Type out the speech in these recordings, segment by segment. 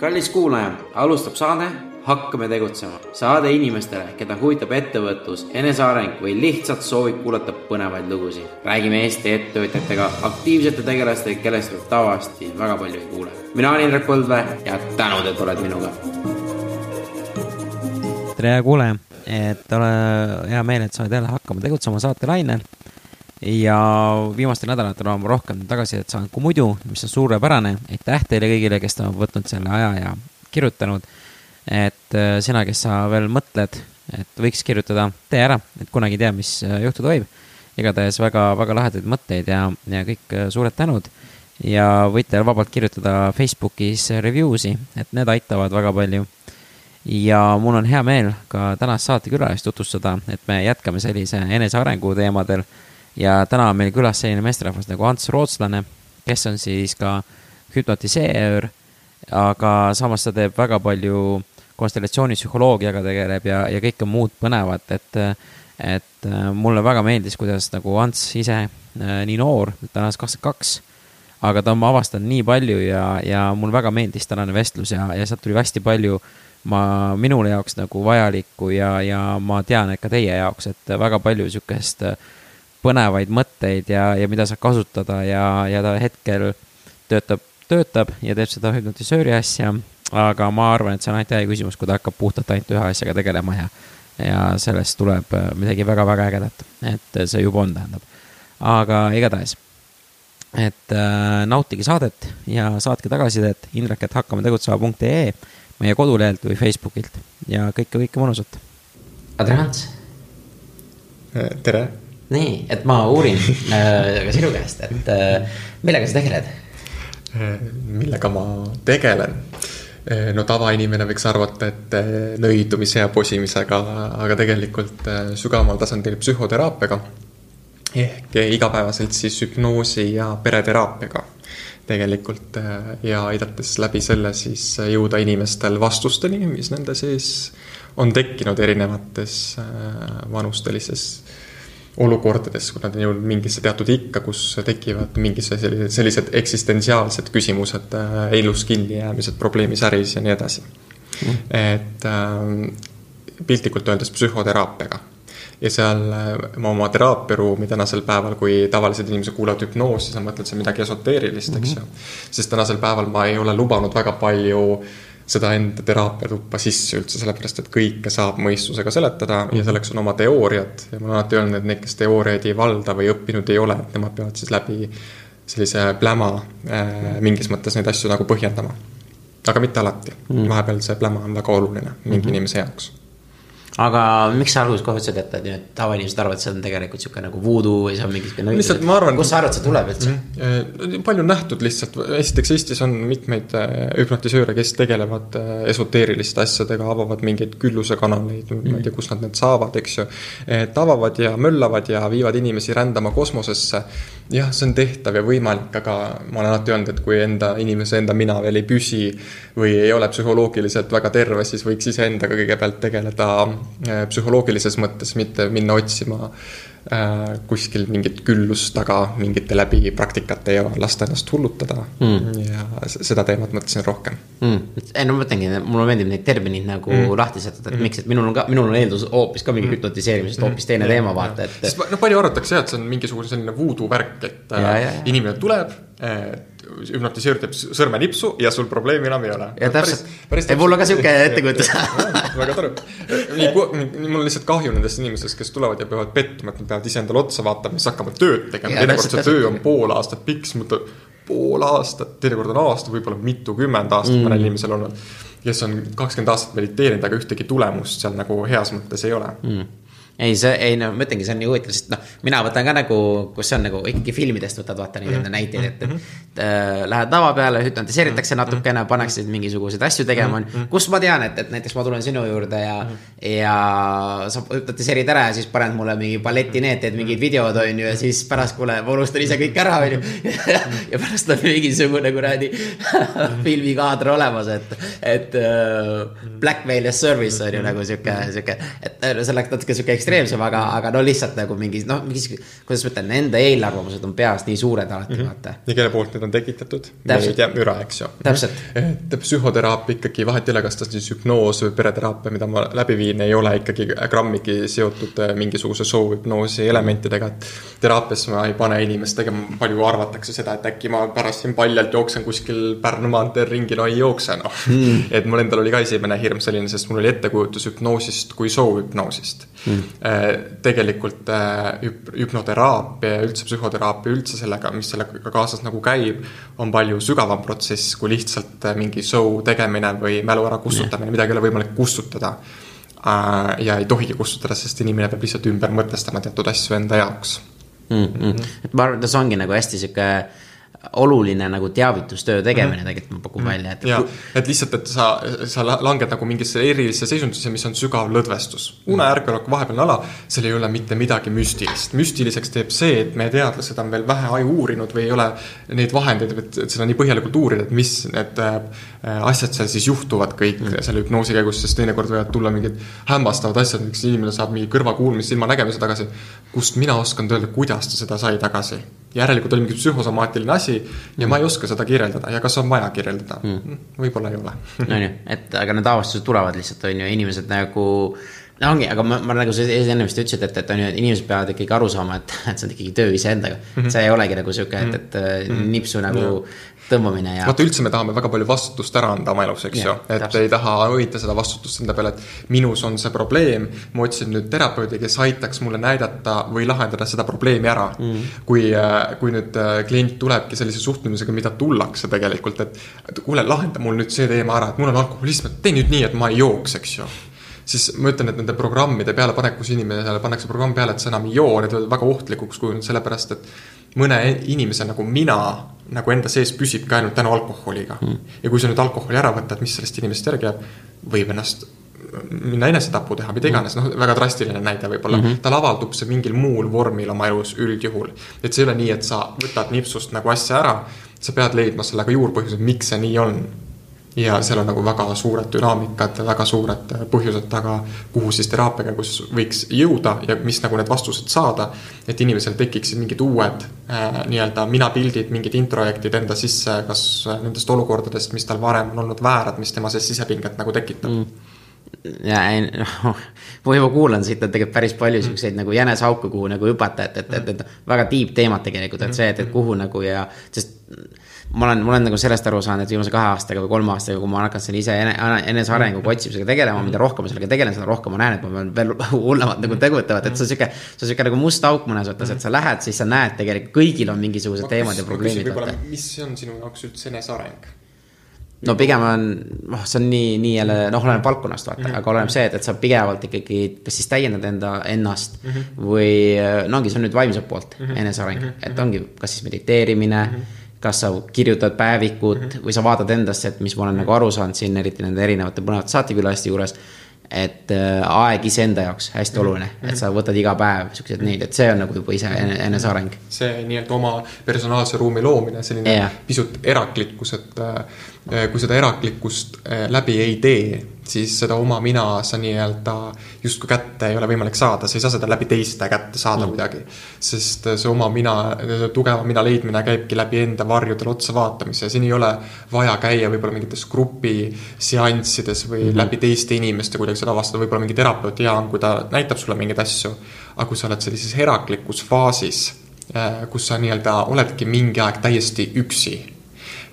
kallis kuulaja, alustab saade Hakkame tegutsema. saade inimestele, keda huvitab ettevõtlus, eneseareng või lihtsalt soovib kuulata põnevaid lugusid. räägime Eesti ettevõtjatega, aktiivsete tegelastega, kellest te tavaliselt väga palju ei kuule. mina olen Indrek Põldvee ja tänud, et oled minuga. tere, kuulaja, et ole hea meel, et sa oled jälle Hakkame tegutsema saate lainel ja viimastel nädalatel olen ma rohkem tagasisidet saanud kui muidu, mis on suurepärane. aitäh teile kõigile, kes te olete võtnud selle aja ja kirjutanud. et äh, sina, kes sa veel mõtled, et võiks kirjutada, tee ära, et kunagi ei tea, mis äh, juhtuda võib. igatahes väga, väga lahedaid mõtteid ja, ja kõik äh, suured tänud. ja võite vabalt kirjutada Facebookis review si, et need aitavad väga palju ja mul on hea meel ka tänast saatekülalist tutvustada, et me jätkame sellise enesearengu teemadel ja täna on meil külas selline meesterahvas nagu Ants Rootslane, kes on siis ka hüpnotiseer, aga samas ta teeb väga palju konstellatsioonipsühholoogiaga tegeleb ja, ja kõike muud põnevat, et, et äh, mulle väga meeldis, kuidas nagu Ants ise äh, nii noor, ta on kakskümmend kaks, aga ta on avastanud nii palju ja, ja mulle väga meeldis tänane vestlus ja, ja sealt tuli hästi palju ma, minule jaoks nagu vajalikku ja, ja ma tean, et ka teie jaoks, et väga palju sihukest äh, põnevaid mõtteid ja, ja mida saab kasutada ja, ja ta hetkel töötab, töötab ja teeb seda hüpnotisööri asja. aga ma arvan, et see on ainult aja küsimus, kui ta hakkab puhtalt ainult ühe asjaga tegelema ja, ja sellest tuleb äh, midagi väga-väga ägedat, et see juba on, tähendab. aga igatahes, et äh, nautige saadet ja saatke tagasisidet indrek, et hakkame tegutsema.ee meie kodulehelt või Facebookilt ja kõike, kõike mõnusat. tere, Ants. tere nii, et ma uurin äh, ka sinu käest, et äh, millega sa tegeled? millega ma tegelen? no tavainimene võiks arvata, et nõidumise ja posimisega, aga tegelikult sügavamal tasandil psühhoteraapiaga. ehk igapäevaselt siis hüpnoosi ja pereteraapiaga tegelikult ja aidates läbi selle siis jõuda inimestel vastusteni, mis nende sees on tekkinud erinevates vanustelises olukordades, kui nad on jõudnud mingisse teatud ikka, kus tekivad mingisse sellised, sellised eksistentsiaalsed küsimused äh,, elus kinnijäämised, probleemis äris ja nii edasi mm.. et äh, piltlikult öeldes psühhoteraapiaga. ja seal äh, ma oma teraapiaruumi tänasel päeval, kui tavalised inimesed kuulavad hüpnoosi, siis nad mõtlevad, see on midagi esoteerilist mm, -hmm. eks ju. sest tänasel päeval ma ei ole lubanud väga palju äh, seda enda teraapiatuppa sisse üldse, sellepärast et kõike saab mõistusega seletada ja selleks on oma teooriad ja ma olen alati öelnud, et need, kes teooriaid ei valda või õppinud ei ole, et nemad peavad siis läbi sellise pläma äh, mingis mõttes neid asju nagu põhjendama. aga mitte alati mm., vahepeal see pläma on väga oluline mingi mm -hmm. inimese jaoks aga miks sa alguses kohe ütlesid, et nüüd tavainimesed arvavad, et see on tegelikult sihuke nagu voodoo või see on mingi sihuke. lihtsalt ma arvan. kust sa arvad, see tuleb üldse mm,? palju on nähtud lihtsalt, esiteks Eestis on mitmeid äh, hüpnotisööre, kes tegelevad äh, esoteeriliste asjadega, avavad mingeid küllusekanaleid mm, ma ei tea, kust nad need saavad, eks ju. et avavad ja möllavad ja viivad inimesi rändama kosmosesse. Jah, see on tehtav ja võimalik, aga ma olen alati öelnud, et kui enda inimese enda mina veel ei püsi või ei ole psühholoogiliselt väga terve, siis võiks iseendaga kõigepealt tegeleda Äh, psühholoogilises mõttes, mitte minna otsima äh, kuskil mingit küllust taga mingite läbi praktikate ja lasta ennast hullutada mm.. ja seda teemat mõtlesin rohkem mm.. ei no ma mõtlengi, mulle meeldib neid termineid nagu mm. lahti sättida, et mm. miks, et minul on ka, minul on eeldus hoopis ka mingi mm. hüpnotiseerimisest mm. hoopis teine mm. teema, vaata, et. no palju arvatakse jah, et see on mingisugune selline voodoo värk, et ja, ja, ja. inimene tuleb hüpnotiseerid teeb sõrmenipsu ja sul probleemi enam ei ole. ja täpselt, mul on ka sihuke ettekujutus väga tore. nii, mul on lihtsalt kahju nendest inimestest, kes tulevad ja peavad pettuma, et nad peavad iseendale otsa vaatama, siis hakkavad tööd tegema, teinekord see töö on pool aastat pikk, siis mõtled pool aastat, teinekord on aasta, võib-olla mitukümmend aastat mm. mõnel inimesel olnud. kes on kakskümmend aastat mediteerinud, aga ühtegi tulemust seal nagu heas mõttes ei ole mm ei, see ei no ma ütlengi, see on nii huvitav, sest noh, mina võtan ka nagu, kus see on nagu ikkagi filmidest võtad vaata neid enda mhm. näiteid, et, et mm. -hmm. äh, lähed lava peale, hüpnotiseeritakse mhm. natukene, pannakse mingisuguseid asju tegema -hmm. kus ma tean, et, et näiteks ma tulen sinu juurde ja ja sa hüpnotiseerid ära ja siis paned mulle mingi balletineed, teed mingid videod on ju ja siis pärast, kuule, ma unustan ise kõik ära, on ju. ja pärast on mingisugune kuradi filmikaader olemas, et, et uh, blackmail as service on ju nagu sihuke, sihuke, et see läks natuke sihuke ekstreemsem, aga, aga no lihtsalt nagu mingi noh, mingi, kuidas ma ütlen, enda eelarvamused on peas nii suured alati mm, -hmm. vaata. ja kelle poolt need on tekitatud, Täpselt. meediamüra, eks ju. Et psühhoteraapia ikkagi, vahet ei ole, kas ta siis hüpnoos või pereteraapia, mida ma läbi viin, ei ole ikkagi grammigi seotud äh, mingisuguse soohüpnoosi elementidega, et teraapias ma ei pane inimest tegema, palju arvatakse seda, et äkki ma pärast siin paljalt jooksen kuskil Pärnu maanteel ringi, no ei jookse noh mm.. et mul endal oli ka esimene hirm selline, sest mul oli ettekujutus hüpnoosist kui soovhüpnoosist mm.. Tegelikult äh, hüp-, hüpnoteraapia ja üldse psühhoteraapia üldse sellega, mis sellega kaasas nagu käib, on palju sügavam protsess kui lihtsalt äh, mingi show tegemine või mälu ära kustutamine, midagi ei ole võimalik kustutada. ja ei tohigi kustutada, sest inimene peab lihtsalt ümber mõtestama teatud asju enda jaoks mm. -hmm. et ma arvan, et see ongi nagu hästi sihuke oluline nagu teavitustöö tegemine mm -hmm. tegelikult ma pakun mm -hmm. välja, et ja, et lihtsalt, et sa, sa la- langed nagu mingisse erilisse seisundisse, mis on sügav lõdvestus. uneärkveloleku vahepealne ala, seal ei ole mitte midagi müstilist. müstiliseks teeb see, et meie teadlased on veel vähe aju uurinud või ei ole neid vahendeid, et seda nii põhjalikult uurida, et mis need äh, asjad seal siis juhtuvad kõik mm. selle hüpnoosi käigus, sest teinekord võivad tulla mingid hämmastavad asjad, näiteks inimene saab mingi kõrvakuulmist, silmanägemise tagasi. kust mina oskan öelda, kuidas ta seda sai tagasi? järelikult oli mingi psühhosomaatiline asi ja ma ei oska seda kirjeldada ja kas on vaja kirjeldada mm.? võib-olla ei ole on ju, et aga need avastused tulevad lihtsalt, on ju, inimesed nagu no ongi, aga ma, ma nagu sa enne vist ütlesid, et, et on ju, et inimesed peavad ikkagi aru saama, et, et see on ikkagi töö iseendaga mm. -hmm. see ei olegi nagu sihuke, et, et mm -hmm. nipsu nagu tõmbamine ja. vaata üldse me tahame väga palju vastutust ära anda oma elus, eks Jah, ju, et täpselt. ei taha õita seda vastutust enda peale, et minus on see probleem. ma otsin nüüd terapeudi, kes aitaks mulle näidata või lahendada seda probleemi ära mm.. kui, kui nüüd äh, klient tulebki sellise suhtumisega, mida tullakse tegelikult, et, et kuule, lahenda mul nüüd see teema ära, et mul on alkoholism, et tee nüüd nii, et ma ei jooks, eks ju siis ma ütlen, et nende programmide pealepanek, kus inimesele pannakse programm peale, et sa enam ei joo, need võivad väga ohtlikuks kujuneda, sellepärast et mõne inimese nagu mina nagu enda sees püsibki ainult tänu alkoholiga mm.. ja kui sa nüüd alkoholi ära võtad, mis sellest inimesest järgi jääb, võib ennast minna enesetapu teha, mida iganes, noh, väga drastiline näide võib-olla mm, -hmm. tal avaldub see mingil muul vormil oma elus üldjuhul. et see ei ole nii, et sa võtad nipsust nagu asja ära, sa pead leidma sellega juurpõhjused, miks see nii on ja seal on nagu väga suured dünaamikad, väga suured põhjused taga, kuhu siis teraapia käigus võiks jõuda ja mis nagu need vastused saada. et inimesel tekiksid mingid uued äh, nii-öelda minapildid, mingid introjektid enda sisse, kas nendest olukordadest, mis tal varem on olnud väärad, mis tema sees sisepinget nagu tekitab mm.. ja ei noh, ma juba kuulan siit on tegelikult päris palju siukseid mm. nagu jäneseauke, kuhu nagu hüpata, et, et, et, et väga deep teemad tegelikult, et see, et, et kuhu nagu ja, sest ma olen, ma olen nagu sellest aru saanud, et viimase kahe aastaga või kolme aastaga, kui ma olen hakanud selle ise ene- enesearenguga otsimisega tegelema, mida rohkem ma sellega tegelen, seda rohkem ma näen, et ma pean veel hullemalt nagu tegutavad, et see on sihuke, see on sihuke nagu must auk mõnes mõttes, et sa lähed, siis sa näed tegelikult kõigil on mingisugused teemad ja probleemid. mis on sinu jaoks üldse eneseareng? no pigem on, noh, see on nii, nii jälle, noh, oleneb valdkonnast vaata mm, -hmm. aga oleneb see, et, et sa pidevalt ikkagi, kas siis täiendad enda, ennast mm -hmm. või no ongi, see on nüüd vaimselt poolt mm -hmm. eneseareng mm, -hmm. et ongi, kas siis mediteerimine mm, -hmm. Kas sa kirjutad päevikut mm -hmm. või sa vaatad endasse, et mis ma olen nagu aru saanud siin, eriti nende erinevate põnevate saatekülaliste juures et äh, aeg iseenda jaoks hästi oluline mm, -hmm. et sa võtad iga päev siukseid neid, et see on nagu juba ise ene- eneseareng. see nii-öelda oma personaalse ruumi loomine, selline yeah. pisut eraklikkus, et äh, kui seda eraklikkust äh, läbi ei tee, siis seda oma mina sa nii-öelda justkui kätte ei ole võimalik saada, sa ei saa seda läbi teiste kätte saada mm. kuidagi. sest äh, see oma mina, tugeva mina leidmine käibki läbi enda varjudele otsa vaatamise, siin ei ole vaja käia võib-olla mingites grupi seanssides või mm läbi teiste inimeste kuidagi seda avastada, võib-olla mingi terapeut hea on, kui ta näitab sulle mingeid asju. aga kui sa oled sellises eraklikus faasis, kus sa nii-öelda oledki mingi aeg täiesti üksi,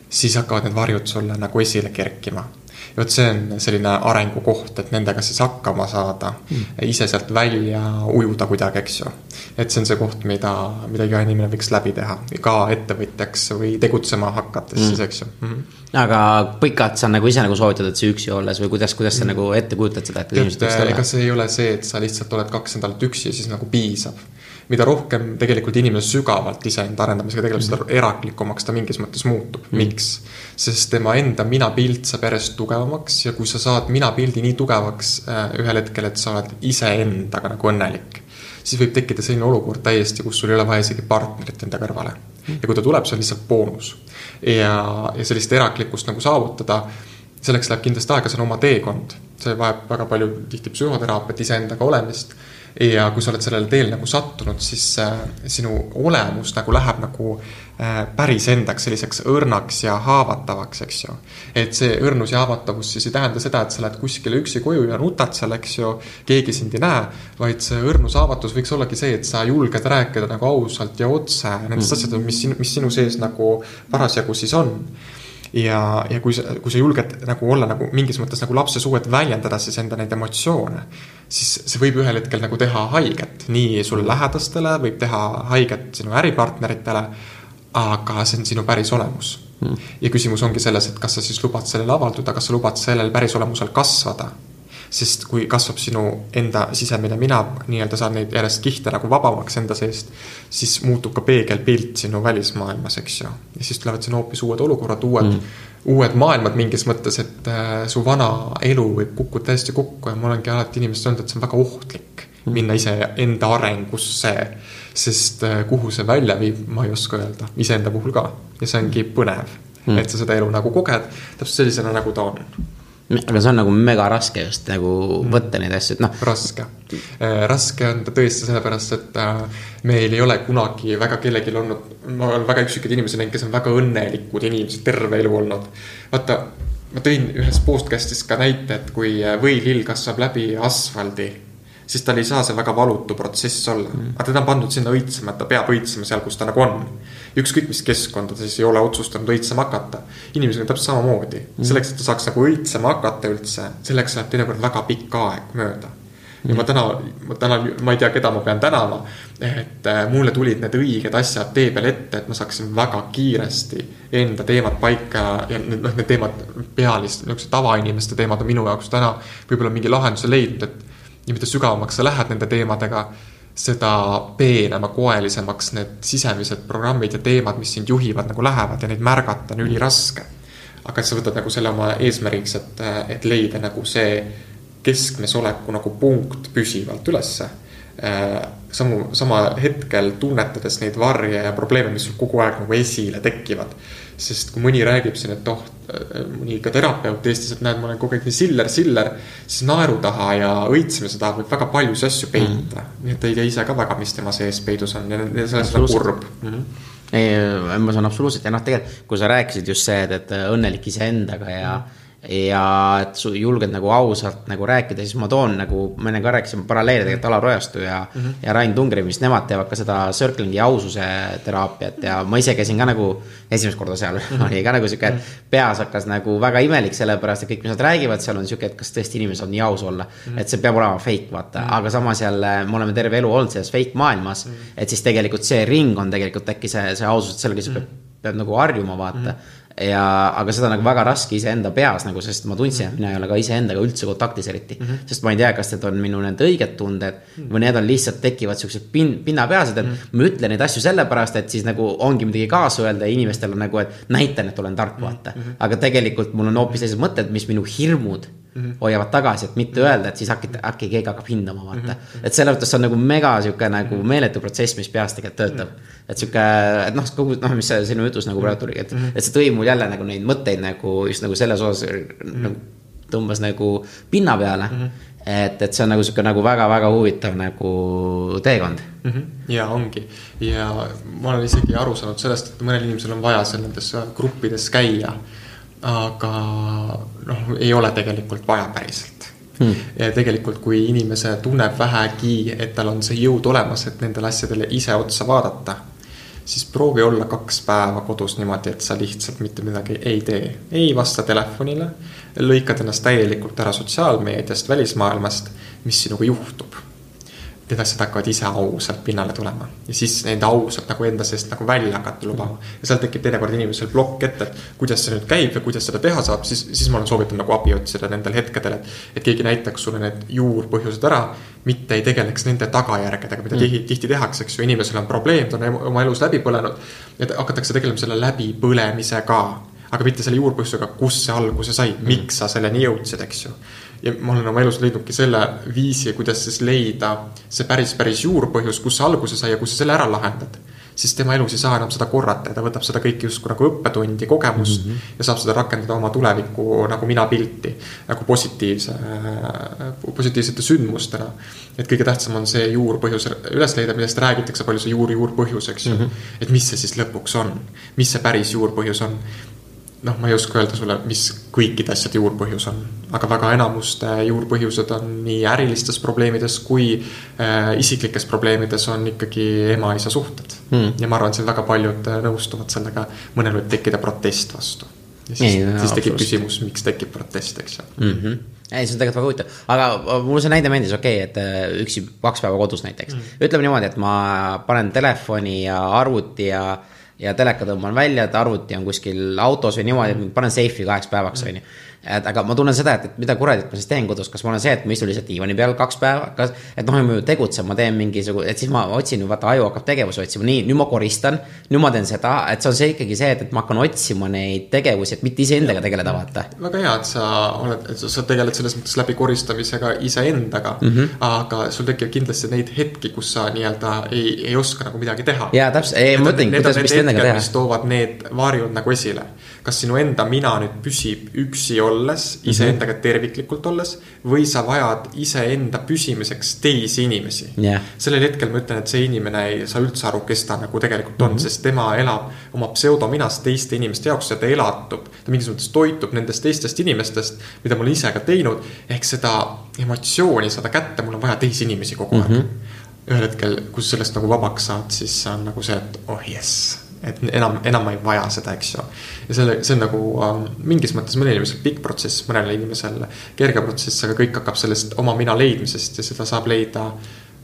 siis hakkavad need varjud sulle nagu esile kerkima ja vot see on selline arengukoht, et nendega siis hakkama saada mm., ise sealt välja ujuda kuidagi, eks ju. et see on see koht, mida, mida iga inimene võiks läbi teha, ka ettevõtjaks või tegutsema hakates mm. siis, eks ju mm. -hmm. aga pikalt sa nagu ise nagu soovitad, et sa üksi olles või kuidas, kuidas sa mm. nagu ette kujutad seda, et inimesed võiksid äh, ega olla? see ei ole see, et sa lihtsalt oled kaks nädalat üksi ja siis nagu piisab. Mida rohkem tegelikult inimene sügavalt iseenda arendamisega tegeleb mm, -hmm. seda eraklikumaks ta mingis mõttes muutub mm. -hmm. miks? sest tema enda minapilt saab järjest tugevamaks ja kui sa saad minapildi nii tugevaks äh, ühel hetkel, et sa oled iseendaga nagu õnnelik, siis võib tekkida selline olukord täiesti, kus sul ei ole vaja isegi partnerit enda kõrvale. ja kui ta tuleb, see on lihtsalt boonus. ja, ja sellist eraklikkust nagu saavutada selleks läheb kindlasti aega, see on oma teekond, see vajab väga palju tihti psühhoteraapiat, iseendaga olemist. Ja kui sa oled sellele teel nagu sattunud, siis äh, sinu olemus nagu läheb nagu äh, päris endaks selliseks õrnaks ja haavatavaks, eks ju. et see õrnus ja haavatavus siis ei tähenda seda, et sa lähed kuskile üksi koju ja nutad seal, eks ju, keegi sind ei näe, vaid see õrnus haavatus võiks ollagi see, et sa julged rääkida nagu ausalt ja otse nendest mm. asjadest, mis, mis sinu sees nagu parasjagu siis on ja, ja kui sa, kui sa julged nagu olla nagu mingis mõttes nagu lapse suu, et väljendada siis enda neid emotsioone, siis see võib ühel hetkel nagu teha haiget nii sulle lähedastele, võib teha haiget sinu äripartneritele, aga see on sinu päris olemus. Mm.. ja küsimus ongi selles, et kas sa siis lubad sellel avalduda, kas sa lubad sellel päris olemusel kasvada sest kui kasvab sinu enda sisemine mina, nii-öelda saad neid järjest kihte nagu vabamaks enda seest, siis muutub ka peegelpilt sinu välismaailmas, eks ju. ja siis tulevad sinna hoopis uued olukorrad, uued mm., uued maailmad mingis mõttes, et äh, su vana elu võib kukkuda täiesti kokku ja ma olengi alati inimestele öelnud, et see on väga ohtlik mm. minna iseenda arengusse. sest äh, kuhu see välja viib, ma ei oska öelda, iseenda puhul ka ja see ongi põnev mm., et sa seda elu nagu koged täpselt sellisena, nagu ta on aga see on nagu mega raske just nagu võtta neid asju, et noh. raske, äh, raske on ta tõesti sellepärast, et äh, meil ei ole kunagi väga kellelgi olnud, ma olen väga üksikuid inimesi näinud, kes on väga õnnelikud inimesed terve elu olnud. vaata, ma tõin ühes podcast'is ka näite, et kui äh, võilill kasvab läbi asfaldi siis tal ei saa see väga valutu protsess olla mm.. aga teda on pandud sinna õitsema, et ta peab õitsema seal, kus ta nagu on ükskõik mis keskkonda ta siis ei ole otsustanud õitsema hakata. inimesega on täpselt samamoodi mm., selleks, et ta saaks nagu õitsema hakata üldse, selleks läheb teinekord väga pikk aeg mööda ja ma mm. täna, ma täna, ma ei tea, keda ma pean tänama. et äh, mulle tulid need õiged asjad tee peal ette, et ma saaksin väga kiiresti enda teemad paika ja need, noh, need teemad, pealist, niisugused tavainimeste teemad on minu jaoks täna võib-olla mingi lahenduse leidnud, et. Ja mida sügavamaks sa lähed nende teemadega seda peenema, koelisemaks need sisemised programmid ja teemad, mis sind juhivad, nagu lähevad ja neid märgata on üliraske. aga et sa võtad nagu selle oma eesmärgiks, et, et leida nagu see keskmes oleku nagu punkt püsivalt ülesse. samu, sama hetkel tunnetades neid varje ja probleeme, mis sul kogu aeg nagu esile tekivad sest kui mõni räägib siin, et oh, mõni ka terapeut Eestis, et näed, ma olen kogu aeg nii siller, siller. siis naeru taha ja õitsemise taha võib väga paljusid asju peita mm.. nii et ta ei tea ise ka väga, mis tema sees peidus on. Ja, ja selles on kurb. Mm. -hmm ei, ma saan absoluutselt. Ja noh, tegelikult kui sa rääkisid just see, et, et õnnelik iseendaga ja mm ja et sa julged nagu ausalt nagu rääkida, siis ma toon nagu, me ka rääkisime paralleele tegelikult Alar Ojastu ja mm, -hmm. ja Rain Tungri, mis nemad teevad ka seda circling'i aususe teraapiat ja ma ise käisin ka nagu esimest korda seal mm, -hmm. oli ka nagu sihuke, et peas hakkas nagu väga imelik, sellepärast et kõik, mis nad räägivad, seal on sihuke, et kas tõesti inimene saab nii aus olla mm. -hmm. et see peab olema fake, vaata mm, -hmm. aga samas jälle me oleme terve elu olnud selles fake maailmas mm. -hmm. et siis tegelikult see ring on tegelikult äkki see, see ausus, et sellega siis mm -hmm. peab, peab nagu harjuma, vaata mm. -hmm ja, aga seda nagu väga raske iseenda peas nagu, sest ma tundsin, et mina ei ole ka iseendaga üldse kontaktis eriti mm. -hmm. sest ma ei tea, kas need on minu need õiged tunded mm -hmm. või need on lihtsalt tekivad siuksed pin-, pinnapealsed, et mm -hmm. ma ütlen neid asju sellepärast, et siis nagu ongi midagi kaasa öelda ja inimestel on nagu, et näitan, et olen tark, vaata mm. -hmm. aga tegelikult mul on hoopis sellised mõtted, mis minu hirmud mm -hmm. hoiavad tagasi, et mitte öelda, et siis äkki, äkki keegi hakkab hindama, vaata mm. -hmm. et selles mõttes see on nagu mega sihuke nagu meeletu protsess, mis peas tegelikult töötab mm. -hmm. et sihuke, et noh, kogu noh, mis sinu jutus nagu praegu tuli, et mm, -hmm. et see tõi mul jälle nagu neid mõtteid nagu just nagu selles osas mm -hmm. nagu tõmbas nagu pinna peale mm. -hmm et, et see on nagu sihuke nagu väga-väga huvitav nagu teekond mm. -hmm. ja ongi ja ma olen isegi aru saanud sellest, et mõnel inimesel on vaja seal nendes gruppides käia aga noh, ei ole tegelikult vaja päriselt. Hmm.. ja tegelikult, kui inimese tunneb vähegi, et tal on see jõud olemas, et nendele asjadele ise otsa vaadata, siis proovi olla kaks päeva kodus niimoodi, et sa lihtsalt mitte midagi ei tee. ei vasta telefonile, lõikad ennast täielikult ära sotsiaalmeediast, välismaailmast, mis sinuga juhtub need asjad hakkavad ise ausalt pinnale tulema ja siis neid ausalt nagu enda seest nagu välja hakata lubama. ja seal tekib teinekord inimesel plokk ette, et kuidas see nüüd käib ja kuidas seda teha saab, siis, siis ma olen soovitanud nagu abi otsida nendel hetkedel, et. et keegi näitaks sulle need juurpõhjused ära, mitte ei tegeleks nende tagajärgedega, mida mm. tihti, tihti tehakse, eks ju, inimesel on probleem, ta on oma elus läbi põlenud. et hakatakse tegelema selle läbipõlemisega aga mitte selle juurpõhjusega, kust see alguse sai, miks sa selleni jõudsid, eks ju ja ma olen oma elus leidnudki selle viisi, kuidas siis leida see päris, päris juurpõhjus, kus see alguse sai ja kus sa selle ära lahendad. siis tema elus ei saa enam seda korrata ja ta võtab seda kõike justkui nagu õppetundi, kogemust mm -hmm. ja saab seda rakendada oma tuleviku nagu minapilti nagu positiivse, positiivsete sündmustena. et kõige tähtsam on see juurpõhjus üles leida, millest räägitakse palju, see juur, juurpõhjus, eks ju mm. -hmm. et mis see siis lõpuks on, mis see päris juurpõhjus on noh, ma ei oska öelda sulle, mis kõikide asjade juurpõhjus on, aga väga enamuste juurpõhjused on nii ärilistes probleemides kui äh, isiklikes probleemides on ikkagi ema-isa suhted hmm.. ja ma arvan, et siin väga paljud äh, nõustuvad sellega, mõnel võib tekkida protest vastu. ja siis, siis tekib küsimus, miks tekib protest, eks ju mm. -hmm ei, see on tegelikult väga huvitav, aga äh, mulle see näide meeldis, okei okay,, et äh, üksi kaks päeva kodus näiteks mm. ütleme niimoodi, et ma panen telefoni ja arvuti ja ja teleka tõmban välja, et arvuti on kuskil autos või niimoodi, et panen seifi kaheks päevaks, on ju et aga ma tunnen seda, et, et mida kuradit ma siis teen kodus, kas ma olen see, et ma istun lihtsalt diivani peal kaks päeva, kas, et noh, ma ju tegutsen, ma teen mingisuguse, et siis ma otsin, vaata, aju hakkab tegevusi otsima, nii, nüüd ma koristan, nüüd ma teen seda, et see on see ikkagi see, et, et ma hakkan otsima neid tegevusi, et mitte iseendaga tegeleda, vaata. väga hea, et sa oled, et sa tegeled selles mõttes läbi koristamisega iseendaga mm, -hmm. aga sul tekib kindlasti neid hetki, kus sa nii-öelda ei, ei oska nagu midagi teha. jaa, täpselt, ei ma mõtlengi, kuidas vist endaga teha. mis toovad need varjud nagu esile kas sinu enda mina nüüd püsib üksi olles, iseendaga terviklikult olles või sa vajad iseenda püsimiseks teisi inimesi yeah.. sellel hetkel ma ütlen, et see inimene ei saa üldse aru, kes ta nagu tegelikult on mm, -hmm. sest tema elab oma pseudominas teiste inimeste jaoks ja ta elatub. ta mingis mõttes toitub nendest teistest inimestest, mida ma olen ise ka teinud. ehk seda emotsiooni saada kätte, mul on vaja teisi inimesi kogu aeg mm. -hmm. ühel hetkel, kus sellest nagu vabaks saad, siis on nagu see, et oh jess et enam, enam ma ei vaja seda, eks ju. ja selle, see on nagu um, mingis mõttes mõnel inimesel pikk protsess, mõnel inimesel kerge protsess, aga kõik hakkab sellest oma mina leidmisest ja seda saab leida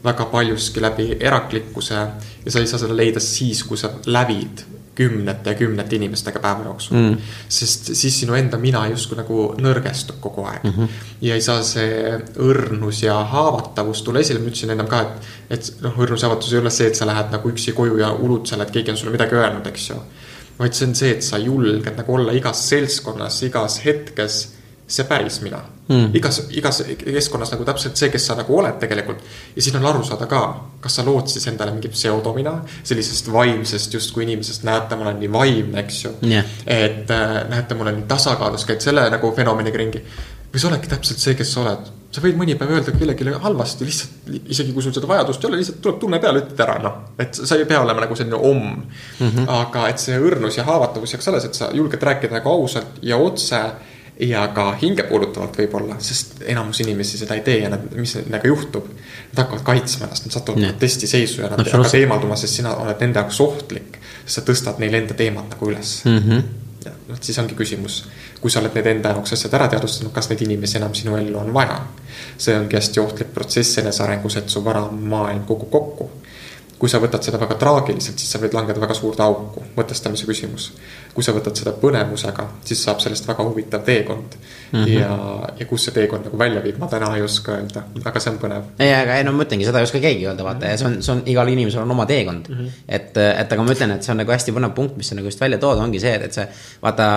väga paljuski läbi eraklikkuse ja sa ei saa seda leida siis, kui sa lävid kümnete ja kümnete inimestega päeva jooksul mm.. sest siis sinu enda mina justkui nagu nõrgestub kogu aeg mm. -hmm. ja ei saa see õrnus ja haavatavus tulla esile, ma ütlesin ennem ka, et, et noh, õrnus ja haavatus ei ole see, et sa lähed nagu üksi koju ja ulud seal, et keegi on sulle midagi öelnud, eks ju. vaid see on see, et sa julged nagu olla igas seltskonnas, igas hetkes see päris mina mm.. igas, igas keskkonnas nagu täpselt see, kes sa nagu oled tegelikult. ja siin on aru saada ka, kas sa lood siis endale mingi pseudomina, sellisest vaimsest justkui inimesest, näete, ma olen nii vaimne, eks ju yeah.. et äh, näete, ma olen nii tasakaalus, käid selle nagu fenomeniga ringi. või sa oledki täpselt see, kes sa oled. sa võid mõni päev öelda kellelegi halvasti, lihtsalt isegi kui sul seda vajadust ei ole, lihtsalt tuleb tunne peale, ütled ära, noh. et sa ei pea olema nagu selline omm mm. -hmm. aga et see õrnus ja haavatavus jääks alles, et sa julged rääkida nagu ausalt ja otse ja ka hinge puudutavalt võib-olla, sest enamus inimesi seda ei tee ja nad, mis nendega juhtub. Nad hakkavad kaitsma ennast, nad satuvad protestiseisu ja nad no, hakkavad eemalduma, sest sina oled nende jaoks ohtlik. sa tõstad neil enda teemat nagu üles mm. -hmm. ja noh, siis ongi küsimus, kui sa oled need enda jaoks asjad ära teadvustanud, kas neid inimesi enam sinu ellu on vaja. see ongi hästi ohtlik protsess enesearengus, et su vara maailm kukub kokku kui sa võtad seda väga traagiliselt, siis sa võid langeda väga suurde auku, mõtestamise küsimus. Kui sa võtad seda põnevusega, siis saab sellest väga huvitav teekond mm. -hmm. ja, ja kus see teekond nagu välja viib, ma täna ei oska öelda, aga see on põnev. ei, aga ei no ma ütlengi, seda ei oska keegi öelda, vaata ja see on, see on igal inimesel on oma teekond mm. -hmm. et, et aga ma ütlen, et see on nagu hästi põnev punkt, mis sa nagu just välja tood, ongi see, et see vaata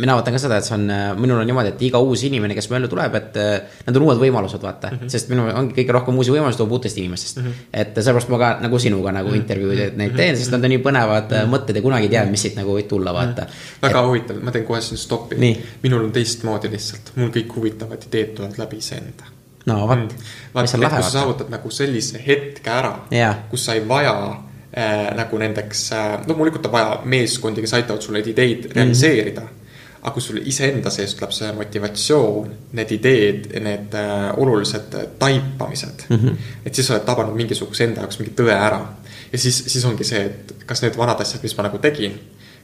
mina võtan ka seda, et see on, minul on niimoodi, et iga uus inimene, kes mu ellu tuleb, et need on uued võimalused, vaata mm. -hmm. sest minul ongi kõige rohkem uusi võimalusi tuleb uutest inimestest mm. -hmm. et sellepärast ma ka nagu sinuga nagu mhm. intervjuusid neid teen, sest nad on nii põnevad mm -hmm. mõtted ja kunagi ei tea, mis siit nagu võib tulla, vaata mm. -hmm. väga et... huvitav, ma teen kohe siin stoppi. minul on teistmoodi lihtsalt, mul kõik huvitavad ideed tulevad läbi iseenda. no vot mm.. vaata, et kui sa saavutad nagu sellise hetke ära, kus sa ei vaja äh, nagu nendeks äh,, loomulikult on vaja meeskondi, kes aitavad sul neid ideid realiseerida mm. -hmm aga kui sul iseenda sees tuleb see motivatsioon, need ideed, need äh, olulised taipamised mm. -hmm. et siis sa oled tabanud mingisuguse enda jaoks mingi tõe ära. ja siis, siis ongi see, et kas need vanad asjad, mis ma nagu tegin,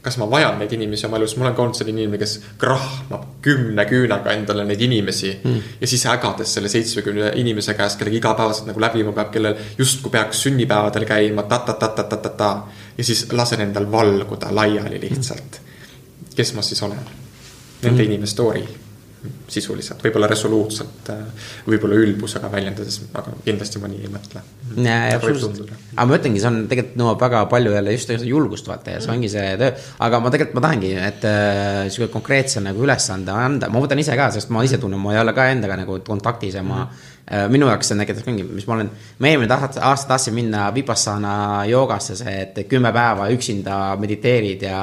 kas ma vajan neid inimesi oma elus, ma olen ka olnud selline inimene, kes krahmab kümne küünaga endale neid inimesi mm.. ja siis ägades selle seitsmekümne inimese käest, kellega igapäevaselt nagu läbima peab, kellel justkui peaks sünnipäevadel käima ta-ta-ta-ta-ta-ta. ja siis lasen endal valguda laiali lihtsalt mm.. kes ma siis olen? nende mm. inimeste ori. Sisuliselt, võib-olla resoluutselt, võib-olla ülbusega väljendades, aga kindlasti ma nii ei mõtle. aga ma ütlengi, see on tegelikult nõuab väga palju jälle just julgust vaata ja see ongi see töö, aga ma tegelikult ma tahangi, et äh, sihuke konkreetse nagu ülesande anda, ma võtan ise ka, sest ma ise tunnen, ma ei ole ka endaga nagu kontaktis ja ma mm. -hmm Äh, minu jaoks see on näiteks mingi, mis ma olen, ma eelmine aasta tahtsin minna Vipassana joogasse, see, et kümme päeva üksinda mediteerid ja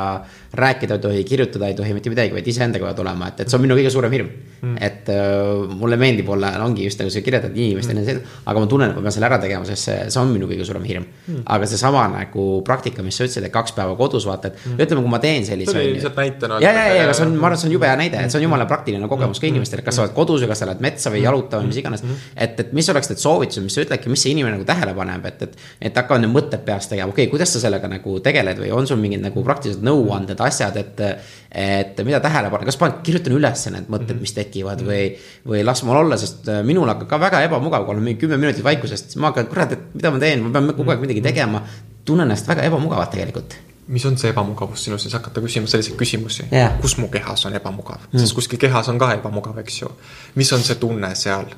rääkida ei tohi, kirjutada ei tohi mitte midagi, vaid iseendaga pead olema, et, et see on minu kõige suurem hirm mm.. et uh, mulle meeldib olla, ongi just nagu sa kirjeldad inimestele mm., aga ma tunnen, et ma pean selle ära tegema, sest see, see on minu kõige suurem hirm mm.. aga seesama nagu praktika, mis sa ütlesid, et kaks päeva kodus vaata, et mm. ütleme, kui ma teen sellise. see oli lihtsalt näitena. ja, ja, ja, aga see on, ma arvan, et see on jube hea näide, et see on jumala praktiline kogemus ka inimestele, kas sa oled kodus või kas sa lähed metsa või jalutama või mis iganes. Et, et mis oleks need soovitused, mis sa ütledki, mis see inimene nagu tähele paneb, et, et, et hakkavad need mõtted peas tegema, okei okay,, kuidas sa sellega nagu tegeled või on sul mingid nagu praktilised nõuanded, asjad, et et mida tähele panna, kas panen, kirjutan üles need mõtted, mis tekivad või, või las mul olla, sest äh, minul hakkab ka väga ebamugav, kui olen mingi kümme minutit vaikusest, siis ma hakkan, kurat, et mida ma teen, ma pean kogu aeg midagi tegema. tunnen ennast väga ebamugavalt tegelikult mis on see ebamugavus sinu siis hakata küsima selliseid küsimusi yeah., kus mu kehas on ebamugav mm., sest kuskil kehas on ka ebamugav, eks ju. mis on see tunne seal?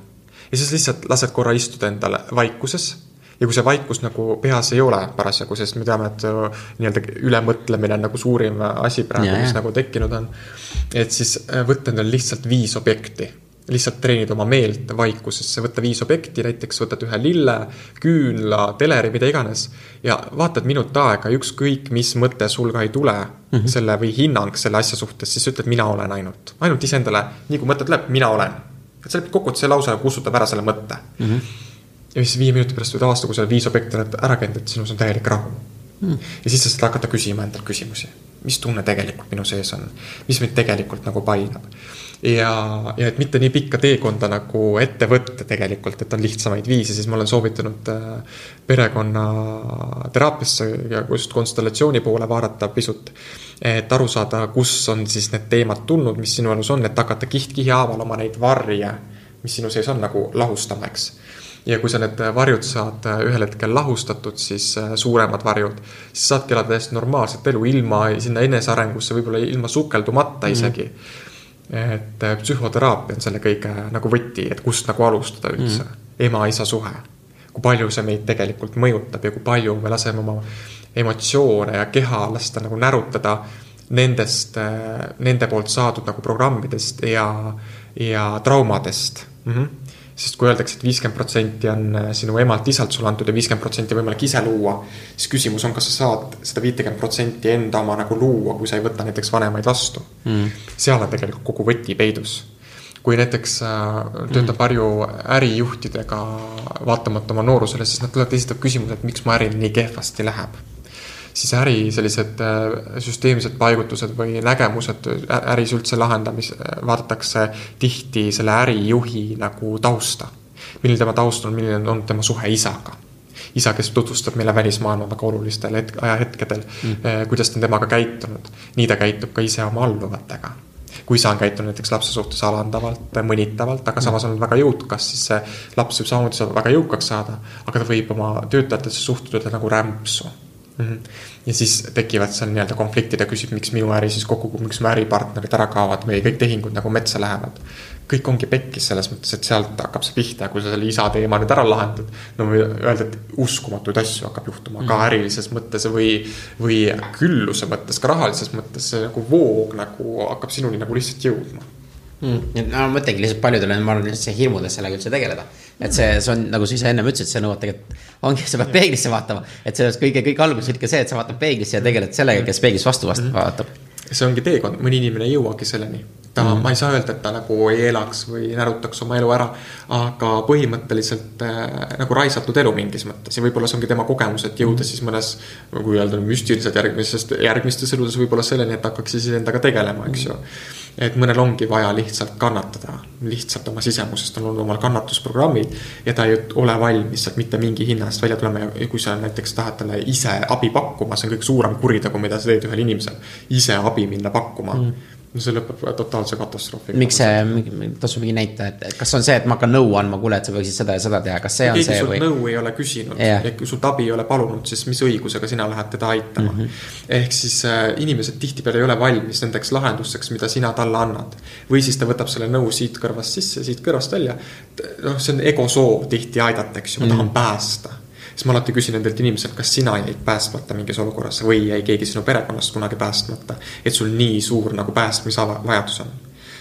Ja siis lihtsalt lased korra istuda endale vaikuses ja kui see vaikus nagu peas ei ole parasjagu, sest me teame, et nii-öelda ülemõtlemine on nagu suurim asi praegu, mis nagu tekkinud on. et siis äh, võtta endale lihtsalt viis objekti lihtsalt treenida oma meelt vaikusesse, võtta viis objekti, näiteks võtad ühe lille, küünla, teleri, mida iganes. ja vaatad minut aega, ükskõik mis mõte sul ka ei tule mm -hmm. selle või hinnang selle asja suhtes, siis ütled mina olen ainult, ainult iseendale, nii kui mõte tuleb, mina olen. Et see kokkuvõttes see lause kustutab ära selle mõtte mm. -hmm ja siis viie minuti pärast või aasta, kui sa viis objekti oled ära käinud, et sinus on täielik rahu mm.. ja siis sa saad hakata küsima endalt küsimusi. Mis tunne tegelikult minu sees on, mis mind tegelikult nagu painab. ja, ja et mitte nii pikka teekonda nagu ette võtta tegelikult, et on lihtsamaid viise, siis ma olen soovitanud äh, perekonnateraapiasse ja just konstellatsiooni poole vaadata pisut. et aru saada, kus on siis need teemad tulnud, mis sinu elus on, et hakata kiht-kihi haaval oma neid varje, mis sinu sees on, nagu lahustama, eks ja kui sa need varjud saad äh, ühel hetkel lahustatud, siis äh, suuremad varjud, siis saadki elada täiesti normaalset elu ilma sinna enesearengusse, võib-olla ilma sukeldumata mhm. isegi mm. -hmm. et äh, psühhoteraapia on selle kõige nagu võti, et kust nagu alustada üldse mm. -hmm. ema-isa suhe. kui palju see meid tegelikult mõjutab ja kui palju me laseme oma emotsioone ja keha lasta nagu närutada nendest, nende poolt saadud nagu programmidest ja, ja traumadest mm. -hmm sest kui öeldakse et, et viiskümmend protsenti on äh, sinu emalt-isalt sulle antud ja viiskümmend protsenti võimalik ise luua, siis küsimus on, kas sa saad seda viitekümmet protsenti enda oma nagu luua, kui sa ei võta näiteks vanemaid vastu mm.. seal on tegelikult kogu võti peidus. kui näiteks äh, töötab mm. Harju ärijuhtidega vaatamata oma noorusele, siis nad tulevad, esitavad küsimuse, et miks mu äril nii kehvasti läheb siis äri sellised äh, süsteemsed paigutused või nägemused äris üldse lahendamis, vaadatakse tihti selle ärijuhi nagu tausta. milline tema taust on, milline on tema suhe isaga isa, kes tutvustab meile välismaailma väga olulistel hetk, ajahetkedel mm., äh, kuidas ta on temaga käitunud. nii ta käitub ka ise oma alluvatega kui isa on käitunud näiteks lapse suhtes alandavalt, mõnitavalt, aga samas on väga jõukas, siis see laps võib samamoodi väga jõukaks saada, aga ta võib oma töötajatesse suhtuda nagu rämpsu. Ja siis tekivad seal nii-öelda konfliktid ja küsib, miks minu äri siis kokku kukub, miks mu äripartnerid ära kaovad või kõik tehingud nagu metsa lähevad. kõik ongi pekkis selles mõttes, et sealt hakkab see pihta ja kui sa selle isa teema nüüd ära lahendad. no öelda, et uskumatuid asju hakkab juhtuma mm ka mhm. ärilises mõttes või, või külluse mõttes, ka rahalises mõttes see nagu voog nagu hakkab sinuni nagu lihtsalt jõudma mm.. no ma mõtlengi lihtsalt paljudele, ma arvan, lihtsalt see hirmudes sellega üldse tegeleda. Et see, see on nagu sa ise ennem ütlesid, see nõuab tegelikult, ongi, sa pead peeglisse vaatama. et sellest kõige, kõige alguses ikka see, et sa vaatad peeglisse ja tegeled sellega, kes peeglist vastu mm -hmm. vaatab. see ongi teekond, mõni inimene ei jõuagi selleni ta mm, -hmm. ma ei saa öelda, et ta nagu ei elaks või närutaks oma elu ära, aga põhimõtteliselt äh, nagu raisatud elu mingis mõttes ja võib-olla see ongi tema kogemus, et jõuda -hmm. siis mõnes, kui öelda müstiliselt järgmisest, järgmistes eludes võib-olla selleni, et hakkaks siis endaga tegelema, eks ju mm. -hmm et mõnel ongi vaja lihtsalt kannatada, lihtsalt oma sisemusest on olnud omal kannatusprogrammid ja ta ei ole valmis sealt mitte mingi hinna eest välja tulema ja kui sa näiteks tahad talle ise abi pakkuma, see on kõige suurem kuritegu, mida sa teed ühele inimesele. ise abi minna pakkuma mm., no see lõpeb totaalse katastroofiga. miks see, tasub mingi näite, et, kas on see, et ma hakkan nõu andma, kuule, et sa peaksid seda ja seda teha, kas see on see või? nõu ei ole küsinud Jah. ja kui sult abi ei ole palunud, siis mis õigusega sina lähed teda aitama mm. -hmm. ehk siis äh, inimesed tihtipeale ei ole valmis nendeks lahendusteks, mida sina talle annad. või siis ta võtab selle nõu siit kõrvast sisse, siit kõrvast välja. noh, see on ego soov tihti aidata, eks ju, ma tahan päästa siis ma alati küsin nendelt inimestelt, kas sina jäid päästmata mingis olukorras või jäi keegi sinu perekonnast kunagi päästmata. et sul nii suur nagu päästmisvajadus on.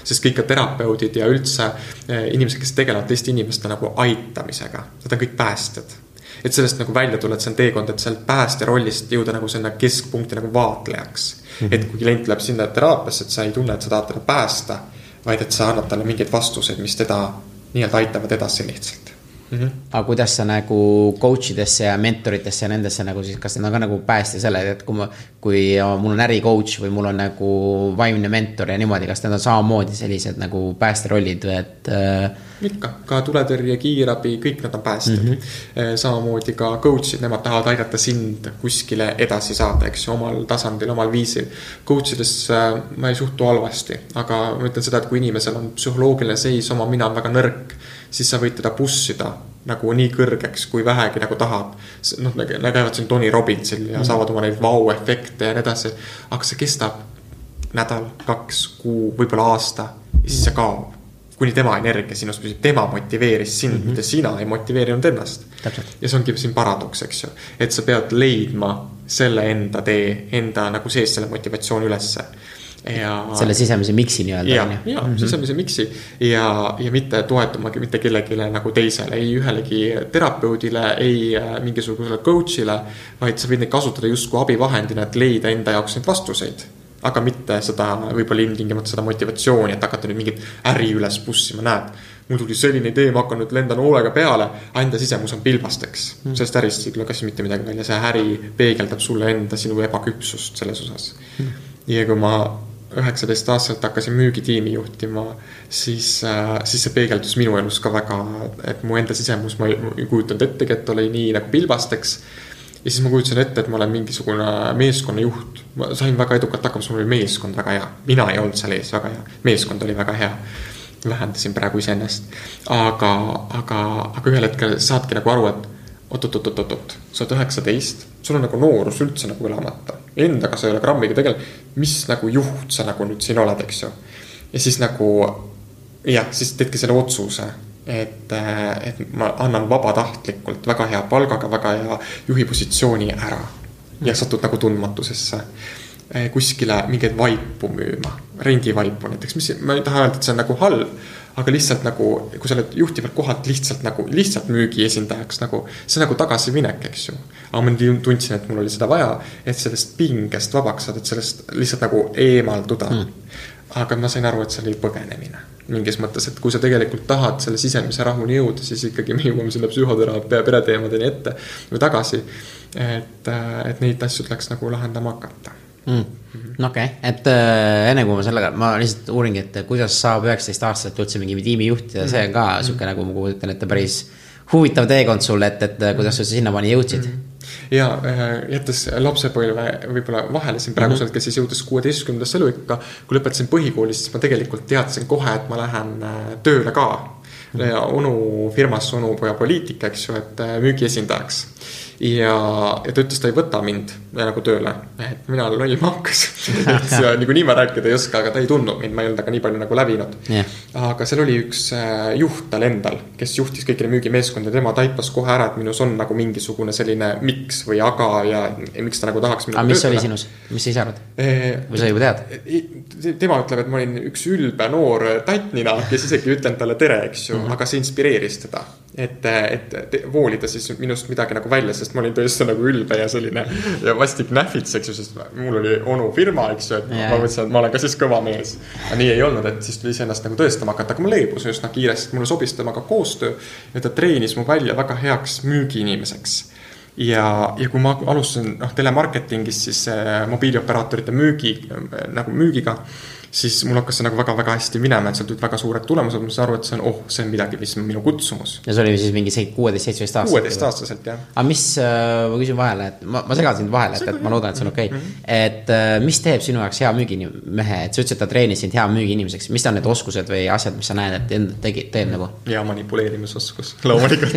sest kõik ka terapeudid ja üldse eh, inimesed, kes tegelevad teiste inimeste nagu aitamisega, nad on kõik päästjad. et sellest nagu välja tulla, et see on teekond, et sealt päästja rollist jõuda nagu sinna keskpunkti nagu vaatlejaks mm. -hmm. et kui klient tuleb sinna teraapiasse, et sa ei tunne, et sa tahad teda päästa, vaid et sa annad talle mingeid vastuseid, mis teda nii-öelda aitavad edasi lihtsalt mm. -hmm. aga kuidas sa nagu coach idesse ja mentoritesse ja nendesse nagu siis, kas need on ka nagu päästja selle, et kui ma, kui mul on äri coach või mul on nagu vaimne mentor ja niimoodi, kas need on samamoodi sellised nagu päästerollid või et äh, ikka, ka tuletõrje, kiirabi, kõik nad on päästjad mm. -hmm. samamoodi ka coach'id, nemad tahavad aidata sind kuskile edasi saada, eks ju, omal tasandil, omal viisil. Coach ides äh, ma ei suhtu halvasti, aga ma ütlen seda, et kui inimesel on psühholoogiline seis, oma mina on väga nõrk, siis sa võid teda push ida nagu nii kõrgeks, kui vähegi nagu tahab. noh, nad käivad siin Tony Robbinsil ja mm -hmm. saavad oma neid vau-efekte ja nii edasi, aga see kestab nädal, kaks, kuu, võib-olla aasta ja siis see kaob kuni tema energia sinus püsib, tema motiveeris sind mm, -hmm. mitte sina ei motiveerinud ennast. ja see ongi siin paradoks, eks ju, et sa pead leidma selle enda tee, enda nagu sees selle motivatsiooni ülesse ja. selle sisemise miksi nii-öelda. ja, ja mm -hmm. sisemise miksi ja, ja mitte toetumagi mitte kellelegi nagu teisele, ei ühelegi terapeudile, ei äh, mingisugusele coach'ile. vaid sa võid neid kasutada justkui abivahendina, et leida enda jaoks neid vastuseid aga mitte seda, võib-olla ilmtingimata seda motivatsiooni, et hakata nüüd mingit äri üles push ima, näed. mul tuli selline idee, ma hakkan nüüd lendan hoolega peale, enda sisemus on pilbasteks. Mm.. sellest ärist ei tule kas mitte midagi välja, see äri peegeldab sulle enda, sinu ebaküpsust selles osas. Mm.. ja kui ma üheksateistaastaselt hakkasin müügitiimi juhtima, siis äh,, siis see peegeldus minu elus ka väga, et mu enda sisemus, ma ei kujutanud ettegi, et oli nii nagu pilbasteks ja siis ma kujutasin ette, et ma olen mingisugune meeskonnajuht. ma sain väga edukalt hakkama, sest mul oli meeskond väga hea. mina ei olnud seal ees väga hea, meeskond oli väga hea. vähendasin praegu iseennast. aga, aga, aga ühel hetkel saadki nagu aru, et oot-oot-oot-oot-oot, sa oled üheksateist, sul on nagu noorus üldse nagu elamata. Endaga sa ei ole grammiga tegelenud. mis nagu juht sa nagu nüüd siin oled, eks ju. ja siis nagu jah, siis teedki selle otsuse et, äh, et ma annan vabatahtlikult väga hea palgaga, väga hea juhi positsiooni ära. ja satud nagu tundmatusesse äh, kuskile mingeid vaipu müüma, rendivaipu näiteks, mis, ma ei taha öelda, et see on nagu halb. aga lihtsalt nagu, kui sa oled juhtivalt kohalt lihtsalt nagu, lihtsalt müügiesindajaks nagu, see on nagu tagasiminek, eks ju. aga ma tundsin, et mul oli seda vaja, et sellest pingest vabaks saada, et sellest lihtsalt nagu eemalduda mm. aga ma sain aru, et see oli põgenemine mingis mõttes, et kui sa tegelikult tahad selle sisemise rahuni jõuda, siis ikkagi me jõuame sinna psühhoteraapia pereteemadeni ette või tagasi. et, et neid asju tuleks nagu lahendama hakata mm.. no okei okay., et äh, enne kui ma sellega, ma lihtsalt uuringi, et kuidas saab üheksateist aastaselt üldse mingi tiimi juhtida see on ka mm. sihuke nagu ma kujutan ette päris huvitav teekond sulle, et, et kuidas sa sinnamaani jõudsid mm? Ja äh, jättes lapsepõlve võib-olla vahele siin praegusel hetkel mm -hmm. siis jõudes kuueteistkümnendasse eluikka. kui lõpetasin põhikooli, siis ma tegelikult teadsin kohe, et ma lähen äh, tööle ka. -hmm. onu firmas, onupoja poliitika, eks ju, et äh, müügiesindajaks ja, ja ta ütles, ta ei võta mind nagu tööle, et mina olen loll maakas et niikuinii ma rääkida ei oska, aga ta ei tundnud mind, ma ei olnud temaga nii palju nagu läbinud yeah.. aga seal oli üks äh, juht tal endal, kes juhtis kõikide müügimeeskonda, tema taipas kohe ära, et minus on nagu mingisugune selline miks või aga ja miks ta nagu tahaks. aga mis oli sinus, mis sa ise arvad e? või sa juba tead? tema ütleb, et ma olin üks ülbe noor tattnina, kes isegi ei ütelnud talle tere, eks ju mm, -hmm. aga see inspireeris teda et, et voolida siis minust midagi nagu välja, sest ma olin tõesti nagu ülbe ja selline ja vastik nähvits, eks ju, sest mul oli onu firma, eks ju, et yeah. ma mõtlesin, et ma olen ka siis kõva mees. aga nii ei olnud, et siis tuli iseennast nagu tõestama hakata, aga ma leebusin üsna kiiresti, mulle sobis temaga koostöö ja ta treenis mu välja väga heaks müügiinimeseks ja, ja kui ma alustasin noh, telemarketingis siis äh, mobiilioperaatorite müügi äh, nagu müügiga siis mul hakkas see nagu väga-väga hästi minema, et sealt tulid väga suured tulemused, ma sain aru, et see on, oh, see on midagi, mis on minu kutsumus. ja see oli siis mingi kuueteist, seitsmeteist aastaselt? kuueteistaastaselt, jah. aga mis, äh, ma küsin vahele, et ma, ma segan sind vahele, et, et ma loodan, et see on okei okay. mm. -hmm. et äh, mis teeb sinu jaoks hea müügimehe, et sa ütlesid, et ta treenis sind hea müügiinimeseks, mis on need oskused või asjad, mis sa näed, et enda tegi, teed nagu? hea manipuleerimisoskus, loomulikult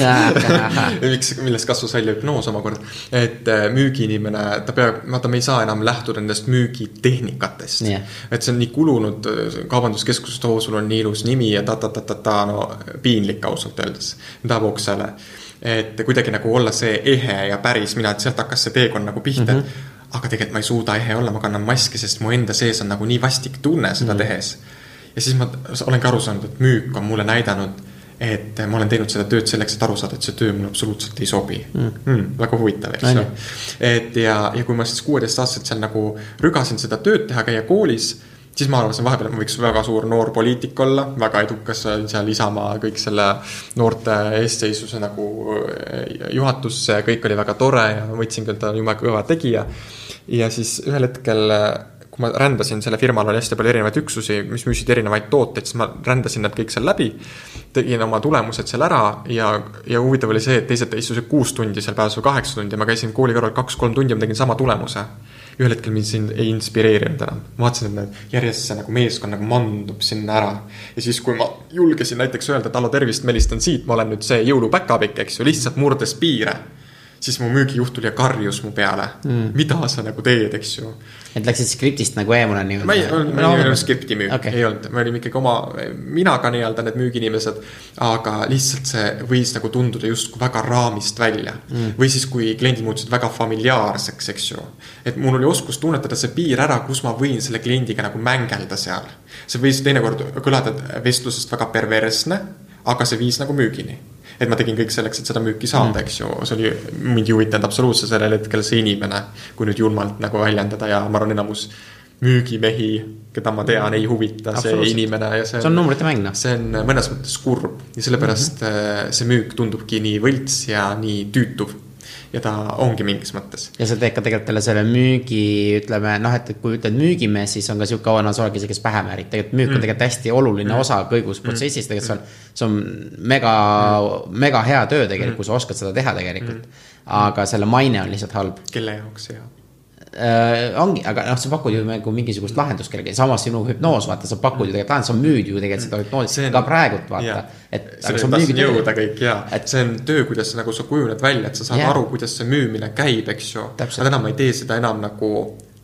miks, millest kasvas välja hüpnoos omakorda. et äh, müügiinimene, ta peab, vaata, me ei saa enam lähtuda nendest müügitehnikatest yeah.. et see on nii kulunud kaubanduskeskusest, oo, sul on nii ilus nimi ja ta-ta-ta-ta-ta, no piinlik ausalt öeldes. tahab oksele. et kuidagi nagu olla see ehe ja päris mina, et sealt hakkas see teekond nagu pihta mm, -hmm. aga tegelikult ma ei suuda ehe olla, ma kannan maski, sest mu enda sees on nagu nii vastik tunne seda mm -hmm. tehes. ja siis ma olengi aru saanud, et müük on mulle näidanud et ma olen teinud seda tööd selleks, et aru saada, et see töö mulle absoluutselt ei sobi mm.. Mm, väga huvitav, eks ju. et ja, ja kui ma siis kuueteistaastaselt seal nagu rügasin seda tööd teha, käia koolis siis ma arvasin vahepeal, et ma võiks väga suur noor poliitik olla, väga edukas seal Isamaa kõik selle noorte eestseisvuse nagu eh, juhatusse ja kõik oli väga tore ja ma võtsin küll, ta on jumala kõva tegija. ja siis ühel hetkel, kui ma rändasin, selle firmal oli hästi palju erinevaid üksusi, mis müüsid erinevaid tooteid, siis ma rändasin nad kõik seal läbi. tegin oma tulemused seal ära ja, ja huvitav oli see, et teised istusid kuus tundi seal päevas või kaheksa tundi, ma käisin kooli kõrval kaks-kolm tundi ma tegin sama tulemuse ühel hetkel mind siin ei inspireerinud enam. vaatasin, et need järjest see nagu meeskond nagu mandub sinna ära. ja siis, kui ma julgesin näiteks öelda, et hallo, tervist, ma helistan siit, ma olen nüüd see jõulupäkapikk, eks ju, lihtsalt murdes piire siis mu müügijuht tuli ja karjus mu peale mm.. mida sa nagu teed, eks ju. et läksid skriptist nagu eemale nii-öelda? ma ei, ma ei olnud skripti müük okay., ei olnud, me olime ikkagi oma, mina ka nii-öelda need müügiinimesed. aga lihtsalt see võis nagu tunduda justkui väga raamist välja mm.. või siis, kui kliendid muutusid väga familiaarseks, eks ju. et mul oli oskus tunnetada see piir ära, kus ma võin selle kliendiga nagu mängelda seal. see võis teinekord kõlada vestlusest väga perversne, aga see viis nagu müügini et ma tegin kõik selleks, et seda müüki saada mm., eks ju, see oli, mind ei huvitanud absoluutselt sellel hetkel see inimene, kui nüüd julmalt nagu väljendada ja ma arvan, enamus müügimehi, keda ma tean, ei huvita see inimene ja see. see on numbrite mäng, noh. see on mõnes mõttes kurb ja sellepärast mm -hmm. see müük tundubki nii võlts ja nii tüütuv ja ta ongi mingis mõttes. ja sa teed ka tegelikult jälle selle müügi, ütleme noh, et kui ütled müügimees, siis on ka sihuke vana sorg isegi, kes pähe määrib, tegelikult müük mm. on tegelikult hästi oluline mm. osa kõigus protsessis, tegelikult see on, see on mega mm., mega hea töö tegelikult, kui sa oskad seda teha tegelikult. aga selle maine on lihtsalt halb. kelle jaoks hea? Äh, ongi, aga noh, sa pakud ju nagu mingisugust lahendust kellelegi, samas sinu hüpnoos, vaata, sa pakud ju tegelikult lahendust, sa müüd ju tegelikult seda hüpnoosi ka praegult vaata. et. jõuda kõik ja et..., see on töö, kuidas nagu sa kujuned välja, et sa saad yeah. aru, kuidas see müümine käib, eks ju. aga täna ma ei tee seda enam nagu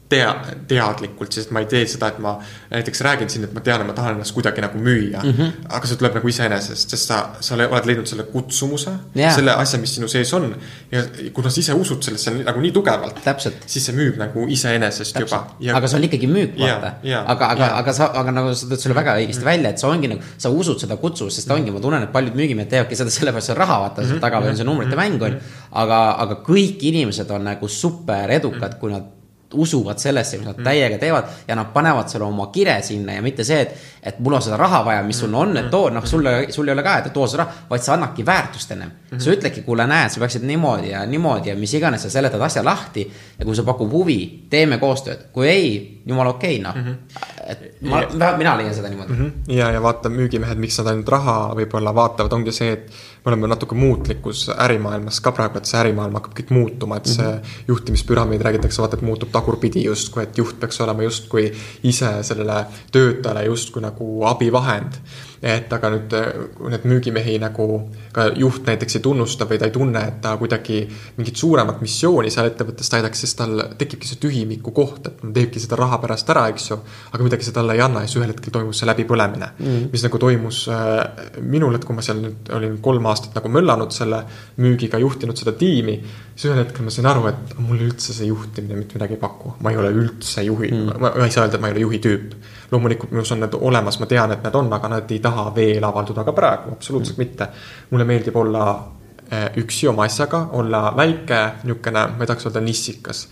tea-, teadlikult, sest ma ei tee seda, et ma näiteks räägin siin, et ma tean, et ma tahan ennast kuidagi nagu müüa mm. -hmm. aga see tuleb nagu iseenesest, sest sa, sa oled leidnud selle kutsumuse yeah., selle asja, mis sinu sees on. ja kuna sa ise usud sellesse nagu nii tugevalt, siis see müüb nagu iseenesest juba ja.... aga see on ikkagi müük, vaata yeah,. Yeah, aga, aga yeah., aga sa, aga nagu sa tõid selle väga õigesti mm -hmm. välja, et see ongi nagu, sa usud seda kutsumust, sest ongi, ma tunnen, et paljud müügimehed teevadki seda sellepärast, see raha, vaata mm, -hmm. seal taga või on see numbrite mm -hmm. mäng on. aga, aga kõik inimesed on nagu super edukad, kui nad usuvad sellesse, mis nad mm. täiega teevad ja nad panevad selle oma kire sinna ja mitte see, et, et mul on seda raha vaja, mis sul on, et too, noh, sulle, sul ei ole ka, et too seda raha, vaid sa annadki väärtust ennem mm. -hmm. sa ütledki, kuule, näed, sa peaksid niimoodi ja niimoodi ja mis iganes, sa seletad asja lahti ja kui see pakub huvi, teeme koostööd, kui ei, jumala okei okay,, noh mm. -hmm. et ma ja., mina leian seda niimoodi mm. -hmm. ja, ja vaata, müügimehed, miks nad ainult raha võib-olla vaatavad, ongi see, et me oleme natuke muutlikus ärimaailmas ka praegu, et see ärimaailm hakkab kõik muutuma, et see mm -hmm. juhtimispüramiid räägitakse, vaata, et muutub tagurpidi justkui, et juht peaks olema justkui ise sellele töötajale justkui nagu abivahend et aga nüüd, need müügimehi nagu ka juht näiteks ei tunnusta või ta ei tunne, et ta kuidagi mingit suuremat missiooni seal ettevõttes täidaks, siis tal tekibki see tühimiku koht, et ta teebki seda raha pärast ära, eks ju. aga midagi see talle ei anna ja siis ühel hetkel toimus see läbipõlemine mm.. mis nagu toimus äh, minul, et kui ma seal nüüd olin kolm aastat nagu möllanud selle müügiga, juhtinud seda tiimi. siis ühel hetkel ma sain aru, et mulle üldse see juhtimine mitte midagi ei paku, ma ei ole üldse juhi mm., ma, ma ei saa öelda, et ma ei ole juhi tüüp loomulikult minus on need olemas, ma tean, et need on, aga nad ei taha veel avalduda ka praegu, absoluutselt mm. mitte. mulle meeldib olla eh, üksi oma asjaga, olla väike, niisugune, ma ei tahaks öelda nissikas,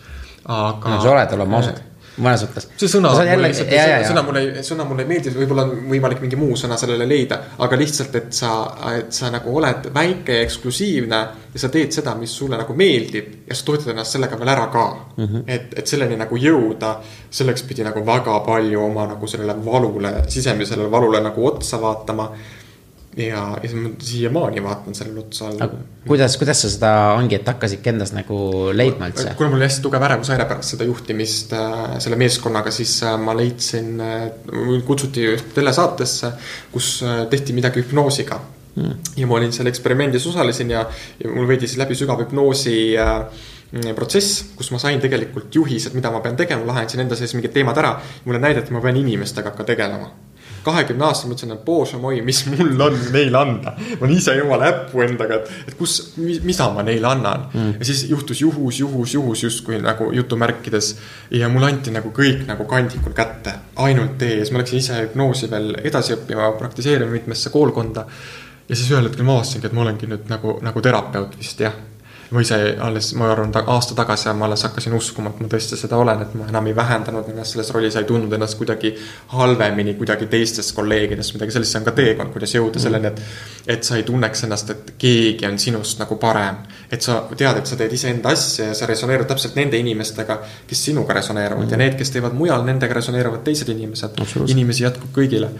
aga. no sa oled, oleme ausad mõnes mõttes. see sõna, jälle, jälle, sõna mulle, sõna mulle ei meeldi, võib-olla on võimalik mingi muu sõna sellele leida, aga lihtsalt, et sa, et sa nagu oled väike ja eksklusiivne ja sa teed seda, mis sulle nagu meeldib ja sa toetad ennast sellega veel ära ka mm. -hmm. et, et selleni nagu jõuda, selleks pidi nagu väga palju oma nagu sellele valule, sisemisele valule nagu otsa vaatama ja, ja ma siiamaani vaatan sellele otsa alla. kuidas, kuidas sa seda ongi, et hakkasidki endas nagu leidma üldse? kuna mul oli hästi tugev ärevushäire pärast seda juhtimist äh, selle meeskonnaga, siis äh, ma leidsin äh,, kutsuti telesaatesse, kus äh, tehti midagi hüpnoosiga mm.. ja ma olin seal eksperimendis, osalesin ja, ja mul veidi siis läbi sügavhüpnoosi äh, protsess, kus ma sain tegelikult juhised, mida ma pean tegema, lahendasin enda sees mingid teemad ära. mulle näidati, ma pean inimestega hakka tegelema kahekümne aastasena mõtlesin, et bože moi, mis mul on neile anda. ma olen ise jumala äppu endaga, et, et kus, mida ma neile annan mm.. ja siis juhtus juhus, juhus, juhus justkui nagu jutumärkides. ja mulle anti nagu kõik nagu kandikul kätte, ainult tee ja siis ma läksin ise hüpnoosi veel edasi õppima, praktiseerima mitmesse koolkonda. ja siis ühel hetkel ma avastasingi, et ma olengi nüüd nagu, nagu terapeut vist jah ma ise alles, ma arvan, aasta tagasi ma alles hakkasin uskuma, et ma tõesti seda olen, et ma enam ei vähendanud ennast selles rollis, ei tundnud ennast kuidagi halvemini kuidagi teistest kolleegidest, midagi sellist, see on ka teekond, kuidas jõuda selleni, et. Et sa ei tunneks ennast, et keegi on sinust nagu parem. et sa tead, et sa teed iseenda asja ja sa resoneerud täpselt nende inimestega, kes sinuga resoneeruvad mm. ja need, kes teevad mujal, nendega resoneeruvad teised inimesed. inimesi jätkub kõigile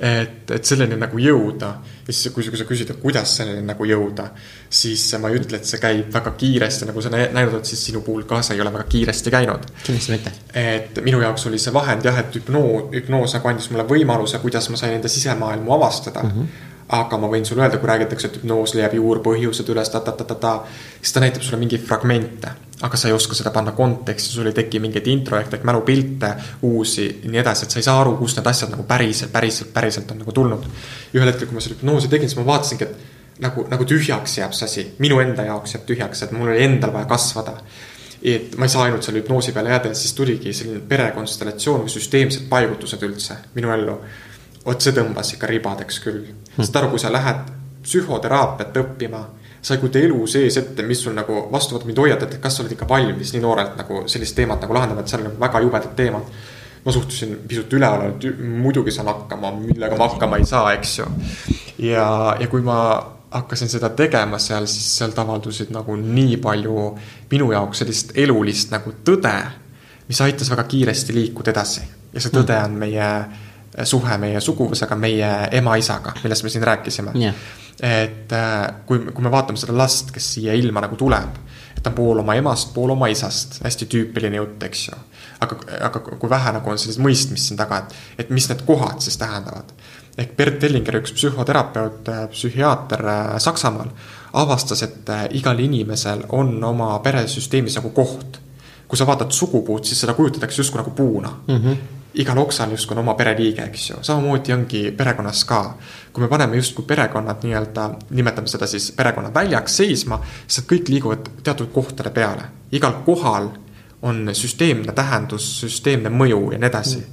et, et selleni nagu jõuda. ja siis, kui, sa küsid, et kuidas selleni nagu jõuda, siis ma ei ütle, et see käib väga kiiresti, nagu sa näinud oled, siis sinu puhul ka see ei ole väga kiiresti käinud. kindlasti mitte. et minu jaoks oli see vahend jah, et hüpnoos, hüpnoos nagu andis mulle võimaluse, kuidas ma sain enda sisemaailmu avastada mm. -hmm aga ma võin sulle öelda, kui räägitakse, et hüpnoos leiab juurpõhjused üles ta,, ta-ta-ta-ta, siis ta näitab sulle mingeid fragmente. aga sa ei oska seda panna konteksti, sul ei teki mingeid introjekte mälupilte uusi ja nii edasi, et sa ei saa aru, kust need asjad nagu päriselt, päriselt, päriselt on nagu tulnud. ja ühel hetkel, kui ma selle hüpnoosi tegin, siis ma vaatasingi, et nagu, nagu tühjaks jääb see asi, minu enda jaoks jääb tühjaks, et mul oli endal vaja kasvada et ma ei saa ainult selle hüpnoosi peale jääda ja siis tuligi selline perekonstellatsioon või süsteemsed paigutused üldse minu ellu vot see tõmbas ikka ribadeks küll hmm.. saad aru, kui sa lähed psühhoteraapiat õppima, sa ei kujuta elu sees ette, mis sul nagu vastu võtab, mind hoiatati, et kas sa oled ikka valmis nii noorelt nagu sellist teemat nagu lahendama, et seal on väga jubedad teemad. ma suhtusin pisut üleolevalt, muidugi saan hakkama, millega ma hakkama ei saa, eks ju. ja, ja kui ma hakkasin seda tegema seal, siis sealt avaldusid nagu nii palju minu jaoks sellist elulist nagu tõde, mis aitas väga kiiresti liikuda edasi. ja see tõde on meie suhe meie suguvõsaga, meie ema-isaga, millest me siin rääkisime yeah.. et äh, kui, kui me vaatame seda last, kes siia ilma nagu tuleb, et ta on pool oma emast, pool oma isast, hästi tüüpiline jutt, eks ju. aga, aga kui vähe nagu on sellist mõistmist siin taga, et, et mis need kohad siis tähendavad. ehk Bert Hellinger, üks psühhoterapeut, äh, psühhiaater äh, Saksamaal, avastas, et igal inimesel on oma peresüsteemis nagu koht kui sa vaatad sugupuud, siis seda kujutatakse justkui nagu puuna mm. -hmm igal oksal justkui on oma pereliige, eks ju, samamoodi ongi perekonnas ka. kui me paneme justkui perekonnad nii-öelda, nimetame seda siis perekonna väljaks seisma, siis nad kõik liiguvad teatud kohtade peale. igal kohal on süsteemne tähendus, süsteemne mõju ja nii edasi.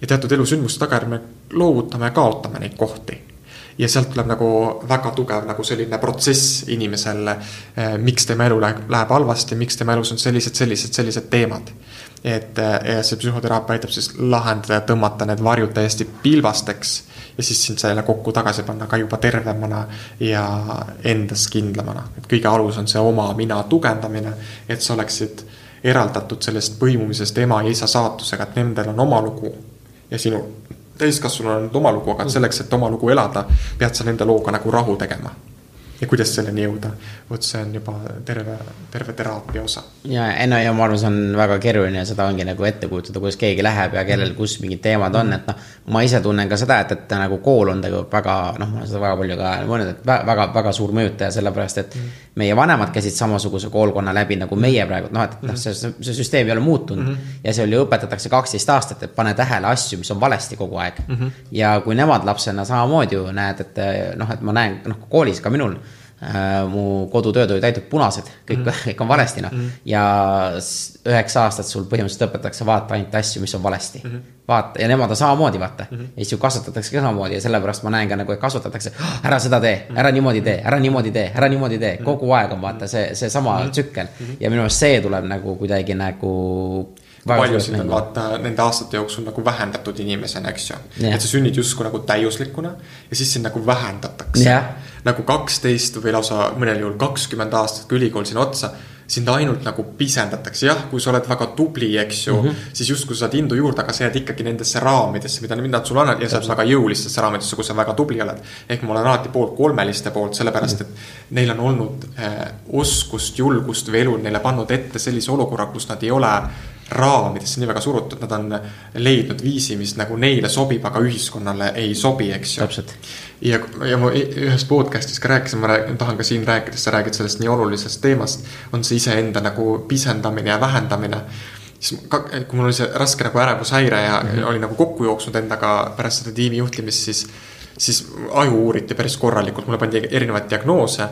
ja teatud elusündmuste tagajärjel me loovutame ja kaotame neid kohti ja sealt tuleb nagu väga tugev nagu selline protsess inimesel eh,. miks tema elu läheb, läheb halvasti, miks tema elus on sellised, sellised, sellised teemad et ja see psühhoteraapia aitab siis lahendada ja tõmmata need varjud täiesti pilbasteks. ja siis sind selle kokku tagasi panna ka juba tervemana ja endas kindlamana. et kõige alus on see oma mina tugevdamine, et sa oleksid eraldatud sellest põimumisest ema ja isa saatusega, et nendel on oma lugu ja sinu täiskasvanul on oma lugu, aga selleks, et oma lugu elada, pead sa nende looga nagu rahu tegema ja kuidas selleni jõuda. vot see on juba terve, terve teraapia osa. ja, ei no ja ma arvan, see on väga keeruline seda ongi nagu ette kujutada, kuidas keegi läheb ja kellel, kus mingid teemad on, et noh. ma ise tunnen ka seda, et, et nagu kool on tegelikult väga, noh, ma olen seda väga palju ka mõelnud, et väga, väga suur mõjutaja, sellepärast et mm. meie vanemad käisid samasuguse koolkonna läbi nagu meie praegu, noh, et noh, see, see süsteem ei ole muutunud mm. -hmm. ja seal ju õpetatakse kaksteist aastat, et pane tähele asju, mis on valesti kogu aeg mm. -hmm. ja kui nemad lapsena samamoodi ju näed, et noh, et ma näen, noh, koolis ka minul mu kodutööd olid ainult punased, kõik mm, -hmm. kõik on valesti noh mm. -hmm. ja üheksa aastat sul põhimõtteliselt õpetatakse vaata ainult asju, mis on valesti mm. -hmm. vaata ja nemad on samamoodi, vaata mm. -hmm. ja siis ju kasvatatakse ka samamoodi ja sellepärast ma näen ka nagu, et kasvatatakse. ära seda tee, ära niimoodi tee, ära niimoodi tee, ära niimoodi tee, kogu aeg on vaata see, seesama -hmm. tsükkel mm. -hmm. ja minu arust see tuleb nagu kuidagi nagu kui palju sind on vaata nende aastate jooksul nagu vähendatud inimesena, eks ju. Et sa sünnid justkui nagu täiuslikuna ja siis sind nagu vähendatakse. Yeah.. nagu kaksteist või lausa mõnel juhul kakskümmend aastat, kui ülikool sinna otsa sind ainult nagu pisendatakse, jah, kui sa oled väga tubli, eks ju mm, -hmm. siis justkui sa saad indu juurde, aga sa jääd ikkagi nendesse raamidesse, mida nad sulle annavad ja sa oled väga jõulistesse raamidesse, kus sa väga tubli oled. ehk ma olen alati poolt kolmeliste poolt, sellepärast et neil on olnud eh, oskust, julgust või elu neile pannud ette sellise olukorra, kus nad ei ole raamidesse nii väga surutud, nad on leidnud viisi, mis nagu neile sobib, aga ühiskonnale ei sobi, eks ju. ja, ja ma ühes podcast'is ka rääkisin, ma räägin, tahan ka siin rääkida, sa räägid sellest nii olulisest teemast. on see iseenda nagu pisendamine ja vähendamine. siis ka, kui mul oli see raske nagu ärevushäire ja mm -hmm. oli nagu kokku jooksnud endaga pärast seda tiimi juhtimist, siis. siis aju uuriti päris korralikult, mulle pandi erinevaid diagnoose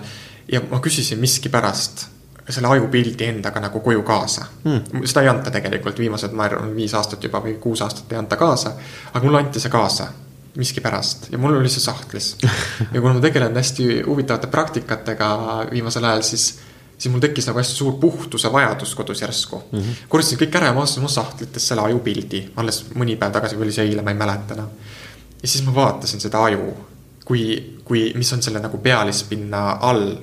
ja ma küsisin miskipärast selle ajupildi endaga nagu koju kaasa hmm.. seda ei anta tegelikult viimased, ma arvan, viis aastat juba või kuus aastat ei anta kaasa. aga mulle anti see kaasa miskipärast ja mul oli see sahtlis ja kuna ma tegelen hästi huvitavate praktikatega viimasel ajal, siis, siis mul tekkis nagu hästi suur puhtuse vajadus kodus järsku mm. -hmm. korjasin kõik ära ja ma vaatasin oma sahtlitest selle ajupildi, alles mõni päev tagasi või oli see eile, ma ei mäleta enam. ja siis ma vaatasin seda aju, kui, kui, mis on selle nagu pealispinna all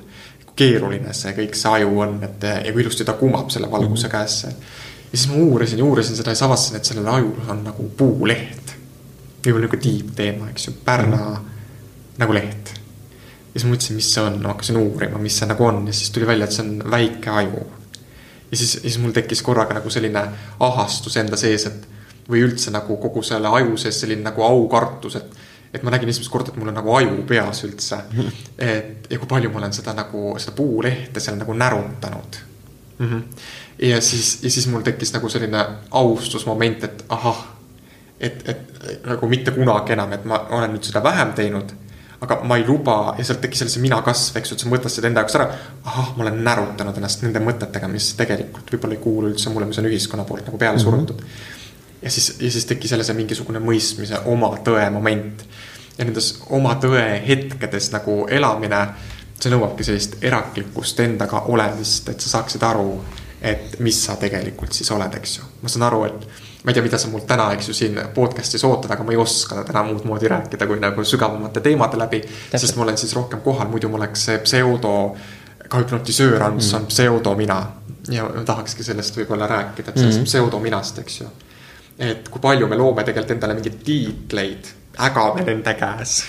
keeruline see kõik see aju on, et ja kui ilusti ta kumab selle valguse -hmm. käesse. ja siis ma uurisin ja uurisin seda ja siis avastasin, et sellel ajul on nagu puuleht. võib-olla nihuke tiib teema, eks ju, Pärna -hmm. nagu leht. ja siis ma mõtlesin, mis see on, ma hakkasin uurima, mis see nagu on ja siis tuli välja, et see on väike aju. ja siis, siis mul tekkis korraga nagu selline ahastus enda sees, et või üldse nagu kogu selle aju sees selline nagu aukartus, et et ma nägin esimest korda, et mul on nagu aju peas üldse. et ja kui palju ma olen seda nagu, seda puulehte seal nagu närutanud mm. -hmm. ja siis, ja siis mul tekkis nagu selline austusmoment, et ahah, et, et nagu mitte kunagi enam, et ma olen nüüd seda vähem teinud aga ma ei luba ja sealt tekkis jälle see mina kasv, eks ju, et sa mõtlesid enda jaoks ära. ahah, ma olen närutanud ennast nende mõtetega, mis tegelikult võib-olla ei kuulu üldse mulle, mis on ühiskonna poolt nagu peale mm -hmm. Ja siis, ja siis tekkis jälle see mingisugune mõistmise oma tõe moment. ja nendes oma tõe hetkedes nagu elamine, see nõuabki sellist eraklikkust endaga olemist, et sa saaksid aru, et mis sa tegelikult siis oled, eks ju. ma saan aru, et ma ei tea, mida sa mult täna, eks ju, siin podcast'is ootad, aga ma ei oska täna muud moodi rääkida kui nagu sügavamate teemade läbi. sest ma olen siis rohkem kohal, muidu mul oleks see pseudo, ka hüpnotisöör on mm., on pseudomina. ja tahakski sellest võib-olla rääkida, et sellest mm -hmm. pseudominast, eks ju et kui palju me loome tegelikult endale mingeid tiitleid, ägame nende käes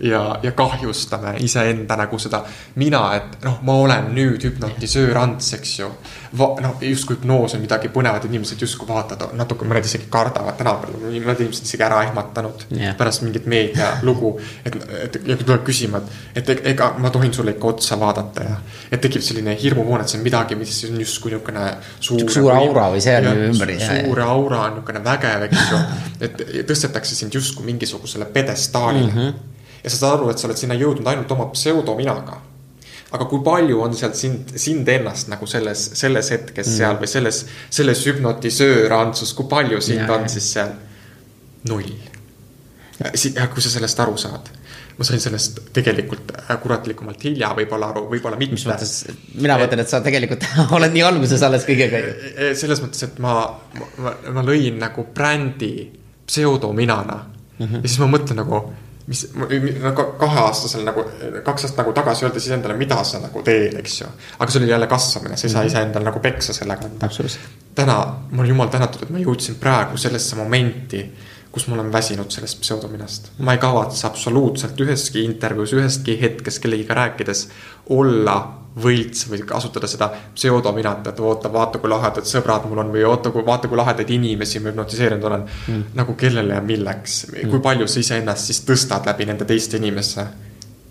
ja, ja kahjustame iseenda nagu seda mina, et noh, ma olen nüüd hüpnotisöör Ants, eks ju. Noh, justkui hüpnoos on midagi põnevat, inimesed justkui vaatavad natuke, mõned isegi kardavad tänapäeval, mõned inimesed isegi ära ehmatanud yeah. pärast mingit meedialugu. et, et ja tuleb küsima, et, et ega ma tohin sulle ikka otsa vaadata ja. et tekib selline hirmumoon, et see on midagi, mis on justkui niisugune suur. suur aura või see on ümber. suur aura on niisugune vägev, eks ju. et tõstetakse sind justkui mingisugusele pjedestaalile mm. -hmm ja sa saad aru, et sa oled sinna jõudnud ainult oma pseudominaga. Aga kui palju on sealt sind, sind ennast nagu selles, selles hetkes mm. seal või selles, selles hüpnotisöör Antsus, kui palju sind ja, on siis seal? null. ja kui sa sellest aru saad ma sain sellest tegelikult kuratlikumalt hilja võib-olla aru, võib-olla mitte. mis mõttes, mina mõtlen, et sa tegelikult oled nii alguses alles kõigega ju. E, selles mõttes, et ma, ma, ma lõin nagu brändi pseudominana mm. -hmm. ja siis ma mõtlen nagu mis nagu kaheaastasel nagu, kaks aastat nagu tagasi öelda siis endale, mida sa nagu teed, eks ju. aga see oli jälle kasvamine, sa ei saa -hmm. iseendale nagu peksa sellega anda. täna, ma olen jumal tänatud, et ma jõudsin praegu sellesse momenti, kus ma olen väsinud sellest pseudominast. ma ei kavatse absoluutselt üheski intervjuus, ühestki hetkest kellegiga rääkides olla võlts või kasutada seda pseudominat, et oota, vaata, kui lahedad sõbrad mul on või oota, kui vaata, kui lahedaid inimesi ma hüpnotiseerinud olen mm.. nagu kellele ja milleks mm., kui palju sa iseennast siis tõstad läbi nende teiste inimeste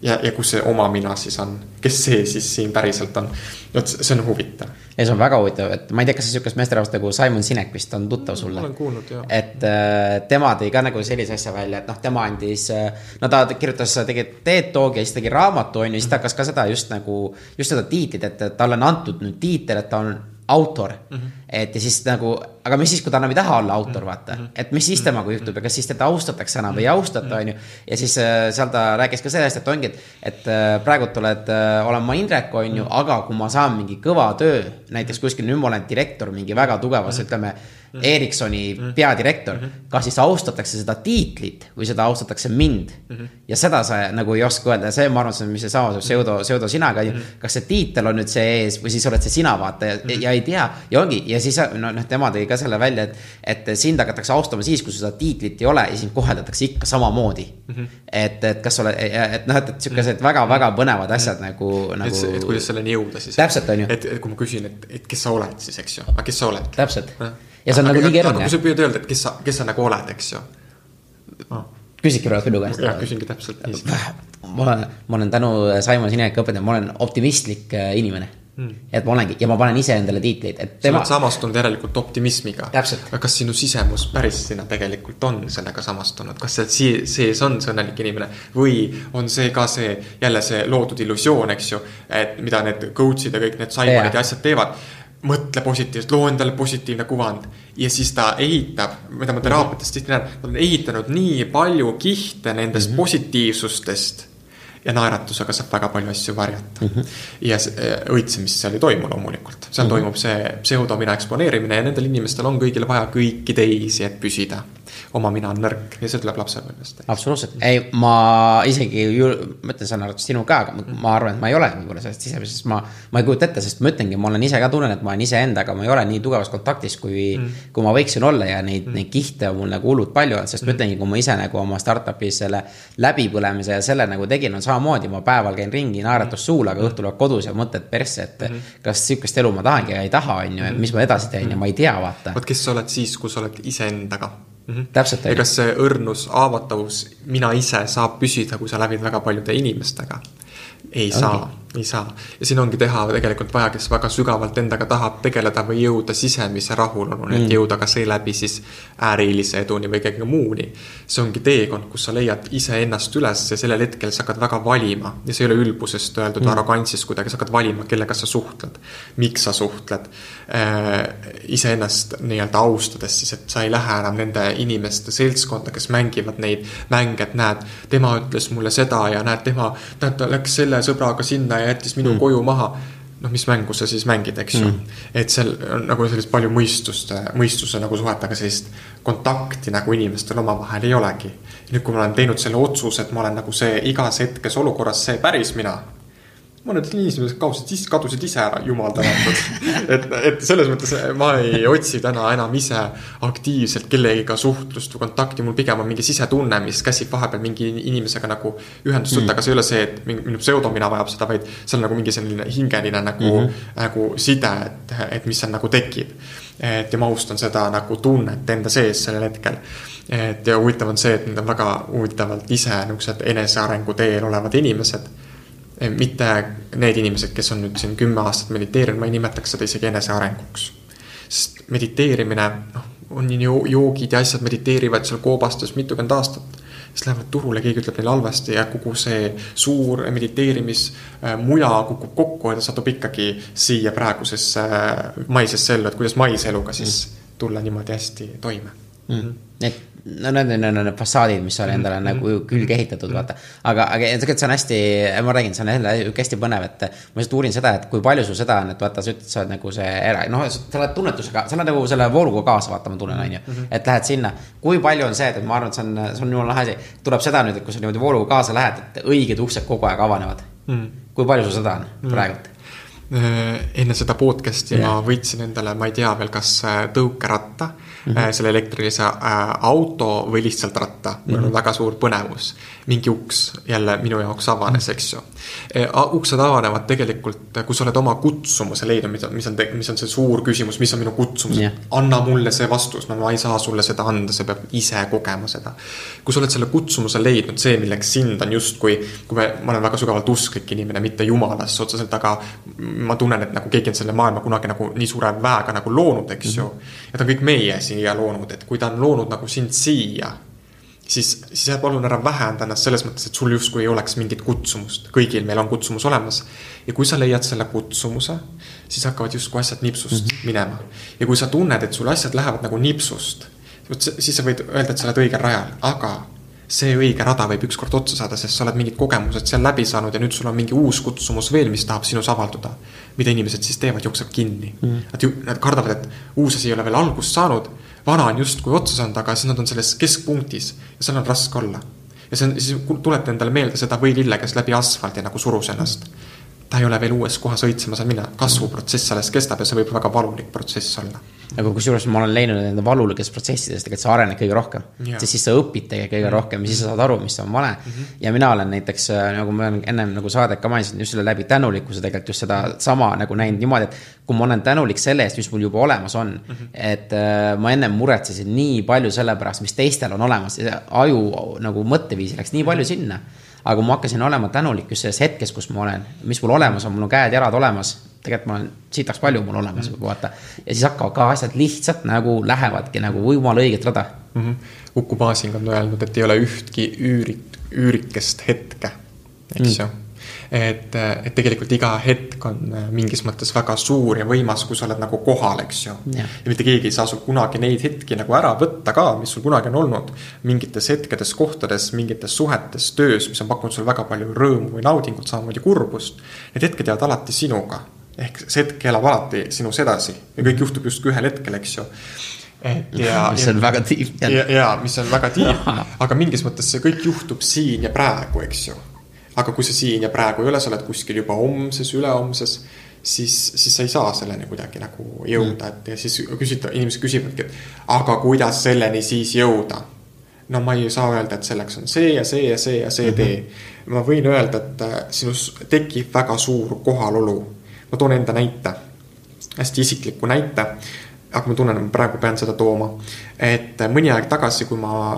ja, ja kus see oma mina siis on, kes see siis siin päriselt on. vot see on huvitav. Ja see on väga huvitav, et ma ei tea, kas sihukest meesterahvast nagu Simon Sinek vist on tuttav sulle? olen kuulnud, jah. et äh, tema tõi ka nagu sellise asja välja, et noh, tema andis äh,, no ta kirjutas tegelikult TED Talki ja siis tegi raamatu, on ju, siis ta hakkas ka seda just nagu, just seda tiitlit, et talle on antud nüüd tiitel, et ta on autor mm. -hmm. et ja siis nagu, aga mis siis, kui ta enam ei taha olla autor, mhm. vaata -hmm. et mis siis temaga juhtub ja kas siis teda austatakse enam või ei austata, mhm. on ju. ja siis äh, seal ta rääkis ka sellest, et ongi, et, et äh, praegult oled äh,, olen ma Indrek, on ju aga kui ma saan mingi kõva töö, näiteks kuskil nüüd ma olen direktor mingi väga tugevas ütleme. Ericssoni mm -hmm. peadirektor. Kas siis austatakse seda tiitlit või seda austatakse mind? Ja seda sa nagu ei oska öelda. Ja see, ma arvan, see on, mis seesama pseudo, pseudo sina ka ju. Kas see tiitel on nüüd see ees või siis oled see sina, vaata ja ja ei tea. ja ongi, ja siis no noh, tema tõi ka selle välja, et, et sind hakatakse austama siis, kui seda tiitlit ei ole ja sind koheldatakse ikka samamoodi. Et, et kas sa oled, et noh, et, et sihukesed väga-väga põnevad asjad nagu, nagu. et, et kuidas selleni jõuda siis. täpselt, on ju. et, et kui ma küsin, et, et kes sa oled siis, eks ju, aga kes sa oled? täpselt. Ja see on aga, nagu nii keeruline. kui sa püüad öelda, et kes sa, kes sa nagu oled, eks ju oh.. küsidki praegu minu käest. jah, küsingi täpselt nii. ma olen, ma olen tänu Simon Sineki õpetanud, ma olen optimistlik äh, inimene Hmm. et ma olengi ja ma panen iseendale tiitleid, et tema. sa oled samastunud järelikult optimismiga. aga kas sinu sisemus päris sinna tegelikult on sellega samastunud, kas see sees on see õnnelik inimene või on see ka see jälle see loodud illusioon, eks ju, et mida need coach'id ja kõik need Simonid ja asjad teevad mõtle positiivselt, loo endale positiivne kuvand. ja siis ta ehitab, mida ma teraapiates tihti näen, ta on ehitanud nii palju kihte nendest mm -hmm. positiivsustest. ja naeratusega saab väga palju asju varjata mm. -hmm. ja õitsemist seal ei toimu loomulikult, seal mm -hmm. toimub see pseudomina eksponeerimine ja nendel inimestel on kõigil vaja kõiki teisi, et püsida oma mina on nõrk ja see tuleb lapsepõlvest. absoluutselt, ei, ma isegi mõtlen selle arvates sinu ka, aga ma arvan, et ma ei ole võib-olla sellest sisemisest, sest ma. ma ei kujuta ette, sest ma ütlengi, ma olen ise ka tunnen, et ma olen iseendaga, ma ei ole nii tugevas kontaktis, kui mm., kui ma võiksin olla ja neid mm., neid kihte on mul nagu hullult palju olnud, sest mm. ma ütlengi, kui ma ise nagu oma startup'is selle läbipõlemise ja selle nagu tegin, on samamoodi, ma päeval käin ringi, naeratus suul, aga õhtul oled kodus ja mõtled persse, et mm. kas sihukest elu ma tahangi ja ei taha, on ju, et mis ma edasi teen ja ma ei tea, vaata. vot kes sa oled siis, kui sa oled iseendaga mm. -hmm. täpselt. ja kas see õrnus, haavatavus, mina ise saab püsida, kui sa läbid väga paljude inimestega? ei okay. saa ei saa. ja siin ongi teha tegelikult vaja, kes väga sügavalt endaga tahab tegeleda või jõuda sisemise rahuloluni mm., et jõuda ka seeläbi siis ärilise eduni või kõige muuni. see ongi teekond, kus sa leiad iseennast üles ja sellel hetkel sa hakkad väga valima ja see ei ole ülbusest öeldud mm., arrogantsist kuidagi, sa hakkad valima, kellega sa suhtled. miks sa suhtled äh,, iseennast nii-öelda austades siis, et sa ei lähe enam nende inimeste seltskonda, kes mängivad neid mänge, et näed, tema ütles mulle seda ja näed, tema, näed, ta läks selle sõbraga sinna ja ja jättis minu mm. koju maha. noh, mis mängu sa siis mängid, eks ju mm.. et seal on nagu sellist palju mõistust, mõistuse nagu suhetega sellist kontakti nagu inimestel omavahel ei olegi. nüüd, kui ma olen teinud selle otsuse, et ma olen nagu see igas hetkes olukorras see päris mina mõned inimesed kaotasid ise, kadusid ise ära, jumal tänatud et, et selles mõttes ma ei otsi täna enam ise aktiivselt kellegiga suhtlust või kontakti, mul pigem on mingi sisetunne, mis käsib vahepeal mingi inimesega nagu ühendust võtta mm., aga see ei ole see, et minu pseudomina vajab seda, vaid see on nagu mingi selline hingeline nagu mm, -hmm. nagu side, et, et mis seal nagu tekib. et ja ma austan seda nagu tunnet enda sees sellel hetkel et ja huvitav on see, et need on väga huvitavalt ise niisugused enesearengu teel olevad inimesed mitte need inimesed, kes on nüüd siin kümme aastat mediteerinud, ma ei nimetaks seda isegi enesearenguks. sest mediteerimine, noh, on ju joogid ja asjad mediteerivad seal koobastes mitukümmend aastat. siis lähevad turule, keegi ütleb neile halvasti ja kogu see suur mediteerimismuja kukub kokku ja ta satub ikkagi siia praegusesse maisesse ellu, et kuidas maiseluga siis tulla niimoodi hästi toime mm. -hmm. et no need on need, need fassaadid, mis on endale mm -hmm. nagu külge ehitatud, vaata. aga, aga tegelikult see on hästi, ma räägin, see on jälle hästi põnev, et ma lihtsalt uurin seda, et kui palju sul seda on, et vaata, sa ütled, sa oled nagu see era-, noh, sa oled tunnetusega, sa oled nagu selle vooluga kaasa, vaata, ma tunnen, on ju. Mhm. et lähed sinna, kui palju on see, et ma arvan, et see on, see on jumala lahe asi. tuleb seda nüüd, et kui sa niimoodi vooluga kaasa lähed, et õiged uksed kogu aeg avanevad mm. -hmm. kui palju sul seda on mm -hmm. praegult? Äh, enne seda podcast'i yeah. ma võtsin endale, ma ei tea veel, kas äh, tõukeratta mm -hmm. selle elektrilise auto või lihtsalt ratta. mul mm on väga suur põnevus. mingi uks jälle minu jaoks avanes, eks ju. Uksed avanevad tegelikult, kui sa oled oma kutsumuse leidnud, mis on, mis on, mis on see suur küsimus, mis on minu kutsumus yeah.. anna mulle see vastus, no ma ei saa sulle seda anda, sa pead ise kogema seda. kui sa oled selle kutsumuse leidnud, see, milleks sind on justkui, kui me, ma olen väga sügavalt usklik inimene, mitte jumalasse otseselt, aga ma tunnen, et nagu keegi on selle maailma kunagi nagu nii suure väega nagu loonud, eks mm -hmm. ju. ja ta on kõik meie siia loonud, et kui ta on loonud nagu sind siia, siis, siis sa palun ära vähenda ennast selles mõttes, et sul justkui ei oleks mingit kutsumust. kõigil meil on kutsumus olemas. ja kui sa leiad selle kutsumuse, siis hakkavad justkui asjad nipsust mm -hmm. minema. ja kui sa tunned, et sul asjad lähevad nagu nipsust, siis sa võid öelda, et sa oled õigel rajal, aga see õige rada võib ükskord otsa saada, sest sa oled mingid kogemused seal läbi saanud ja nüüd sul on mingi uus kutsumus veel, mis tahab sinus avalduda. mida inimesed siis teevad, jooksevad kinni mm.. Nad ju, nad kardavad, et uus asi ei ole veel algust saanud, vana on justkui otsa saanud, aga siis nad on selles keskpunktis ja seal on raske olla. ja see on, siis tuleta endale meelde seda võilille, kes läbi asfaldi nagu surus ennast mm ta ei ole veel uues kohas õitsema saanud minna, kasvuprotsess alles kestab ja see võib väga valulik protsess olla. aga kusjuures ma olen leidnud nende valulikes protsessides tegelikult sa arened kõige rohkem sest siis sa õpid tegelikult kõige mhm. rohkem ja siis sa saad aru, mis on vale mm. -hmm. ja mina olen näiteks, äh, nagu ma olen ennem nagu saadet ka mainisin, just selle läbi tänulikkuse tegelikult just sedasama nagu näinud niimoodi, et kui ma olen tänulik selle eest, mis mul juba olemas on mm. -hmm. et äh, ma ennem muretsesin nii palju selle pärast, mis teistel on olemas, aju nagu mõtteviisi läks nii palju mhm. sinna aga kui ma hakkasin olema tänulik just selles hetkes, kus ma olen, mis mul olemas on, mul on käed-jalad olemas. tegelikult ma olen, sitaks palju mul olemas -hmm. vaata. ja siis hakkavad ka asjad lihtsalt nagu lähevadki nagu jumala õiget rada mm. -hmm. Uku Masing on öelnud, et ei ole ühtki üürik, üürikest hetke, eks mm. ju et, et tegelikult iga hetk on äh, mingis mõttes väga suur ja võimas, kui sa oled nagu kohal, eks ju. ja mitte keegi ei saa sul kunagi neid hetki nagu ära võtta ka, mis sul kunagi on olnud. mingites hetkedes, kohtades, mingites suhetes, töös, mis on pakkunud sulle väga palju rõõmu või naudingut, samamoodi kurbust. Need hetked jäävad alati sinuga. ehk see hetk elab alati sinus edasi ja kõik juhtub justkui ühel hetkel, eks ju et ja. mis on väga tiib. ja, ja mis on väga tiib, aga mingis mõttes see kõik juhtub siin ja praegu, eks ju aga kui sa siin ja praegu ei ole, sa oled kuskil juba homses, ülehomses, siis, siis sa ei saa selleni kuidagi nagu jõuda, et ja siis küsida, inimesed küsivadki, et aga kuidas selleni siis jõuda. no ma ei saa öelda, et selleks on see ja see ja see ja see mm -hmm. tee. ma võin öelda, et äh, sinus tekib väga suur kohalolu. ma toon enda näite, hästi isikliku näite aga ma tunnen, et ma praegu pean seda tooma. et mõni aeg tagasi, kui ma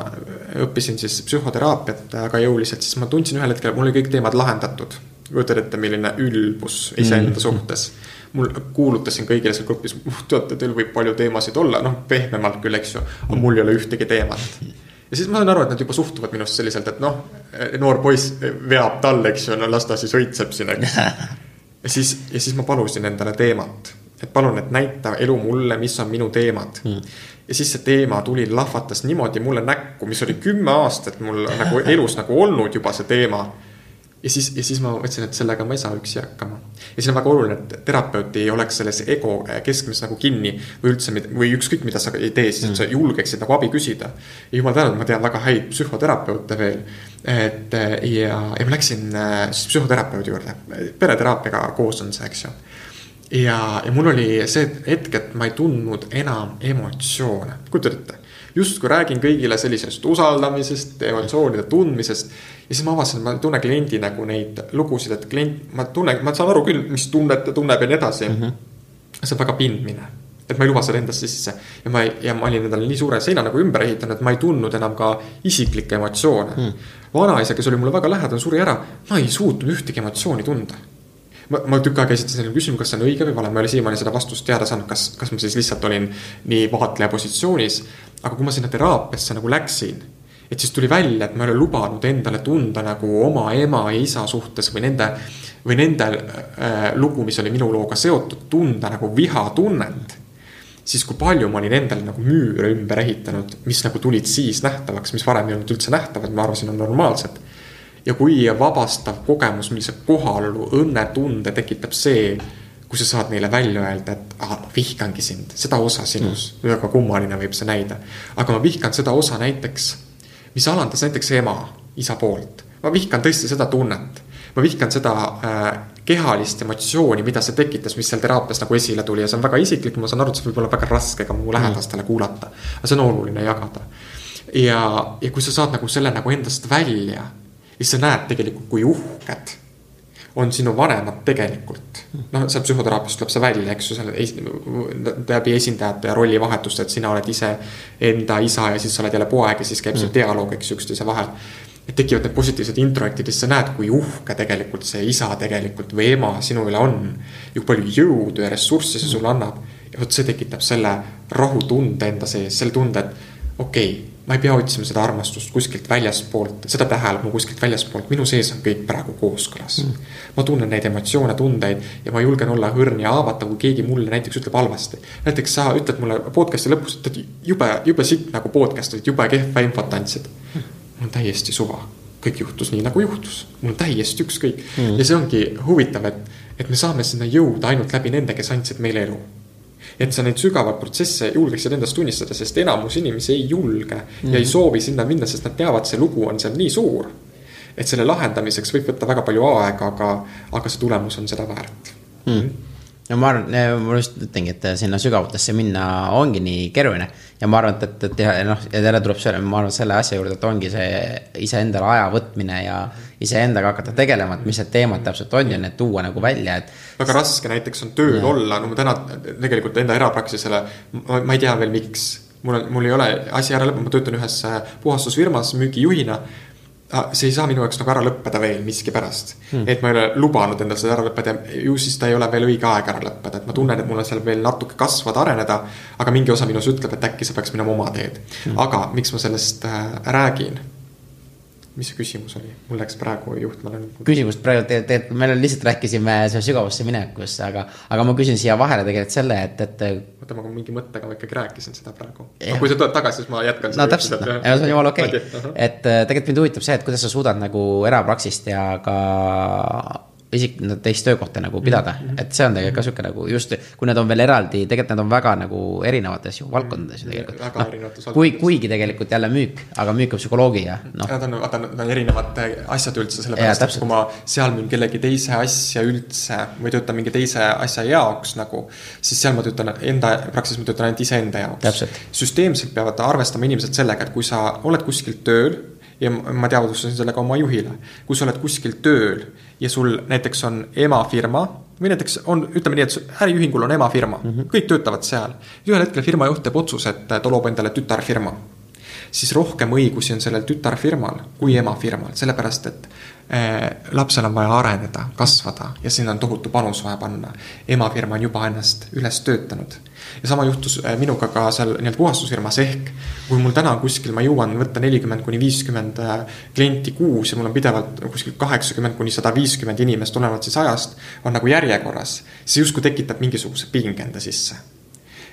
õppisin siis psühhoteraapiat väga jõuliselt, siis ma tundsin ühel hetkel, mul oli kõik teemad lahendatud. kujutad ette, milline ülbus iseenda mm. suhtes. mul kuulutasin kõigile seal grupis, teate, teil võib palju teemasid olla, noh, pehmemalt küll, eks ju, aga mul ei ole ühtegi teemat ja siis ma sain aru, et nad juba suhtuvad minust selliselt, et noh, noor poiss veab tal, eks ju, no las ta siis õitseb siin, eks. ja siis, ja siis ma palusin endale teemat et palun, et näita elu mulle, mis on minu teemad mm. ja siis see teema tuli, lahvatas niimoodi mulle näkku, mis oli kümme aastat mul nagu elus nagu olnud juba see teema. ja siis, ja siis ma mõtlesin, et sellega ma ei saa üksi hakkama. ja siin on väga oluline, et terapeut ei oleks selles ego keskmes nagu kinni või üldse, või ükskõik, mida sa ei tee, siis mm. sa julgeksid nagu abi küsida. ja jumal tänatud, ma tean väga häid psühhoterapeute veel. et ja, ja ma läksin äh, psühhoterapeudi juurde, pereteraapiaga koos on see, eks ju ja, ja mul oli see hetk, et ma ei tundnud enam emotsioone, kujutad ette. justkui räägin kõigile sellisest usaldamisest, emotsioonide tundmisest. ja siis ma avastasin, ma ei tunne kliendi nagu neid lugusid, et klient, ma tunnen, ma saan aru küll, mis tunnet ta tunneb ja nii edasi mm. -hmm. see on väga pindmine et ma ei luba seda endasse sisse ja ma ei, ja ma olin endale nii suure seina nagu ümber ehitanud, et ma ei tundnud enam ka isiklikke emotsioone mm.. vanaisa, kes oli mulle väga lähedane, suri ära, ma ei suutnud ühtegi emotsiooni tunda ma, ma tükk aega esitasin selle küsimuse, kas see on õige või vale, ma ei ole siiamaani seda vastust teada saanud, kas, kas ma siis lihtsalt olin nii vaatleja positsioonis. aga kui ma sinna teraapiasse nagu läksin, et siis tuli välja, et ma ei ole lubanud endale tunda nagu oma ema ja isa suhtes või nende, või nende äh, lugu, mis oli minu looga seotud, tunda nagu vihatunnet. Siis kui palju ma olin endale nagu müüre ümber ehitanud, mis nagu tulid siis nähtavaks, mis varem ei olnud üldse nähtavad, ma arvasin, on normaalsed ja kui vabastav kogemus, millise kohalolu, õnnetunde tekitab see, kui sa saad neile välja öelda, et ah, ma vihkangi sind, seda osa sinus mm., väga kummaline võib see näida. aga ma vihkan seda osa näiteks, mis alandas näiteks ema, isa poolt. ma vihkan tõesti seda tunnet. ma vihkan seda äh, kehalist emotsiooni, mida see tekitas, mis seal teraapias nagu esile tuli ja see on väga isiklik, ma saan aru, et see võib olla väga raske ka mu lähedastele mm. kuulata. aga see on oluline jagada. ja, ja kui sa saad nagu selle nagu endast välja siis sa näed tegelikult, kui uhked on sinu vanemad tegelikult. noh, seal psühhoteraapiast tuleb see välja, eks ju, seal läbi esindajate ja rollivahetust, et sina oled ise enda isa ja siis sa oled jälle poeg ja siis käib see mm. dialoog, eks ju, üksteise vahel. et tekivad need positiivsed introjektid ja siis sa näed, kui uhke tegelikult see isa tegelikult või ema sinu üle on. ja kui palju jõudu ja ressurssi see sulle annab. ja vot see tekitab selle rahutunde enda sees, selle tunde, et okei okay, ma ei pea otsima seda armastust kuskilt väljaspoolt, seda tähelepanu kuskilt väljaspoolt, minu sees on kõik praegu kooskõlas. Mm.. ma tunnen neid emotsioone, tundeid ja ma julgen olla õrn ja haavatav, kui keegi mulle näiteks ütleb halvasti. näiteks sa ütled mulle podcast'i lõpus, et jube, jube sitt nagu podcast olid, jube kehva infot andsid. Mm.. mul on täiesti suva. kõik juhtus nii, nagu juhtus, mul on täiesti ükskõik. Mm. ja see ongi huvitav, et, et me saame sinna jõuda ainult läbi nende, kes andsid meile elu et sa neid sügavaid protsesse julgeksid endast tunnistada, sest enamus inimesi ei julge mm -hmm. ja ei mhm. soovi sinna minna, sest nad teavad, see lugu on seal nii suur. et selle lahendamiseks võib võtta väga palju aega, aga, aga see tulemus on seda väärt mm no ma arvan, ma just ütlengi, et sinna sügavutesse minna ongi nii keeruline. ja ma arvan, et, et, et noh, ja jälle tuleb selle, ma arvan selle asja juurde, et ongi see iseendale aja võtmine ja iseendaga hakata tegelema, et mis need teemad täpselt on ja need tuua nagu välja, et. väga raske näiteks on tööl ja. olla, no ma täna tegelikult enda erapraksisele, ma ei tea veel, miks mul on, mul ei ole asi ära lõppenud, ma töötan ühes puhastusfirmas müügijuhina see ei saa minu jaoks nagu ära lõppeda veel miskipärast. Hmm.. et ma ei ole lubanud endal seda ära lõppeda, ju siis ta ei ole veel õige aeg ära lõppeda, et ma tunnen, et mul on seal veel natuke kasvada, areneda. aga mingi osa minus ütleb, et äkki sa peaks minema oma teed. Hmm.. aga miks ma sellest äh, räägin mis see küsimus oli, mul läks praegu juhtmele. küsimust praegu tegelikult, me lihtsalt rääkisime sügavusse minekust, aga, aga ma küsin siia vahele tegelikult selle, et, et. oota, ma mingi mõttega ma ikkagi rääkisin seda praegu. aga kui sa tuled tagasi, siis ma jätkan. no täpselt, noh, see on jumala okei okay.. et äh, tegelikult mind huvitab see, et kuidas sa suudad nagu erapraksist ja ka isik, teist töökohta nagu pidada mm, -hmm. et see on tegelikult ka sihuke nagu just, kui need on veel eraldi, tegelikult need on väga nagu erinevates ju valdkondades ju tegelikult. väga no, erinevates valdkondades. kui, kuigi tegelikult jälle müük, aga müük on psühholoogia, noh. Nad on, vaata, nad on erinevad asjad üldse, sellepärast et kui ma seal müün kellegi teise asja üldse või töötan mingi teise asja jaoks nagu, siis seal ma töötan enda, praktiliselt ma töötan ainult iseenda jaoks. süsteemselt peavad arvestama inimesed sellega, et kui sa oled kuskil tööl ja ma teadvustasin selle ka oma juhile. kui sa oled kuskil tööl ja sul näiteks on emafirma või näiteks on, ütleme nii, et äriühingul on emafirma mm, -hmm. kõik töötavad seal. ühel hetkel firma juht teeb otsuse, et ta loob endale tütarfirma. siis rohkem õigusi on sellel tütarfirmal kui emafirmal, sellepärast et lapsel on vaja areneda, kasvada ja sinna on tohutu panus vaja panna. emafirma on juba ennast üles töötanud. Ja sama juhtus äh, minuga ka seal nii-öelda puhastusfirmas ehk kui mul täna kuskil ma jõuan võtta nelikümmend kuni viiskümmend äh, klienti kuus ja mul on pidevalt kuskil kaheksakümmend kuni sada viiskümmend inimest, olenevalt siis ajast, on nagu järjekorras, see justkui tekitab mingisuguse pinge enda sisse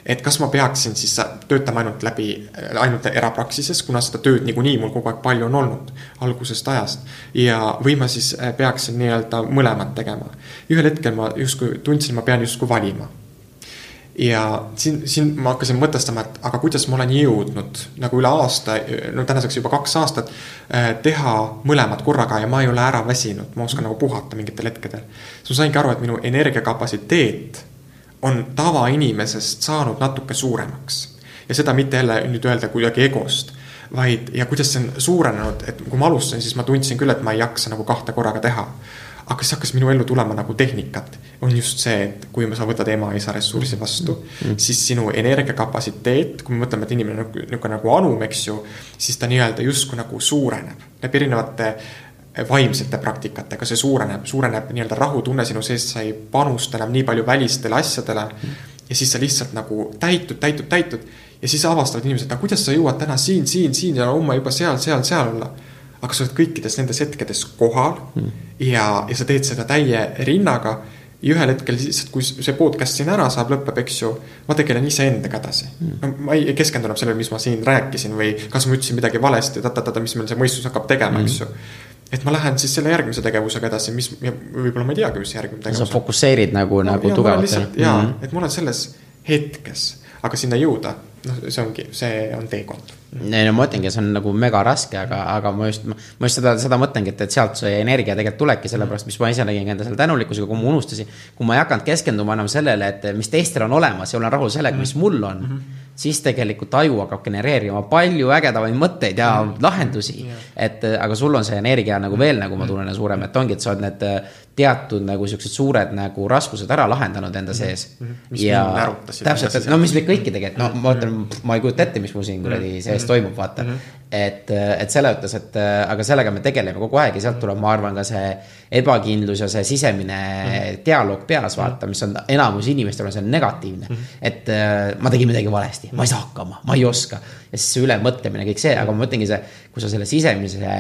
et kas ma peaksin siis töötama ainult läbi, äh, ainult erapraksises, kuna seda tööd niikuinii mul kogu aeg palju on olnud algusest ajast. ja, või ma siis peaksin nii-öelda mõlemat tegema. ühel hetkel ma justkui tundsin, ma pean justkui valima ja siin, siin ma hakkasin mõtestama, et aga kuidas ma olen jõudnud nagu üle aasta, no tänaseks juba kaks aastat, äh, teha mõlemat korraga ja ma ei ole ära väsinud, ma oskan nagu puhata mingitel hetkedel. siis ma saingi aru, et minu energiakapatsiteet on tavainimesest saanud natuke suuremaks. ja seda mitte jälle nüüd öelda kuidagi egost, vaid, ja kuidas see on suurenenud, et kui ma alustasin, siis ma tundsin küll, et ma ei jaksa nagu kahte korraga teha aga siis hakkas minu ellu tulema nagu tehnikat. on just see, et kui sa võtad ema-isa ressursi vastu mm, -hmm. siis sinu energiakapatsiteet, kui me mõtleme, et inimene on niisugune nagu anum, eks ju. siis ta nii-öelda justkui nagu suureneb läbi erinevate vaimsete praktikatega, see suureneb, suureneb nii-öelda rahutunne sinu sees, sa ei panusta enam nii palju välistele asjadele. ja siis sa lihtsalt nagu täitud, täitud, täitud ja siis avastavad inimesed, aga kuidas sa jõuad täna siin, siin, siin ja homme juba seal, seal, seal olla aga sa oled kõikides nendes hetkedes kohal mm. ja, ja sa teed seda täie rinnaga. ja ühel hetkel lihtsalt, kui see podcast siin ära saab, lõpeb, eks ju, ma tegelen iseendaga edasi mm.. no ma ei keskendu enam sellele, mis ma siin rääkisin või kas ma ütlesin midagi valesti, ta-ta-ta, mis meil see mõistus hakkab tegema mm., eks ju et ma lähen siis selle järgmise tegevusega edasi, mis võib-olla ma ei teagi, mis järgmine tegevus on. sa fokusseerid nagu no,, nagu tugevalt. jaa mm, -hmm. et ma olen selles hetkes, aga sinna jõuda noh, see ongi, see on teekond. ei no ma ütlengi, see on nagu mega raske, aga, aga ma just, ma just seda, seda mõtlengi, et, et sealt see energia tegelikult tulebki, sellepärast, mis ma ise nägin enda selle tänulikkusega, kui ma unustasin. kui ma ei hakanud keskenduma enam sellele, et mis teistel on olemas ja olen rahul sellega, mis mul on mm. -hmm siis tegelikult aju hakkab genereerima palju ägedamaid mõtteid ja mm. lahendusi. Yeah.. et aga sul on see energia nagu veel nagu ma tunnen suurem, et ongi, et sa oled need teatud nagu siuksed suured nagu raskused ära lahendanud enda sees mm. -hmm. ja täpselt, no mis meid kõiki tegelikult, no ma ütlen, ma ei kujuta ette, mis mul siin kuradi mhm. sees toimub, vaata mm. -hmm. et, et selle ütles, et aga sellega me tegeleme kogu aeg ja sealt tuleb, ma arvan, ka see ebakindlus ja see sisemine mm -hmm. dialoog peas, vaata, mis on enamus inimestel on see negatiivne mm. -hmm. et ma tegin midagi valesti, ma ei saa hakkama, ma ei oska. ja siis see ülemõtlemine, kõik see, aga ma mõtlengi see, kui sa selle sisemise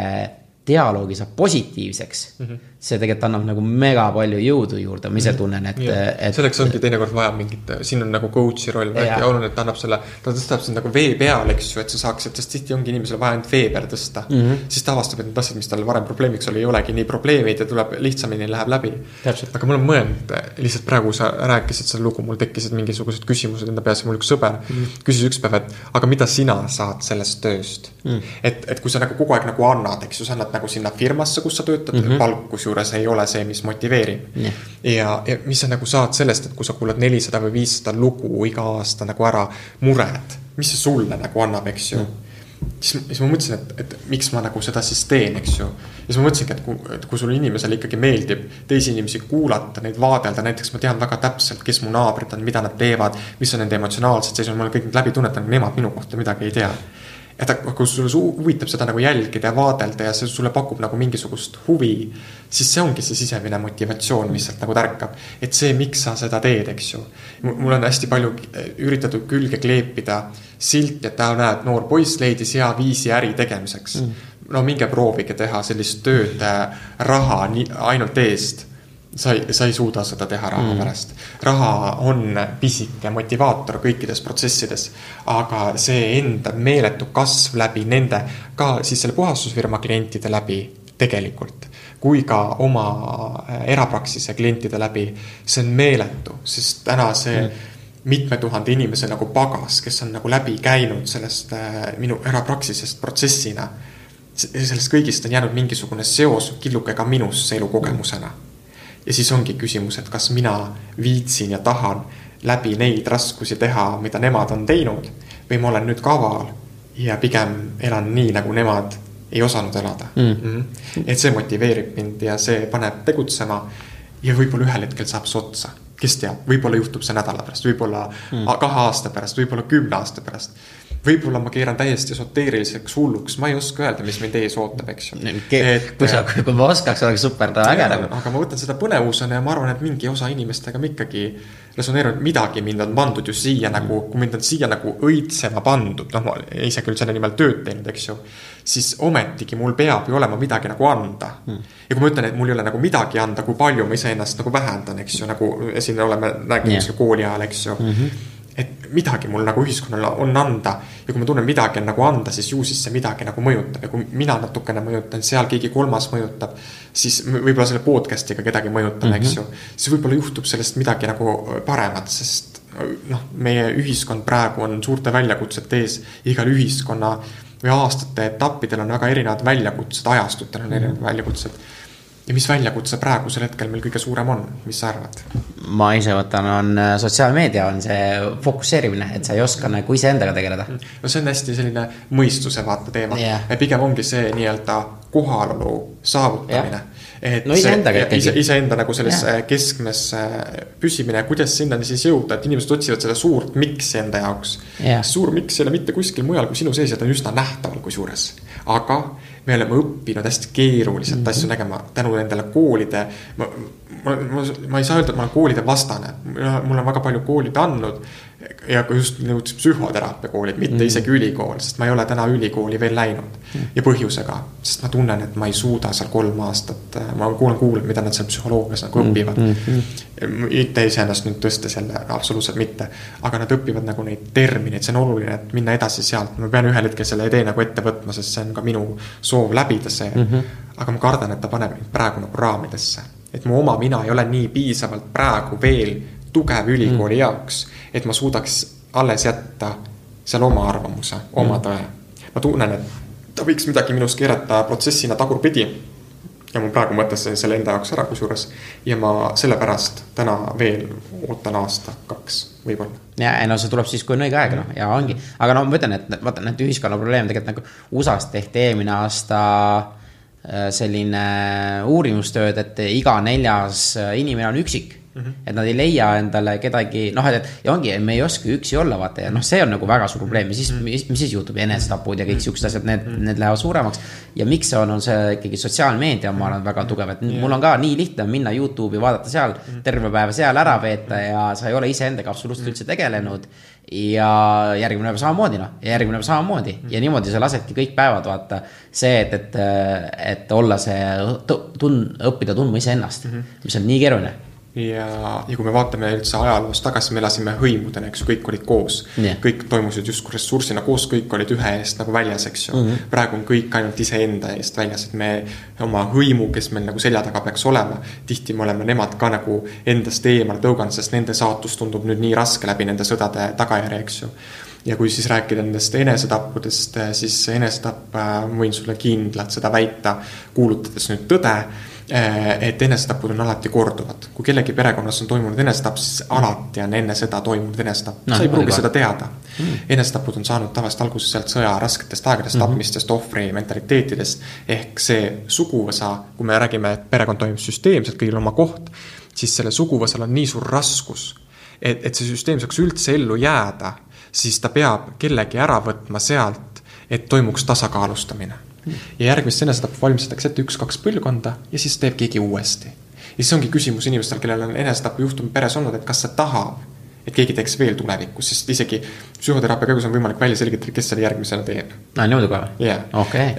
dialoogi saab positiivseks mm, -hmm. See tegelikult annab nagu mega palju jõudu juurde, ma ise mhm. tunnen, et, et. selleks ongi teinekord vaja mingit, siin on nagu coach'i roll väga oluline, et ta annab selle, ta tõstab sind nagu vee peale, eks ju, et sa saaksid, sest tihti ongi inimesel vaja ainult vee peale tõsta mm. -hmm. siis ta avastab, et need asjad, mis tal varem probleemiks oli, ei olegi nii probleemid ja tuleb lihtsamini, läheb läbi. aga ma olen mõelnud, lihtsalt praegu sa rääkisid seda lugu, mul tekkisid mingisugused küsimused enda peas ja mul üks sõber mm -hmm. küsis üks päev, et aga mida sina saad sellest tööst mm. -hmm. et, et kui sa nagu kogu aeg nagu annad, eks ju, sa annad nagu sinna firmasse, kus sa töötad mm, -hmm. palk kusjuures ei ole see, mis motiveerib yeah.. ja, ja mis sa nagu saad sellest, et kui sa kuulad nelisada või viissada lugu iga aasta nagu ära, mured, mis see sulle nagu annab, eks ju mm. siis, siis ma mõtlesin, et, et miks ma nagu seda siis teen, eks ju. ja siis ma mõtlesingi, et kui, et kui sul inimesele ikkagi meeldib teisi inimesi kuulata, neid vaadelda, näiteks ma tean väga täpselt, kes mu naabrid on, mida nad teevad, mis on nende emotsionaalsed seisundid, ma olen kõik need läbi tunnetanud, nemad minu kohta midagi ei tea et kui sulle huvitab seda nagu jälgida ja vaadelda ja see sulle pakub nagu mingisugust huvi, siis see ongi see sisemine motivatsioon, mis sealt nagu tärkab. et see, miks sa seda teed, eks ju. mul on hästi palju eh, üritatud külge kleepida silti, et näed, noor poiss leidis hea viisi äri tegemiseks mm.. no minge proovige teha sellist tööd eh, raha nii, ainult eest sa ei, sa ei suuda seda teha raha mm. pärast. raha on pisike motivaator kõikides protsessides, aga see enda meeletu kasv läbi nende, ka siis selle puhastusfirma klientide läbi tegelikult, kui ka oma äh, erapraksise klientide läbi, see on meeletu, sest täna see mm mitme tuhande inimese nagu pagas, kes on nagu läbi käinud sellest äh, minu erapraksisest protsessina. sellest kõigist on jäänud mingisugune seos killuke ka minusse elukogemusena mm ja siis ongi küsimus, et kas mina viitsin ja tahan läbi neid raskusi teha, mida nemad on teinud või ma olen nüüd kaval ja pigem elan nii, nagu nemad ei osanud elada mm.. Mm -hmm. et see motiveerib mind ja see paneb tegutsema. ja võib-olla ühel hetkel saab see otsa, kes teab, võib-olla juhtub see nädala pärast, võib-olla mm. kahe aasta pärast, võib-olla kümne aasta pärast võib-olla ma keeran täiesti esoteeriliseks hulluks, ma ei oska öelda, mis mind ees ootab, eks ju. kui sa, kui ma oskaks, oleks super äge nagu. aga ma võtan seda põnevusena ja ma arvan, et mingi osa inimestega ma ikkagi resoneerun, midagi mind on pandud ju siia mm. nagu, kui mind on siia nagu õitsema pandud, noh, ma ise küll selle nimel tööd teinud, eks ju. siis ometigi mul peab ju olema midagi nagu anda mm.. ja kui ma ütlen, et mul ei ole nagu midagi anda, kui palju ma iseennast nagu vähendan, eks ju, nagu siin oleme rääkinud yeah. kooli ajal, eks ju mm. -hmm et midagi mul nagu ühiskonnale on anda. ja kui ma tunnen, midagi on nagu anda, siis ju siis see midagi nagu mõjutab ja kui mina natukene mõjutan, seal keegi kolmas mõjutab. siis võib-olla selle podcast'iga kedagi mõjutan mm, -hmm. eks ju. siis võib-olla juhtub sellest midagi nagu paremat, sest noh, meie ühiskond praegu on suurte väljakutsete ees. igal ühiskonna või aastate etappidel on väga erinevad väljakutsed, ajastutel on erinevad mm -hmm. väljakutsed ja mis väljakutse praegusel hetkel meil kõige suurem on, mis sa arvad? ma ise võtan, on äh, sotsiaalmeedia, on see fokusseerimine, et sa ei oska nagu iseendaga tegeleda. no see on hästi selline mõistuse vaata teema yeah., pigem ongi see nii-öelda kohalolu saavutamine yeah et no iseendaga ikkagi ise,. iseenda nagu selles yeah. keskmes püsimine, kuidas sinnani siis jõuda, et inimesed otsivad seda suurt miks'i enda jaoks yeah.. suur miks ei ole mitte kuskil mujal kui sinu sees ja ta on üsna nähtaval kusjuures. aga me oleme õppinud hästi keeruliselt mm -hmm. asju nägema tänu nendele koolide. ma, ma, ma, ma ei saa öelda, et ma olen koolide vastane, mul on väga palju koolid andnud ja ka just nõudis psühhoteraapia koolid, mitte mm. isegi ülikool, sest ma ei ole täna ülikooli veel läinud mm.. ja põhjusega, sest ma tunnen, et ma ei suuda seal kolm aastat, ma kuulan, kuulan, mida nad seal psühholoogias nagu mm. õpivad mm.. mitte iseennast nüüd tõstes jälle, absoluutselt mitte. aga nad õpivad nagu neid termineid, see on oluline, et minna edasi sealt, ma pean ühel hetkel selle idee nagu ette võtma, sest see on ka minu soov läbida see mm. -hmm. aga ma kardan, et ta paneb mind praegu nagu raamidesse, et mu oma mina ei ole nii piisavalt praegu veel tugev ülikooli mm. jaoks, et ma suudaks alles jätta seal oma arvamuse, oma mm. tõe. ma tunnen, et ta võiks midagi minus keerata protsessina tagurpidi. ja ma praegu mõtlesin selle enda jaoks ära kusjuures ja ma sellepärast täna veel ootan aasta, kaks võib-olla. ja, ei no see tuleb siis, kui on õige aeg, noh, ja ongi, aga no ma ütlen, et vaata, need ühiskonna probleem tegelikult nagu USA-s tehti eelmine aasta äh, selline uurimustööd, et iga neljas inimene on üksik mm. -hmm. et nad ei leia endale kedagi, noh, et ja ongi, me ei oska üksi olla, vaata ja noh, see on nagu väga suur probleem ja siis mm, -hmm. mis, siis juhtub, enesetapud ja kõik siuksed asjad, need mm, -hmm. need lähevad suuremaks. ja miks see on, on see ikkagi sotsiaalmeedia, ma arvan, väga tugev, et yeah. mul on ka nii lihtne minna Youtube'i, vaadata seal terve päev seal ära veeta ja sa ei ole iseendaga absoluutselt üldse tegelenud ja järgmine päev samamoodi noh, ja järgmine päev samamoodi mm. ja niimoodi sa lasedki kõik päevad vaata. see, et, et, et olla see, tund-, õppida tundma iseennast mm, -hmm. mis on nii keeruline ja, ja kui me vaatame üldse ajaloos tagasi, me elasime hõimudena, eks ju, kõik olid koos yeah.. kõik toimusid justkui ressursina koos, kõik olid ühe eest nagu väljas, eks ju mm. -hmm. praegu on kõik ainult iseenda eest väljas, et me oma hõimu, kes meil nagu selja taga peaks olema, tihti me oleme nemad ka nagu endast eemale tõuganud, sest nende saatus tundub nüüd nii raske läbi nende sõdade tagajärje, eks ju ja kui siis rääkida nendest enesetappudest, siis enesetapp, äh, võin sulle kindlalt seda väita, kuulutades nüüd tõde et enesetapud on alati korduvad. kui kellegi perekonnas on toimunud enesetapp, siis alati on enne seda toimunud enesetapp no,. sa ei pruugi seda teada mm.. enesetapud on saanud tavaliselt alguse sealt sõja rasketest aegadest mm, -hmm. tapmistest, ohvri mentaliteetidest. ehk see suguvõsa, kui me räägime, et perekond toimib süsteemselt, kõigil oma koht, siis sellel suguvõsal on nii suur raskus, et, et see süsteem saaks üldse ellu jääda, siis ta peab kellegi ära võtma sealt, et toimuks tasakaalustamine ja järgmist enesetappu valmistatakse ette üks-kaks põlvkonda ja siis teeb keegi uuesti. ja siis ongi küsimus inimestel, kellel on enesetapu juhtum peres olnud, et kas see tahab et keegi teeks veel tulevikus, sest isegi psühhoteraapia käigus on võimalik välja selgitada, kes selle järgmisena teeb. aa, niimoodi kohe? jah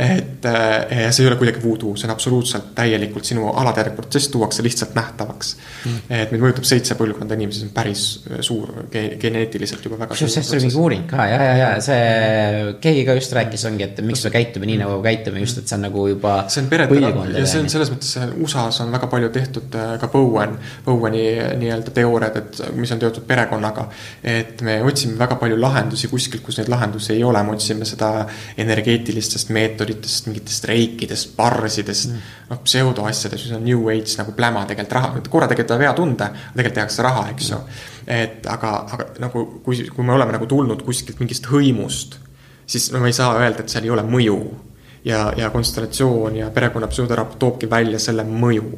et äh, see ei ole kuidagi voodoo, see on absoluutselt täielikult sinu alateadlik protsess tuuakse lihtsalt nähtavaks mm.. et meid mõjutab seitse põlvkonda inimesi, see on päris äh, suur ge, geneetiliselt juba väga. kusjuures sellest oli mingi uuring ka ja, ja, ja see keegi ka just rääkis, ongi, et miks me käitume nii nagu käitume just, et see on nagu juba. see on pereteraapia ja see on selles mõttes USA-s on väga palju tehtud ka Bowen, Boweni nii-öelda teooriad, et mis on teatud perekonna valdkonnaga. et me otsime väga palju lahendusi kuskilt, kus neid lahendusi ei ole, me otsime seda energeetilistest meetoditest, mingitest reikidest, barsidest. Mm., noh, pseudoasjadest, mis on new age nagu pläma tegelikult raha, korra tegelikult on hea tunde, aga tegelikult tehakse raha, eks ju. et aga, aga nagu kui, kui me oleme nagu tulnud kuskilt mingist hõimust, siis no me ei saa öelda, et seal ei ole mõju. Ja, ja konstellatsioon ja perekonna psühhoteraapia toobki välja selle mõju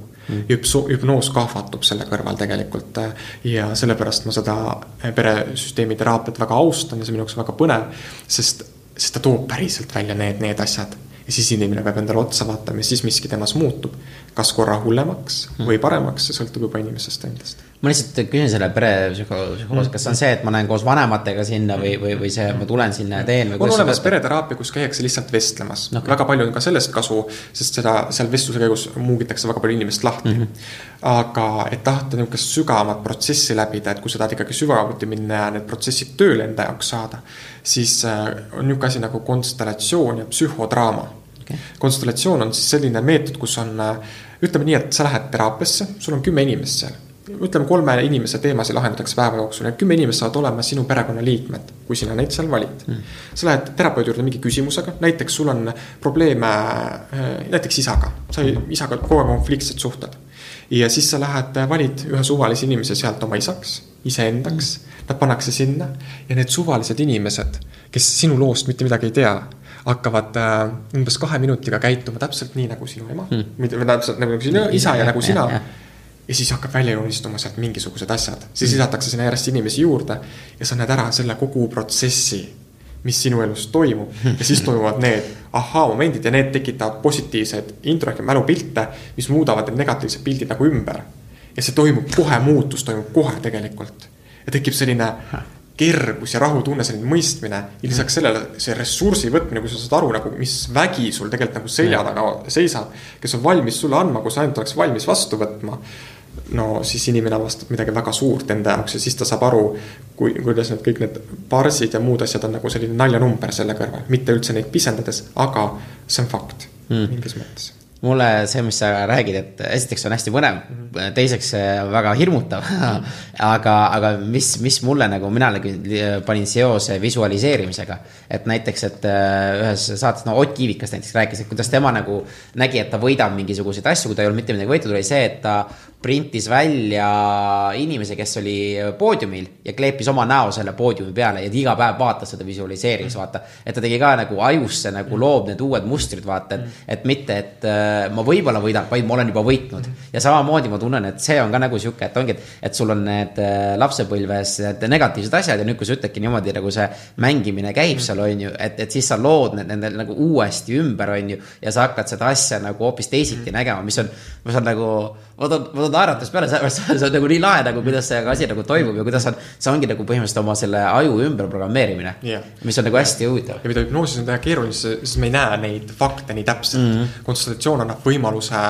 hüpso-, hüpnoos kahvatub selle kõrval tegelikult ja sellepärast ma seda peresüsteemi teraapiat väga austan ja see on minu jaoks väga põnev, sest, sest ta toob päriselt välja need, need asjad ja siis inimene peab endale otsa vaatama ja siis miski temas muutub. kas korra hullemaks või paremaks, see sõltub juba inimesest endast ma lihtsalt küsin selle perepsühholoogi, kas see on see, et ma lähen koos vanematega sinna või, või, või see, ma tulen sinna ja teen? on olemas pereteraapia, kus käiakse lihtsalt vestlemas okay.. väga palju on ka sellest kasu, sest seda, seal vestluse käigus muugitakse väga palju inimest lahti mm. -hmm. aga et tahta niisugust sügavamat protsessi läbida, et kui sa tahad ikkagi sügavuti minna ja need protsessid tööle enda jaoks saada, siis äh, on niisugune asi nagu konstellatsioon ja psühhodraama okay.. konstellatsioon on siis selline meetod, kus on, äh, ütleme nii, et sa lähed teraapiasse, sul on kümme inimest seal ütleme, kolme inimese teemasid lahendatakse päeva jooksul, need kümme inimest saavad olema sinu perekonnaliikmed, kui sina neid seal valid. Mm.. sa lähed terapeudi juurde mingi küsimusega, näiteks sul on probleeme äh, näiteks isaga, sa isaga kogu aeg konfliktsed suhted. ja siis sa lähed, valid ühe suvalise inimese sealt oma isaks, iseendaks. Mm., nad pannakse sinna ja need suvalised inimesed, kes sinu loost mitte midagi ei tea hakkavad äh, umbes kahe minutiga käituma täpselt nii nagu sinu ema. Mm., või täpselt nagu sinu isa ja, ja nagu sina. ja, ja ja siis hakkab välja joonistuma sealt mingisugused asjad, siis lisatakse sinna järjest inimesi juurde ja sa näed ära selle kogu protsessi, mis sinu elus toimub. Ja siis toimuvad need ahhaa-momendid ja need tekitavad positiivseid intro ehk mälupilte, mis muudavad need negatiivsed pildid nagu ümber. ja see toimub kohe, muutus toimub kohe tegelikult. Ja tekib selline kergus ja rahutunne, selline mõistmine. Ja lisaks sellele see ressursi võtmine, kui sa saad aru nagu, mis vägi sul tegelikult nagu selja taga seisab, kes on valmis sulle andma, kui sa ainult oleks valmis vastu võtma no siis inimene avastab midagi väga suurt enda jaoks ja siis ta saab aru, kui, kuidas need kõik need barsid ja muud asjad on nagu selline naljanumber selle kõrval, mitte üldse neid pisendades, aga see on fakt mm. mingis mõttes mulle see, mis sa räägid, et esiteks on hästi põnev mm, -hmm. teiseks väga hirmutav aga, aga mis, mis mulle nagu, mina nagu panin seose visualiseerimisega. et näiteks, et äh, ühes saates, no Ott Kiivikas näiteks rääkis, et kuidas tema nagu nägi, et ta võidab mingisuguseid asju, kui ta ei olnud mitte midagi võitnud, oli see, et ta printis välja inimese, kes oli poodiumil ja kleepis oma näo selle poodiumi peale ja iga päev vaatas seda, visualiseeris, vaata. et ta tegi ka nagu ajusse nagu loob need uued mustrid, vaata, et, et mitte, et äh, äh, ma võib-olla võidan, vaid ma olen juba võitnud. ja samamoodi ma tunnen, et see on ka nagu sihuke, et ongi, et, et sul on need äh, lapsepõlves need negatiivsed asjad ja nüüd, kui sa ütledki niimoodi nagu see mängimine käib seal, on ju, et, et siis sa lood need nendel nagu uuesti ümber, on ju. ja sa hakkad seda asja nagu hoopis teisiti nägema, mis on, mis on nagu, ma toon naeratus peale, see on nagu nii lahe nagu, kuidas see asi nagu toimub ja kuidas on, see ongi nagu põhimõtteliselt oma selle aju ümberprogrammeerimine Jah. mis on nagu hästi huvitav. ja mida hüpnoosis on teha keeruline, sest me ei näe neid fakte nii täpselt mm. -hmm. konsultatsioon annab võimaluse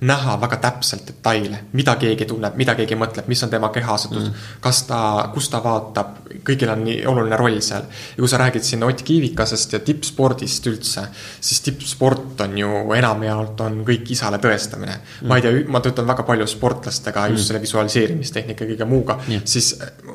näha väga täpselt detaile, mida keegi tunneb, mida keegi mõtleb, mis on tema kehaasetus mm, kas ta, kus ta vaatab, kõigil on nii oluline roll seal. ja kui sa räägid siin Ott Kiivikasest ja tippspordist üldse, siis tippsport on ju enamjaolt on kõik isale tõestamine mm. ma ei tea, ma töötan väga palju sportlastega just selle visualiseerimistehnika kõige muuga Jah. siis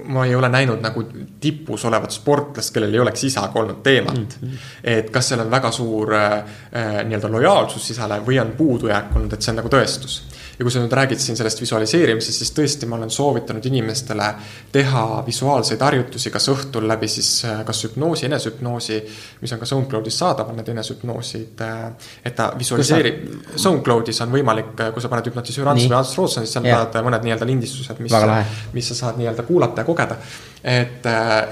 ma ei ole näinud nagu tipus olevat sportlast, kellel ei oleks isaga olnud teemat mm. -hmm. et kas seal on väga suur äh, äh, nii-öelda lojaalsus isale või on puudujääk olnud, et see on nagu tõestus. Ja kui sa nüüd räägid siin sellest visualiseerimisest, siis tõesti, ma olen soovitanud inimestele teha visuaalseid harjutusi, kas õhtul läbi siis äh, kas hüpnoosi, enesehüpnoosi, mis on ka SoundCloudis saadaval, need enesehüpnoosid, et ta visualiseerib, SoundCloudis on võimalik, kui sa paned hüpnotisöör Ants või Ants Rootson, siis seal tulevad mõned nii-öelda lindistused, mis mis sa saad nii-öelda kuulata ja kogeda. et,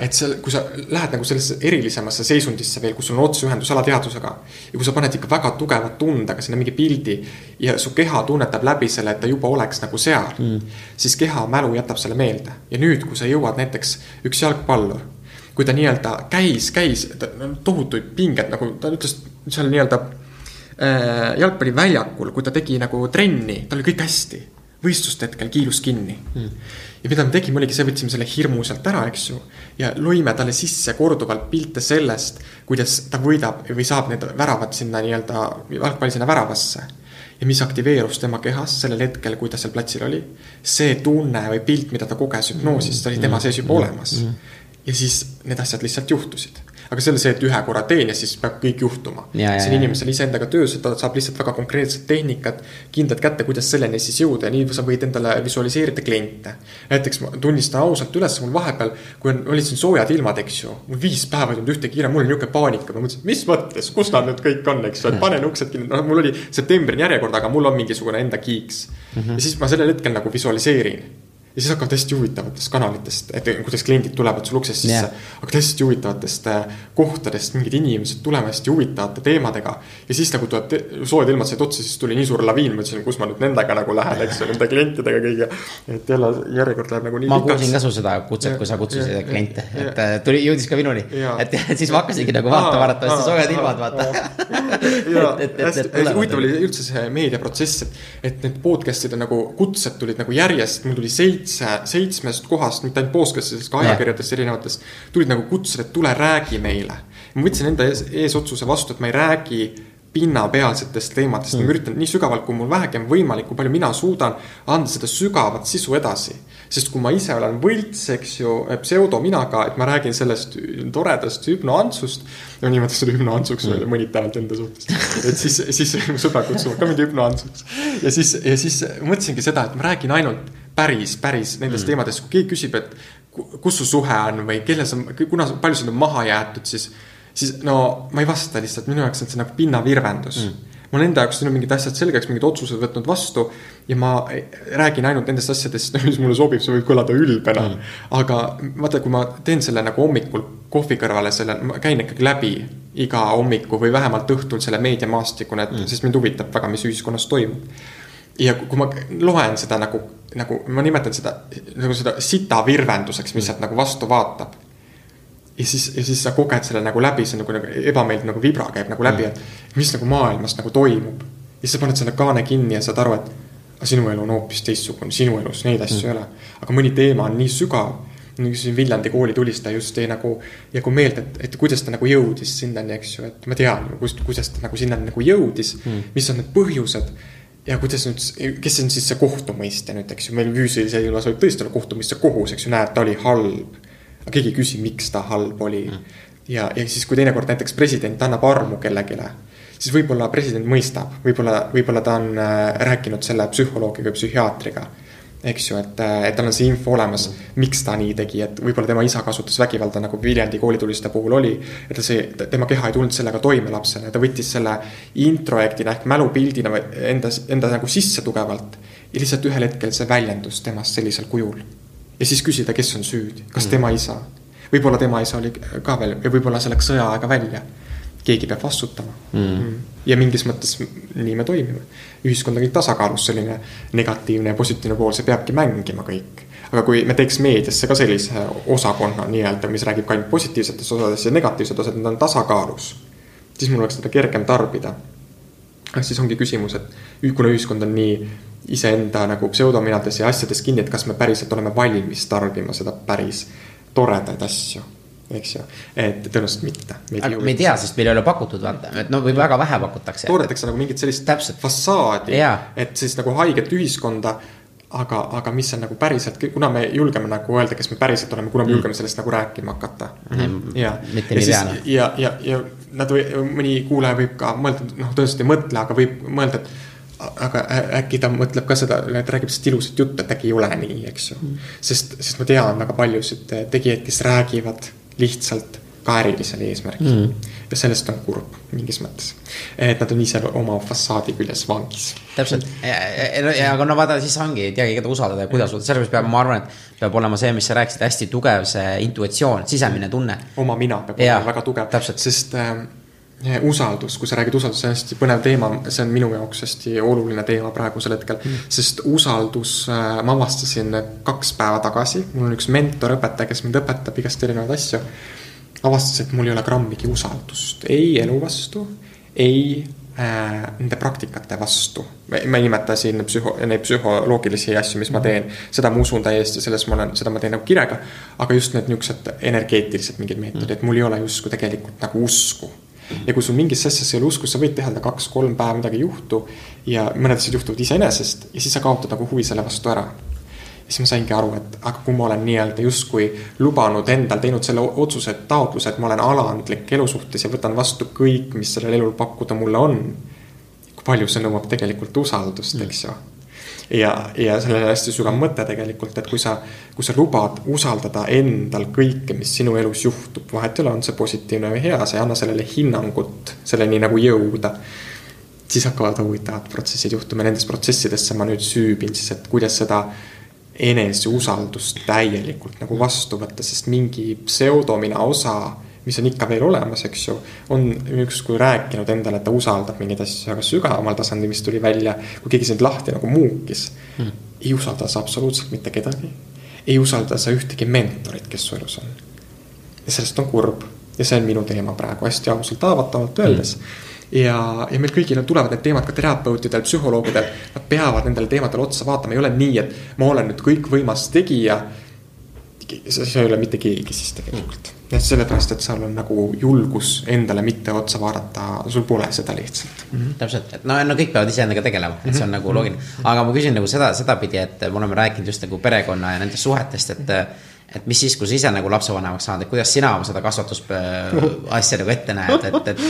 et seal, kui sa lähed nagu sellesse erilisemasse seisundisse veel, kus sul on otseühendus alateadvusega. ja kui sa paned ikka väga tugeva tundega sinna mingi pildi ja su keha tunnetab läbi selle, et ta juba oleks nagu seal mm.. siis keha mälu jätab selle meelde ja nüüd, kui sa jõuad näiteks üks jalgpallur kui ta nii-öelda käis, käis, tohutuid pinged nagu ta ütles seal nii-öelda äh, jalgpalliväljakul, kui ta tegi nagu trenni, tal oli kõik hästi. võistluste hetkel kiilus kinni mm.. ja mida me tegime, oligi see, võtsime selle hirmu sealt ära, eks ju. ja lõime talle sisse korduvalt pilte sellest, kuidas ta võidab või saab need väravad sinna nii-öelda, jalgpalli sinna väravasse ja mis aktiveerus tema kehas sellel hetkel, kui ta seal platsil oli. see tunne või pilt, mida ta koges hüpnoosis, see oli tema sees juba olemas. ja siis need asjad lihtsalt juhtusid. Aga see oli see, et ühe korra teen ja siis peab kõik juhtuma. See on inimesel iseendaga töös, ta saab lihtsalt väga konkreetset tehnikat, kindlad kätte, kuidas selleni siis jõuda ja nii sa võid endale visualiseerida kliente. näiteks ma tunnistan ausalt üles, mul vahepeal, kui on, olid siin soojad ilmad, eks ju, mul viis päeva ei tulnud ühtegi kirja, mul oli niisugune paanika, ma mõtlesin, mis mõttes, kus nad nüüd kõik on, eks ju, et panen uksed kinni, noh, mul oli septembrini järjekord, aga mul on mingisugune enda kiiks mm. -hmm. ja siis ma sellel hetkel nagu visualiseerin ja siis hakkavad hästi huvitavatest kanalitest, et kuidas kliendid tulevad sul uksest sisse yeah.. hakkavad hästi huvitavatest äh, kohtadest mingid inimesed tulema hästi huvitavate teemadega. ja siis nagu tuleb soojad ilmad said otsa, siis tuli nii suur laviin, ma ütlesin, kus ma nüüd nendega nagu lähen, eks ju, nende klientidega kõige. et jälle järjekord läheb nagu nii ma kuulsin ka su seda kutset, kui sa kutsusid kliente, et äh, tuli, jõudis ka minuni et siis ma hakkasingi nagu vaatama, arvatavasti soojad ilmad, vaata. huvitav oli üldse see meediaprotsess, et, et need podcast'id on nagu kutsed tulid nagu järjest, mul tuli seitse, seitsmest kohast, mitte ainult podcast'idest, ka ajakirjadest erinevatest. tulid nagu kutsed, et tule räägi meile. ma võtsin enda ees, ees otsuse vastu, et ma ei räägi pinnapealsetest teemadest mm., ma üritan nii sügavalt, kui mul vähegi on võimalik, kui palju mina suudan anda seda sügavat sisu edasi. sest kui ma ise olen võlts, eks ju, pseudominaga, et ma räägin sellest toredast hüpnoantsust. no nimetaks seda hüpnoantsuks mm. mõnitavalt enda suhtes. et siis, siis mu sõbrad kutsuvad ka mind hüpnoantsuks. ja siis, ja siis mõtlesingi seda, et ma räägin ainult päris, päris nendest mm. teemadest, kui keegi küsib, et ku- kus su suhe on või kelle sa, kuna, palju sind on maha jäetud, siis siis no ma ei vasta lihtsalt, minu jaoks on see nagu pinnavirvendus mm.. ma olen enda jaoks teinud mingid asjad selgeks, mingid otsused võtnud vastu ja ma räägin ainult nendest asjadest, mis mulle sobib, see võib kõlada ülbena mm.. aga vaata, kui ma teen selle nagu hommikul kohvi kõrvale selle, ma käin ikkagi läbi iga hommiku või vähemalt õhtul selle meediamaastiku, need mm., sest mind huvitab väga, mis ühiskonnas toimub ja kui ma loen seda nagu, nagu ma nimetan seda nagu seda sita virvenduseks, mis sealt nagu vastu vaatab ja siis, ja siis sa koged selle nagu läbi, see nagu, nagu ebameeldiv nagu vibra käib nagu läbi, et mis nagu maailmas nagu toimub. ja siis sa paned selle kaane kinni ja saad aru, et aga sinu elu on hoopis teistsugune, sinu elus neid asju mm. ei ole. aga mõni teema on nii sügav, nagu siin Viljandi kooli tulistaja just tõi nagu, nagu meelde, et, et kuidas ta nagu jõudis sinnani, eks ju, et ma tean, kust, kuidas ta nagu sinnani nagu jõudis mm., mis on need põhjused ja kuidas nüüd, kes on siis see kohtumõistja nüüd, eks ju, meil füüsilise ilmas võib tõesti olla kohtumõistja kohus, eks ju, näed, ta oli halb. aga keegi ei küsi, miks ta halb oli mm.. ja, ja siis, kui teinekord näiteks president annab armu kellelegi, siis võib-olla president mõistab, võib-olla, võib-olla ta on äh, rääkinud selle psühholoogi või psühhiaatriga. Eks ju, et, et tal on see info olemas, miks ta nii tegi, et võib-olla tema isa kasutas vägivalda, nagu Viljandi koolituliste puhul oli. et see, tema keha ei tulnud sellega toime lapsele, ta võttis selle introjektina ehk mälupildina enda, enda nagu sisse tugevalt. ja lihtsalt ühel hetkel see väljendus temast sellisel kujul. ja siis küsida, kes on süüdi, kas mm. tema isa. võib-olla tema isa oli ka veel ja võib-olla see läks sõjaaega välja keegi peab vastutama mm.. ja mingis mõttes nii me toimime. ühiskond on kõik tasakaalus, selline negatiivne ja positiivne pool, see peabki mängima kõik. aga kui me teeks meediasse ka sellise osakonna nii-öelda, mis räägib ka ainult positiivsetest osadest ja negatiivsed osad, need on tasakaalus. siis mul oleks seda kergem tarbida. siis ongi küsimus, et kuna ühiskond on nii iseenda nagu pseudominades ja asjades kinni, et kas me päriselt oleme valmis tarbima seda päris toredaid asju eks ju, et tõenäoliselt mitte. aga me ei tea, sest meil ei ole pakutud, vaata, et no või väga vähe pakutakse. toodetakse nagu mingit sellist Täpselt. fassaadi, et siis nagu haiget ühiskonda. aga, aga mis on nagu päriselt, kuna me julgeme nagu öelda, kes me päriselt oleme, kuna me mm. julgeme sellest nagu rääkima hakata mm.. ja, ja siis ja, ja, ja nad või mõni kuulaja võib ka mõelda, noh, tõenäoliselt ei mõtle, aga võib mõelda, et aga äkki ta mõtleb ka seda, et räägib lihtsalt ilusat juttu, et äkki ei ole nii, eks ju mm.. sest, sest ma tean väga paljusid tegijaid, kes räägivad lihtsalt ka ärilisel eesmärgil. Mm.. ja sellest on kurb mingis mõttes. et nad on ise oma fassaadi küljes vangis. täpselt, aga no vaata, siis ongi, ei teagi, keda usaldada ja kuidas sellepärast peab, ma arvan, et peab olema see, mis sa rääkisid, hästi tugev see intuitsioon, sisemine tunne. oma mina peab ja, olema väga tugev, sest äh, usaldus, kui sa räägid usaldust, see on hästi põnev teema, see on minu jaoks hästi oluline teema praegusel hetkel mm.. sest usaldus, äh, ma avastasin kaks päeva tagasi, mul on üks mentor, õpetaja, kes mind õpetab igast erinevaid asju. avastas, et mul ei ole grammigi usaldust ei elu vastu, ei äh, nende praktikate vastu. ma ei nimeta siin psühho, neid psühholoogilisi asju, mis ma teen, seda ma usun täiesti, selles ma olen, seda ma teen nagu kirega. aga just need niisugused energeetilised mingid meetodid, mul ei ole justkui tegelikult nagu usku ja kui sul mingisse asjasse ei ole usku, sa võid teha kaks-kolm päeva midagi ei juhtu. ja mõned asjad juhtuvad iseenesest ja siis sa kaotad nagu huvi selle vastu ära. ja siis ma saingi aru, et aga kui ma olen nii-öelda justkui lubanud endal, teinud selle otsuse, taotluse, et ma olen alandlik elu suhtes ja võtan vastu kõik, mis sellel elul pakkuda mulle on. kui palju see nõuab tegelikult usaldust, eks ju ja, ja sellel on hästi sügav mõte tegelikult, et kui sa, kui sa lubad usaldada endal kõike, mis sinu elus juhtub, vahet ei ole, on see positiivne või hea, sa ei anna sellele hinnangut, selleni nagu jõuda. siis hakkavad huvitavad protsessid juhtuma nendes protsessidesse ma nüüd süübin siis, et kuidas seda eneseusaldust täielikult nagu vastu võtta, sest mingi pseudomina osa mis on ikka veel olemas, eks ju. on ükskord rääkinud endale, et ta usaldab mingeid asju, aga sügavamal tasandil, mis tuli välja, kui keegi sind lahti nagu muukis hmm.. ei usalda sa absoluutselt mitte kedagi. ei usalda sa ühtegi mentorit, kes su elus on. ja sellest on kurb ja see on minu teema praegu hästi ausalt, haavatavalt öeldes hmm ja, ja meil kõigil tulevad need teemad ka terapeutidel, psühholoogidel, nad peavad nendele teemadele otsa vaatama, ei ole nii, et ma olen nüüd kõikvõimas tegija. See ei ole mitte keegi siis tegelikult jah, sellepärast, et seal on nagu julgus endale mitte otsa vaadata, sul pole seda lihtsalt mm. -hmm. täpselt, et no, no kõik peavad iseendaga tegelema, et see on nagu loogiline. aga ma küsin nagu seda, sedapidi, et me oleme rääkinud just nagu perekonna ja nendest suhetest, et et mis siis, kui sa ise nagu lapsevanemaks saad, et kuidas sina seda kasvatusasja nagu ette näed, et, et,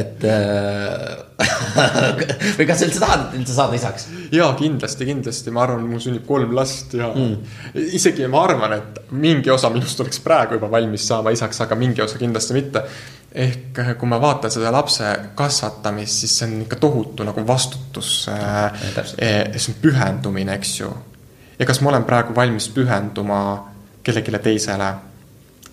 et äh, või kas sa üldse tahad üldse saada isaks? ja kindlasti, kindlasti, ma arvan, mul sünnib kolm last ja mm. isegi ma arvan, et mingi osa minust oleks praegu juba valmis saama isaks, aga mingi osa kindlasti mitte. ehk kui ma vaatan seda lapse kasvatamist, siis see on ikka tohutu nagu vastutus äh,. see on pühendumine, eks ju. ja kas ma olen praegu valmis pühenduma kellelegi teisele.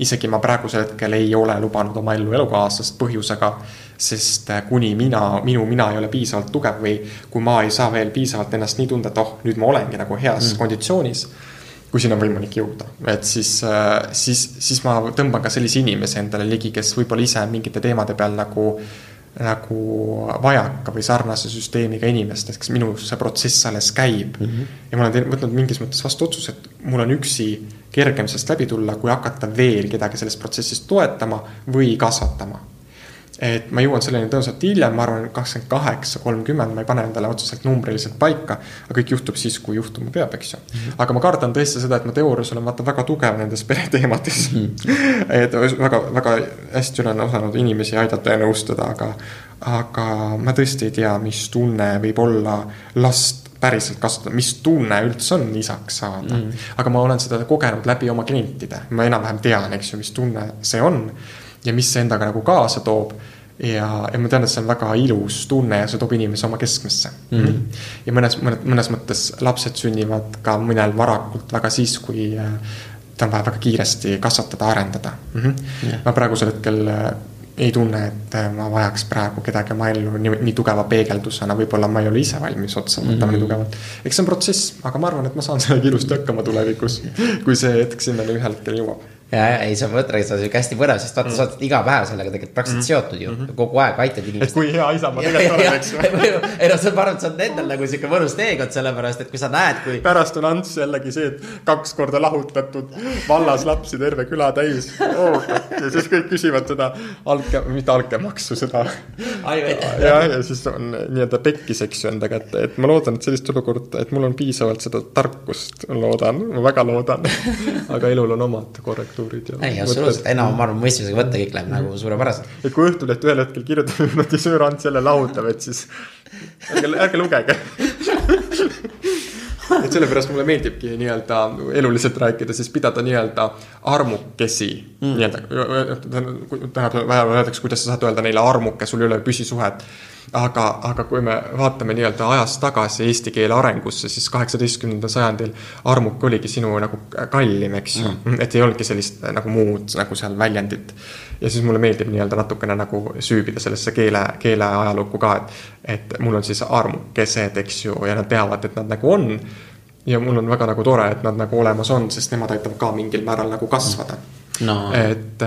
isegi ma praegusel hetkel ei ole lubanud oma ellu elukaaslast põhjusega, sest äh, kuni mina, minu mina ei ole piisavalt tugev või kui ma ei saa veel piisavalt ennast nii tunda, et oh, nüüd ma olengi nagu heas mm. konditsioonis kui sinna on võimalik jõuda, et siis, äh, siis, siis ma tõmban ka sellise inimese endale ligi, kes võib-olla ise mingite teemade peal nagu nagu vajaka või sarnase süsteemiga inimestest, kes minu see protsess alles käib mm. -hmm. ja ma olen võtnud mingis mõttes vastu otsuse, et mul on üksi kergem sellest läbi tulla, kui hakata veel kedagi selles protsessis toetama või kasvatama. Et ma jõuan selleni tõenäoliselt hiljem, ma arvan, kakskümmend kaheksa, kolmkümmend, ma ei pane endale otseselt numbriliselt paika. aga kõik juhtub siis, kui juhtuma peab, eks ju. -hmm. aga ma kardan tõesti seda, et ma teoorias olen vaata väga tugev nendes pereteemades. -hmm. et väga, väga hästi olen osanud inimesi aidata ja nõustada, aga, aga ma tõesti ei tea, mis tunne võib olla last päriselt kasutada, mis tunne üldse on isaks saada mm. aga ma olen seda kogenud läbi oma klientide, ma enam-vähem tean, eks ju, mis tunne see on ja mis see endaga nagu kaasa toob ja, ja ma tean, et see on väga ilus tunne ja see toob inimese oma keskmesse mm. -hmm. ja mõnes, mõnes, mõnes mõttes lapsed sünnivad ka mõnel varakult väga siis, kui äh, ta on vaja väga kiiresti kasvatada, arendada mm. -hmm. Yeah. ma praegusel hetkel äh, ei tunne, et äh, ma vajaks praegu kedagi oma ellu nii, nii tugeva peegeldusena, võib-olla ma ei ole ise valmis otsa võtama mm -hmm. nii tugevalt. eks see on protsess, aga ma arvan, et ma saan sellega ilusti hakkama tulevikus, kui see hetk sinnani ühel hetkel jõuab ja, ja ei, sa mõtledki, see on sihuke hästi põnev, sest vaata mm., sa oled iga päev sellega tegelikult praktiliselt mm. seotud ju mm, -hmm. kogu aeg aitad inimest. et kui hea isa ma tegelikult olen, eks ju. ei no see, ma arvan, et see on endal nagu sihuke mõnus teekond, sellepärast et kui sa näed, kui. pärast on Ants jällegi see, et kaks korda lahutatud, vallas lapsi terve küla täis oh,. ja siis kõik küsivad seda altkä-, mitte altkäemaksu, seda. jah, ja siis on nii-öelda pekkis, eks ju, endaga, et, et ma loodan, et sellist olukorda, et mul on piisavalt seda tarkust, loodan, ma väga loodan aga elul on omad korrektuurid struktuurid ja. ei, absoluutselt, enam ma arvan, mõistmisega võtta kõik läheb nagu suurepäraselt. et kui Õhtuleht ühel hetkel kirjutab niimoodi, Söör Ants jälle lahutab, et siis ärge, ärge lugege et sellepärast mulle meeldibki nii-öelda eluliselt rääkida, siis pidada nii-öelda armukesi mm. nii-öelda, tähendab, vähemalt öeldakse, kuidas sa saad öelda neile armuke, sul ei ole püsisuhet aga, aga kui me vaatame nii-öelda ajas tagasi eesti keele arengusse, siis kaheksateistkümnendal sajandil armuk oligi sinu nagu kallim, eks ju mm.. et ei olnudki sellist nagu muud nagu seal väljendit. ja siis mulle meeldib nii-öelda natukene nagu süübida sellesse keele, keele ajalukku ka, et, et mul on siis armukesed, eks ju, ja nad teavad, et nad nagu on. ja mul on väga nagu tore, et nad nagu olemas on, sest nemad aitavad ka mingil määral nagu kasvada no.. et,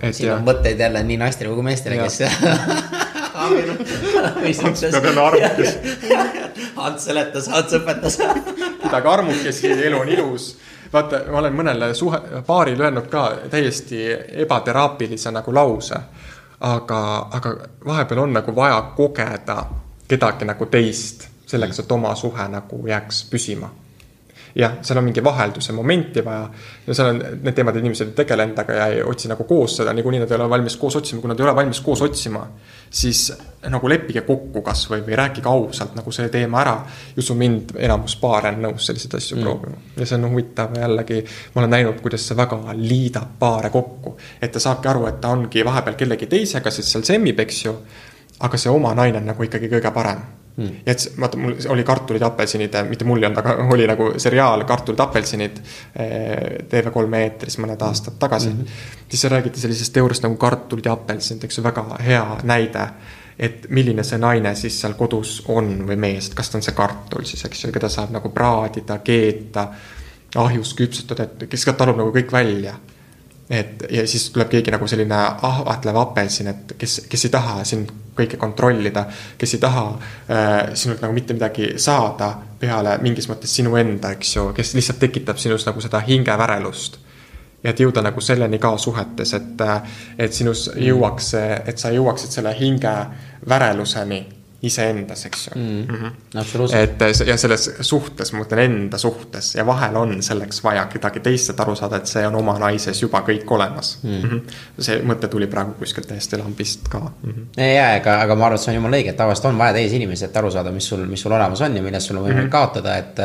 et. siin ja... on mõtteid jälle nii naistele kui meestele, kes jälle armukes. Ants seletas, Ants õpetas. pidage armukesi, elu on ilus. vaata, ma olen mõnele suhe, paarile öelnud ka täiesti ebateraapilise nagu lause. aga, aga vahepeal on nagu vaja kogeda kedagi nagu teist selleks, et oma suhe nagu jääks püsima jah, seal on mingi vahelduse momenti vaja. ja seal on need teemad, inimesed ei tegele endaga ja ei otsi nagu koos seda, niikuinii nad ei ole valmis koos otsima, kui nad ei ole valmis koos otsima. siis nagu leppige kokku kasvõi või rääkige ausalt nagu see teema ära. ei usu mind, enamus paare on nõus selliseid asju mm. proovima ja see on huvitav jällegi. ma olen näinud, kuidas see väga liidab paare kokku, et ta saabki aru, et ta ongi vahepeal kellegi teisega, siis seal semmib, eks ju. aga see oma naine on nagu ikkagi kõige parem mm.. ja et vaata, mul oli kartulid, apelsinid, mitte mul ei olnud, aga oli nagu seriaal Kartulid, apelsinid. Eh, TV3 eetris mõned aastad tagasi mm. -hmm. siis räägiti sellisest teooriast nagu kartulid ja apelsinid, eks ju, väga hea näide et milline see naine siis seal kodus on või mees, et kas ta on see kartul siis, eks ju, keda saab nagu praadida, keeta, ahjus küpsetada, et kes ka talub nagu kõik välja et ja siis tuleb keegi nagu selline ahvatlev apelsin, et kes, kes ei taha sind kõike kontrollida, kes ei taha äh, sinult nagu mitte midagi saada peale mingis mõttes sinu enda, eks ju, kes lihtsalt tekitab sinus nagu seda hingevärelust. ja et jõuda nagu selleni ka suhetes, et, äh, et sinus jõuaks see, et sa jõuaksid selle hingeväreluseni iseendas, eks ju mm. -hmm. et ja selles suhtes, ma mõtlen enda suhtes ja vahel on selleks vaja kedagi teist, et aru saada, et see on oma naises juba kõik olemas mm. -hmm. see mõte tuli praegu kuskilt täiesti lambist ka mm. -hmm. ja, aga, aga ma arvan, et see on jumala õige, et tavaliselt on vaja teisi inimesi, et aru saada, mis sul, mis sul olemas on ja millest sul on võimalik mm -hmm. kaotada, et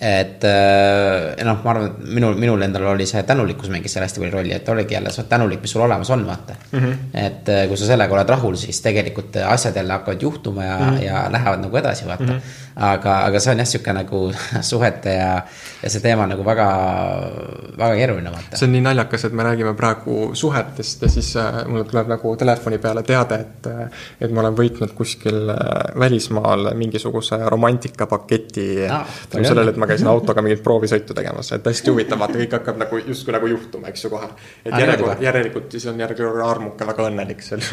et äh, noh, ma arvan, et minul, minul endal oli see tänulikkus mängis seal hästi palju rolli, et oligi jälle, sa oled tänulik, mis sul olemas on, vaata mm. -hmm. et äh, kui sa sellega oled rahul, siis tegelikult asjad jälle hakkavad juhtuma ja mm, -hmm. ja lähevad nagu edasi, vaata mm. -hmm aga, aga see on jah, sihuke nagu suhete ja, ja see teema nagu väga, väga keeruline vaata. see on nii naljakas, et me räägime praegu suhetest ja siis äh, mul tuleb nagu telefoni peale teade, et, äh, et ma olen võitnud kuskil äh, välismaal mingisuguse romantikapaketi ah,. tänu sellele, et ma käisin autoga mingit proovisõitu tegemas, et hästi huvitav, vaata kõik hakkab nagu justkui nagu juhtuma, eks ju kohe. et järjekord, järelikult siis on järjekord armuke väga õnnelik seal.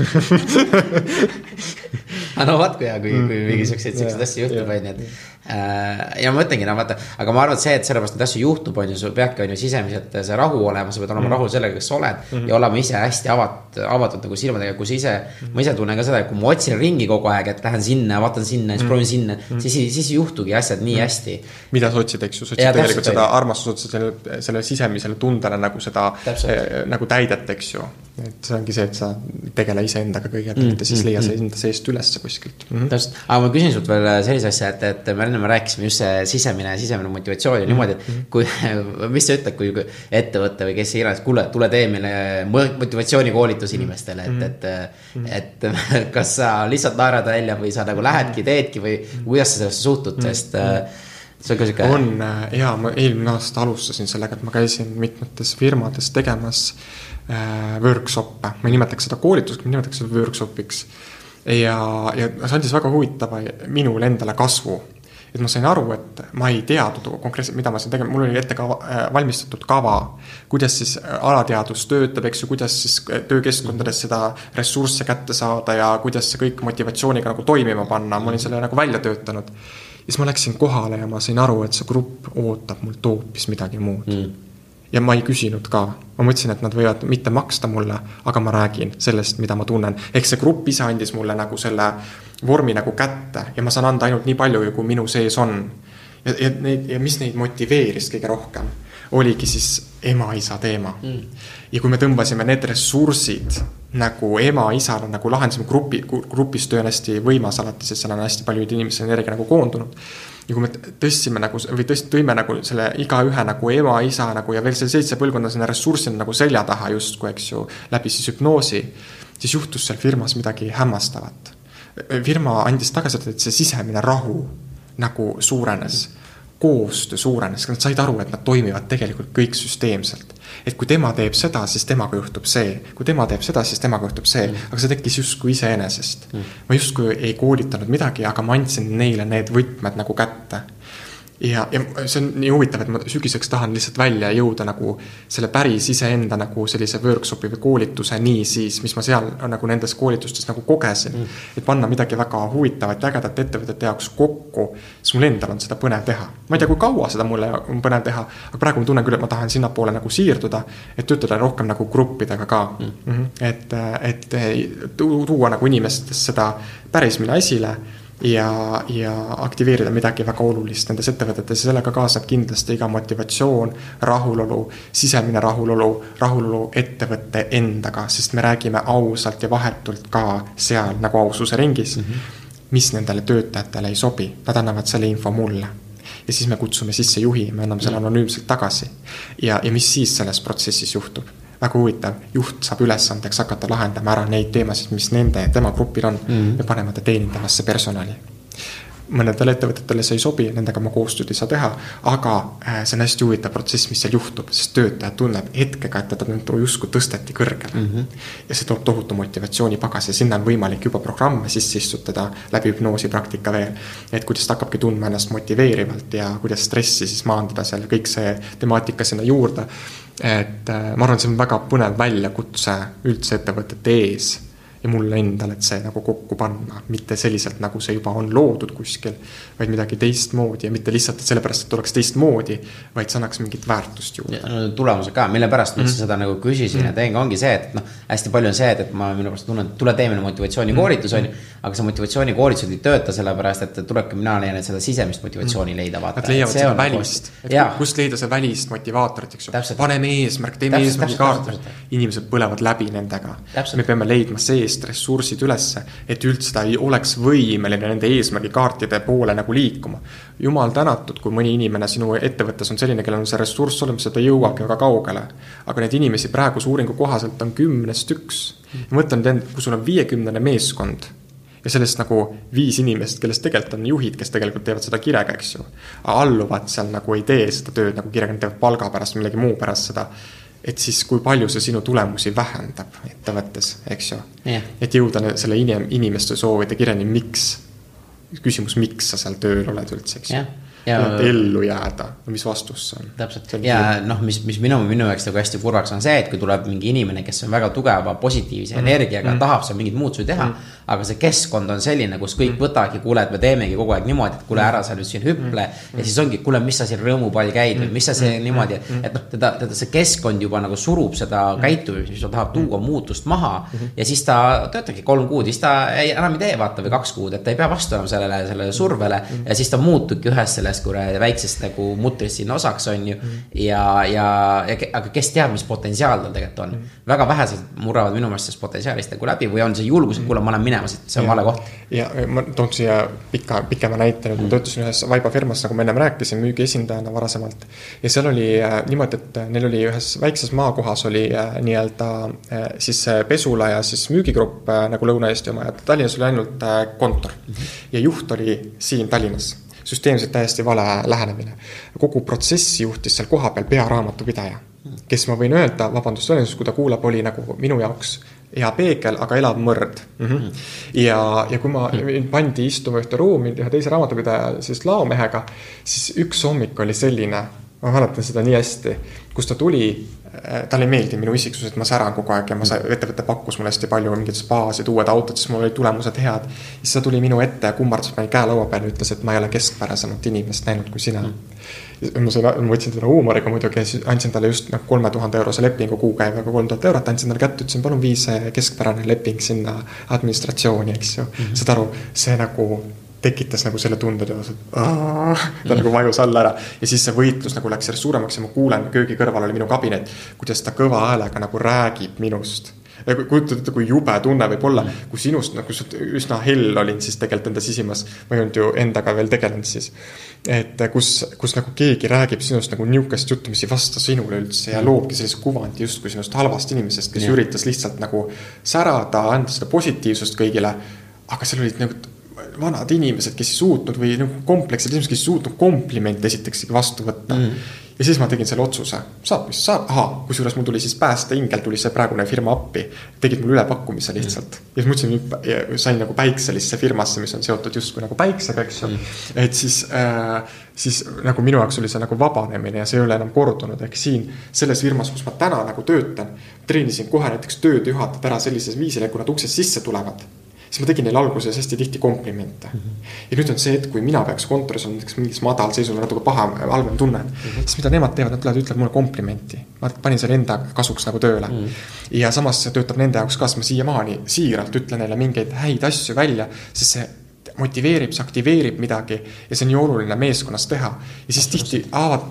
Aga no vaat kui hea, kui, kui mingi siukseid, siukseid asju juhtub, onju, et ja ma mõtlengi, no vaata, aga ma arvan, et see, et sellepärast neid asju juhtub, on ju, sul peabki, on ju, sisemiselt see rahu olema, sa pead olema mm -hmm. rahul sellega, kes sa oled mm. -hmm. ja olema ise hästi avat-, avatud nagu silmadega, kui sa ise mm, -hmm. ma ise tunnen ka seda, et kui ma otsin ringi kogu aeg, et lähen sinna, vaatan sinna, siis mm -hmm. proovin sinna mm, -hmm. siis, siis ei juhtugi asjad nii mm -hmm. hästi. mida sa otsid, eks ju, sa otsid ja, tegelikult seda armastust, otsid selle, selle sisemisele tundele nagu seda, eh, nagu täidet, eks ju. et see ongi see, et sa tegele iseendaga kõigepealt mm -hmm. ja siis leia see enda seest ülesse kuskilt mm. -hmm. täpselt, aga ma küsin sult veel sellise asja, et, et me enne enne me rääkisime just see sisemine, sisemine motivatsioon ja niimoodi, et kui, mis sa ütled, kui ettevõte või kes iganes, kuule, tule tee meile motivatsioonikoolitus inimestele, et, et, et kas sa lihtsalt naerad välja või sa nagu lähedki, teedki või kuidas sa sellesse suhtud, sest see on ka sihuke. on ja ma eelmine aasta alustasin sellega, et ma käisin mitmetes firmades tegemas äh, workshop'e, ma ei nimetaks seda koolituseks, ma nimetaks seda workshop'iks ja, ja see andis väga huvitava minule endale kasvu. Et ma sain aru, et ma ei teadnud konkreetselt, mida ma siin tegema, mul oli ette kava, äh, valmistatud kava, kuidas siis alateadus töötab, eks ju, kuidas siis töökeskkondades seda ressursse kätte saada ja kuidas see kõik motivatsiooniga nagu toimima panna, ma olin selle nagu välja töötanud. ja siis ma läksin kohale ja ma sain aru, et see grupp ootab mult hoopis midagi muud mm ja ma ei küsinud ka, ma mõtlesin, et nad võivad mitte maksta mulle, aga ma räägin sellest, mida ma tunnen. ehk see grupp ise andis mulle nagu selle vormi nagu kätte ja ma saan anda ainult nii palju, kui minu sees on. ja, ja neid ja mis neid motiveeris kõige rohkem, oligi siis ema-isa teema mm.. ja kui me tõmbasime need ressursid nagu ema-isale nagu lahendasime grupi, grupis töö on hästi võimas alati, sest seal on hästi palju inimeste energia nagu koondunud ja kui me tõstsime nagu või tõst-, tõime nagu selle igaühe nagu ema, isa nagu ja veel see seitse põlvkonda sinna ressursina nagu selja taha justkui, eks ju, läbi siis hüpnoosi, siis juhtus seal firmas midagi hämmastavat. firma andis tagasisidet, et see sisemine rahu nagu suurenes koostöö suurenes, nad said aru, et nad toimivad tegelikult kõik süsteemselt. Et kui tema teeb seda, siis temaga juhtub see, kui tema teeb seda, siis temaga juhtub see. Mm., aga see tekkis justkui iseenesest. Mm.. ma justkui ei koolitanud midagi, aga ma andsin neile need võtmed nagu kätte ja, ja see on nii huvitav, et ma sügiseks tahan lihtsalt välja jõuda nagu selle päris iseenda nagu sellise workshop'i või koolituseni siis, mis ma seal nagu nendes koolitustes nagu kogesin. Mm.. et panna midagi väga huvitavat ja ägedat ettevõtete jaoks kokku, siis mul endal on seda põnev teha. ma ei tea, kui kaua seda mulle on põnev teha, aga praegu ma tunnen küll, et ma tahan sinnapoole nagu siirduda, et töötada rohkem nagu gruppidega ka. Mm.. Mm -hmm. et, et tuua nagu inimestes seda pärismine esile ja, ja aktiveerida midagi väga olulist nendes ettevõtetes ja sellega kaasneb kindlasti iga motivatsioon, rahulolu, sisemine rahulolu, rahulolu ettevõtte endaga, sest me räägime ausalt ja vahetult ka seal nagu aususe ringis mm, -hmm. mis nendele töötajatele ei sobi, nad annavad selle info mulle ja siis me kutsume sisse juhi, me anname selle anonüümselt tagasi. ja, ja mis siis selles protsessis juhtub? Väga huvitav, juht saab ülesandeks hakata lahendama ära neid teemasid, mis nende, tema grupil on mm -hmm. ja panema ta teenindavasse personali mõnedele ettevõtetele see ei sobi, nendega ma koostööd ei saa teha, aga äh, see on hästi huvitav protsess, mis seal juhtub, sest töötaja tunneb hetkega, et teda justkui tõsteti kõrgele mm. -hmm. ja see toob tohutu motivatsiooni pagasi, sinna on võimalik juba programme sisse istutada läbi hüpnoosipraktika veel. et kuidas ta hakkabki tundma ennast motiveerivalt ja kuidas stressi siis maandada seal, kõik see temaatika sinna juurde et äh, ma arvan, see on väga põnev väljakutse üldse ettevõtete ees ja mulle endale, et see nagu kokku panna, mitte selliselt, nagu see juba on loodud kuskil, vaid midagi teistmoodi ja mitte lihtsalt sellepärast, et oleks teistmoodi, vaid see annaks mingit väärtust juurde. No, tulemused ka, mille pärast ma üldse mm -hmm. seda nagu küsisin mm -hmm. ja teen, ongi see, et noh, hästi palju on see, et, et ma minu pärast tunnen, et tule tee meile motivatsioonikoolitus mm, -hmm. on ju. aga see motivatsioonikoolitused ei tööta sellepärast, et tulebki, mina leian, et seda sisemist motivatsiooni mm -hmm. leida, vaata. Nad leiavad seda nagu välist, kust leida see välist motivaatorit, eks ju. paneme eesmärk, teeme eesmärgi kaarti. inimesed põlevad läbi nendega. me peame leidma seest ressursid ülesse, et üldse ta ei oleks võimeline nende eesmärgikaartide poole nagu liikuma. jumal tänatud, kui mõni inimene sinu ettevõttes on selline, kellel on see ressurss olemas ja ta ei jõuagi väga kaugele. aga neid inimesi praeguse uuringu kohaselt on kümnest üks. ma mõtlen, kui sul on viiekümnene meeskond ja sellest nagu viis inimest, kellest tegelikult on juhid, kes tegelikult teevad seda kirega, eks ju. alluvad seal nagu ei tee seda tööd nagu kirega, nad teevad palga pärast millegi muu pärast seda et siis kui palju see sinu tulemusi vähendab ettevõttes, eks ju yeah.. et jõuda selle inim-, inimeste soovide kirjani, miks, küsimus, miks sa seal tööl oled üldse, eks ju yeah ja et ellu jääda, no mis vastus see on? täpselt ja noh, mis, mis minu, minu jaoks nagu hästi kurvaks on see, et kui tuleb mingi inimene, kes on väga tugeva positiivse mm -hmm. energiaga mm, -hmm. tahab seal mingeid muutusi teha mm. Aga see keskkond on selline, kus kõik mm võtavadki, kuule, et me teemegi kogu aeg niimoodi, et kuule, ära sa nüüd siin hüple mm. -hmm. ja siis ongi, kuule, mis sa siin rõõmupall käid või mis sa see niimoodi, et, noh, teda, teda see keskkond juba nagu surub seda mm käitumist, mis ta tahab tuua muutust maha mm. -hmm. ja siis ta töötabki kolm kuud, siis ta ei, enam ei tee, vaata, või kaks kuud, et ta ei pea vastu enam sellele, sellele survele mm. ja siis ta muutubki ühest sellest kuradi väiksest nagu mutrist sinna osaks, on ju mm. ja, ja, aga kes teab, mis potentsiaal tal tegelikult on mm. väga vähesed murravad minu meelest sellest potentsiaalist nagu läbi või on see julgus, et kuule, ma lähen minema minema siit, see on vale koht. ja ma toon siia pika, pikema näite, nüüd ma töötasin ühes vaibafirmas, nagu ma ennem rääkisin, müügiesindajana varasemalt. ja seal oli äh, niimoodi, et neil oli ühes väikses maakohas oli äh, nii-öelda äh, siis pesula ja siis müügigrupp äh, nagu Lõuna-Eesti oma ja Tallinnas oli ainult äh, kontor mm. -hmm. ja juht oli siin Tallinnas süsteemselt täiesti vale lähenemine. kogu protsessi juhtis seal kohapeal pearaamatupidaja, kes ma võin öelda, vabandust kui ta kuulab, oli nagu minu jaoks hea peegel, aga elav mõrd mm. -hmm. ja, ja kui ma mm. pandi istuma ühte ruumi ühe teise raamatupidaja siis laomehega, siis üks hommik oli selline, ma mäletan seda nii hästi, kus ta tuli Äh, talle ei meeldi minu isiksus, et ma säran kogu aeg ja ma sain, ettevõte pakkus mulle hästi palju mingeid spaasid, uued autod, siis mul olid tulemused head. siis ta tuli minu ette ja kummardas, pani käe laua peale ja ütles, et ma ei ole keskpärasemat inimest näinud kui sina mm.. Ma sain, ma võtsin teda huumoriga muidugi ja siis andsin talle just noh, kolme tuhande eurose lepingu kuukäibega kolm tuhat eurot, andsin talle kätte, ütlesin palun vii see keskpärane leping sinna administratsiooni, eks ju. Mm -hmm.. saad aru, see nagu tekitas nagu selle tunde teos, et ta nagu vajus alla ära. ja siis see võitlus nagu läks järjest suuremaks ja ma kuulen, köögi kõrval oli minu kabinet, kuidas ta kõva häälega nagu räägib minust kujutad ette, kui jube tunne võib olla, kui sinust nagu üsna hell olin siis tegelikult enda sisimas, ma ei olnud ju endaga veel tegelenud siis. et kus, kus nagu keegi räägib sinust nagu nihukest juttu, mis ei vasta sinule üldse ja loobki sellise kuvandi justkui sinust halvast inimesest, kes ja. üritas lihtsalt nagu särada, anda seda positiivsust kõigile. aga seal olid nagu vanad inimesed, kes ei suutnud või nagu komplekssed inimesed, kes ei suutnud komplimente esiteks vastu võtta mm. Ja siis ma tegin selle otsuse, saab, mis saab, ahaa, kusjuures mul tuli siis päästeingel, tuli see praegune firma appi. tegid mulle ülepakkumise lihtsalt mm. ja siis mõtlesin, sain nagu päikselisse firmasse, mis on seotud justkui nagu päiksega, eks ju mm.. et siis äh,, siis nagu minu jaoks oli see nagu vabanemine ja see ei ole enam kordunud, ehk siin selles firmas, kus ma täna nagu töötan. treenisin kohe näiteks töödejuhatajad ära sellisel viisil, et kui nad uksest sisse tulevad siis ma tegin neile alguses hästi tihti komplimente mm. -hmm. ja nüüd on see hetk, kui mina peaks kontoris olema näiteks mingis madalseisus, natuke paha, halvem tunne mm. -hmm. siis mida nemad teevad, nad tulevad, ütlevad mulle komplimenti. ma panin selle enda kasuks nagu tööle mm. -hmm. ja samas see töötab nende jaoks ka, sest ma siiamaani siiralt ütlen neile mingeid häid asju välja, sest see motiveerib, see aktiveerib midagi ja see on nii oluline meeskonnas teha. ja siis tihti haavad,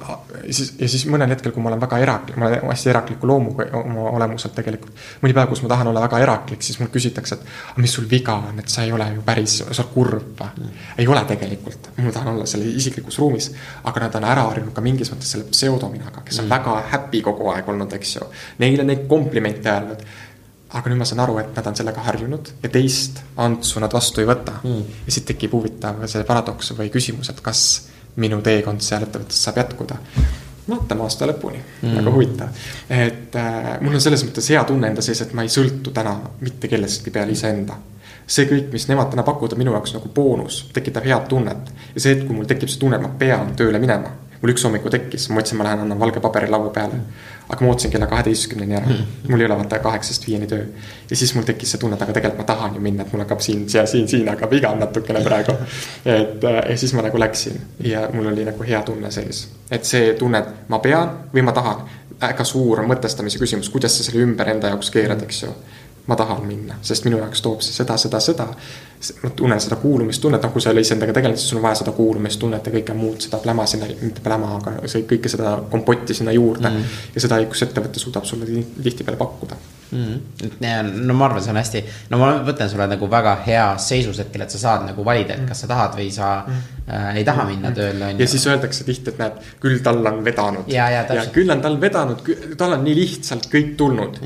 siis ja siis mõnel hetkel, kui ma olen väga eraklik, ma olen hästi erakliku loomuga oma olemuselt tegelikult. mõni päev, kus ma tahan olla väga eraklik, siis mul küsitakse, et mis sul viga on, et sa ei ole ju päris, sa oled kurb või mm.. ei ole tegelikult, ma tahan olla selle isiklikus ruumis. aga nad on ära harjunud ka mingis mõttes selle pseudominaga, kes on mm. väga happy kogu aeg olnud, eks ju. Neile neid komplimente öelnud aga nüüd ma saan aru, et nad on sellega harjunud ja teist Antsu nad vastu ei võta mm.. ja siit tekib huvitav see paradoks või küsimus, et kas minu teekond seal ettevõttes saab jätkuda. vaatame aasta lõpuni mm., väga huvitav. et äh, mul on selles mõttes hea tunne enda sees, et ma ei sõltu täna mitte kellestki peale iseenda see kõik, mis nemad täna pakuvad, on minu jaoks nagu boonus, tekitab head tunnet. ja see hetk, kui mul tekib see tunne, et ma pean tööle minema, mul üks hommiku tekkis, ma mõtlesin, ma lähen annan valge paberi laua peale aga ma ootasin kella kaheteistkümneni ära mm. -hmm. mul ei ole vaata kaheksast viieni töö. ja siis mul tekkis see tunne, et aga tegelikult ma tahan ju minna, et mul hakkab siin, siin, siin, siin hakkab viga natukene praegu. et äh, ja siis ma nagu läksin ja mul oli nagu hea tunne sees. et see tunne, et ma pean või ma tahan, väga suur mõtestamise küsimus, kuidas sa selle ümber enda jaoks keerad, eks ju ma tahan minna, sest minu jaoks toob see seda, seda, seda. ma tunnen seda kuulumistunnet, noh, kui sa ei ole iseendaga tegelenud, siis sul on vaja seda kuulumistunnet ja kõike muud, seda pläma sinna, mitte pläma, aga see kõike seda kompotti sinna juurde mm. -hmm. ja seda üks ettevõte suudab sulle tihtipeale pakkuda mm. -hmm. no ma arvan, see on hästi, no ma mõtlen, sa oled nagu väga heas seisus hetkel, et sa saad nagu valida, et kas sa tahad või sa äh, ei taha minna tööle, on ju. ja siis öeldakse tihti, et näed, küll tal on vedanud. ja, ja, ja küll on tal vedanud, tal on nii lihtsalt kõik tulnud.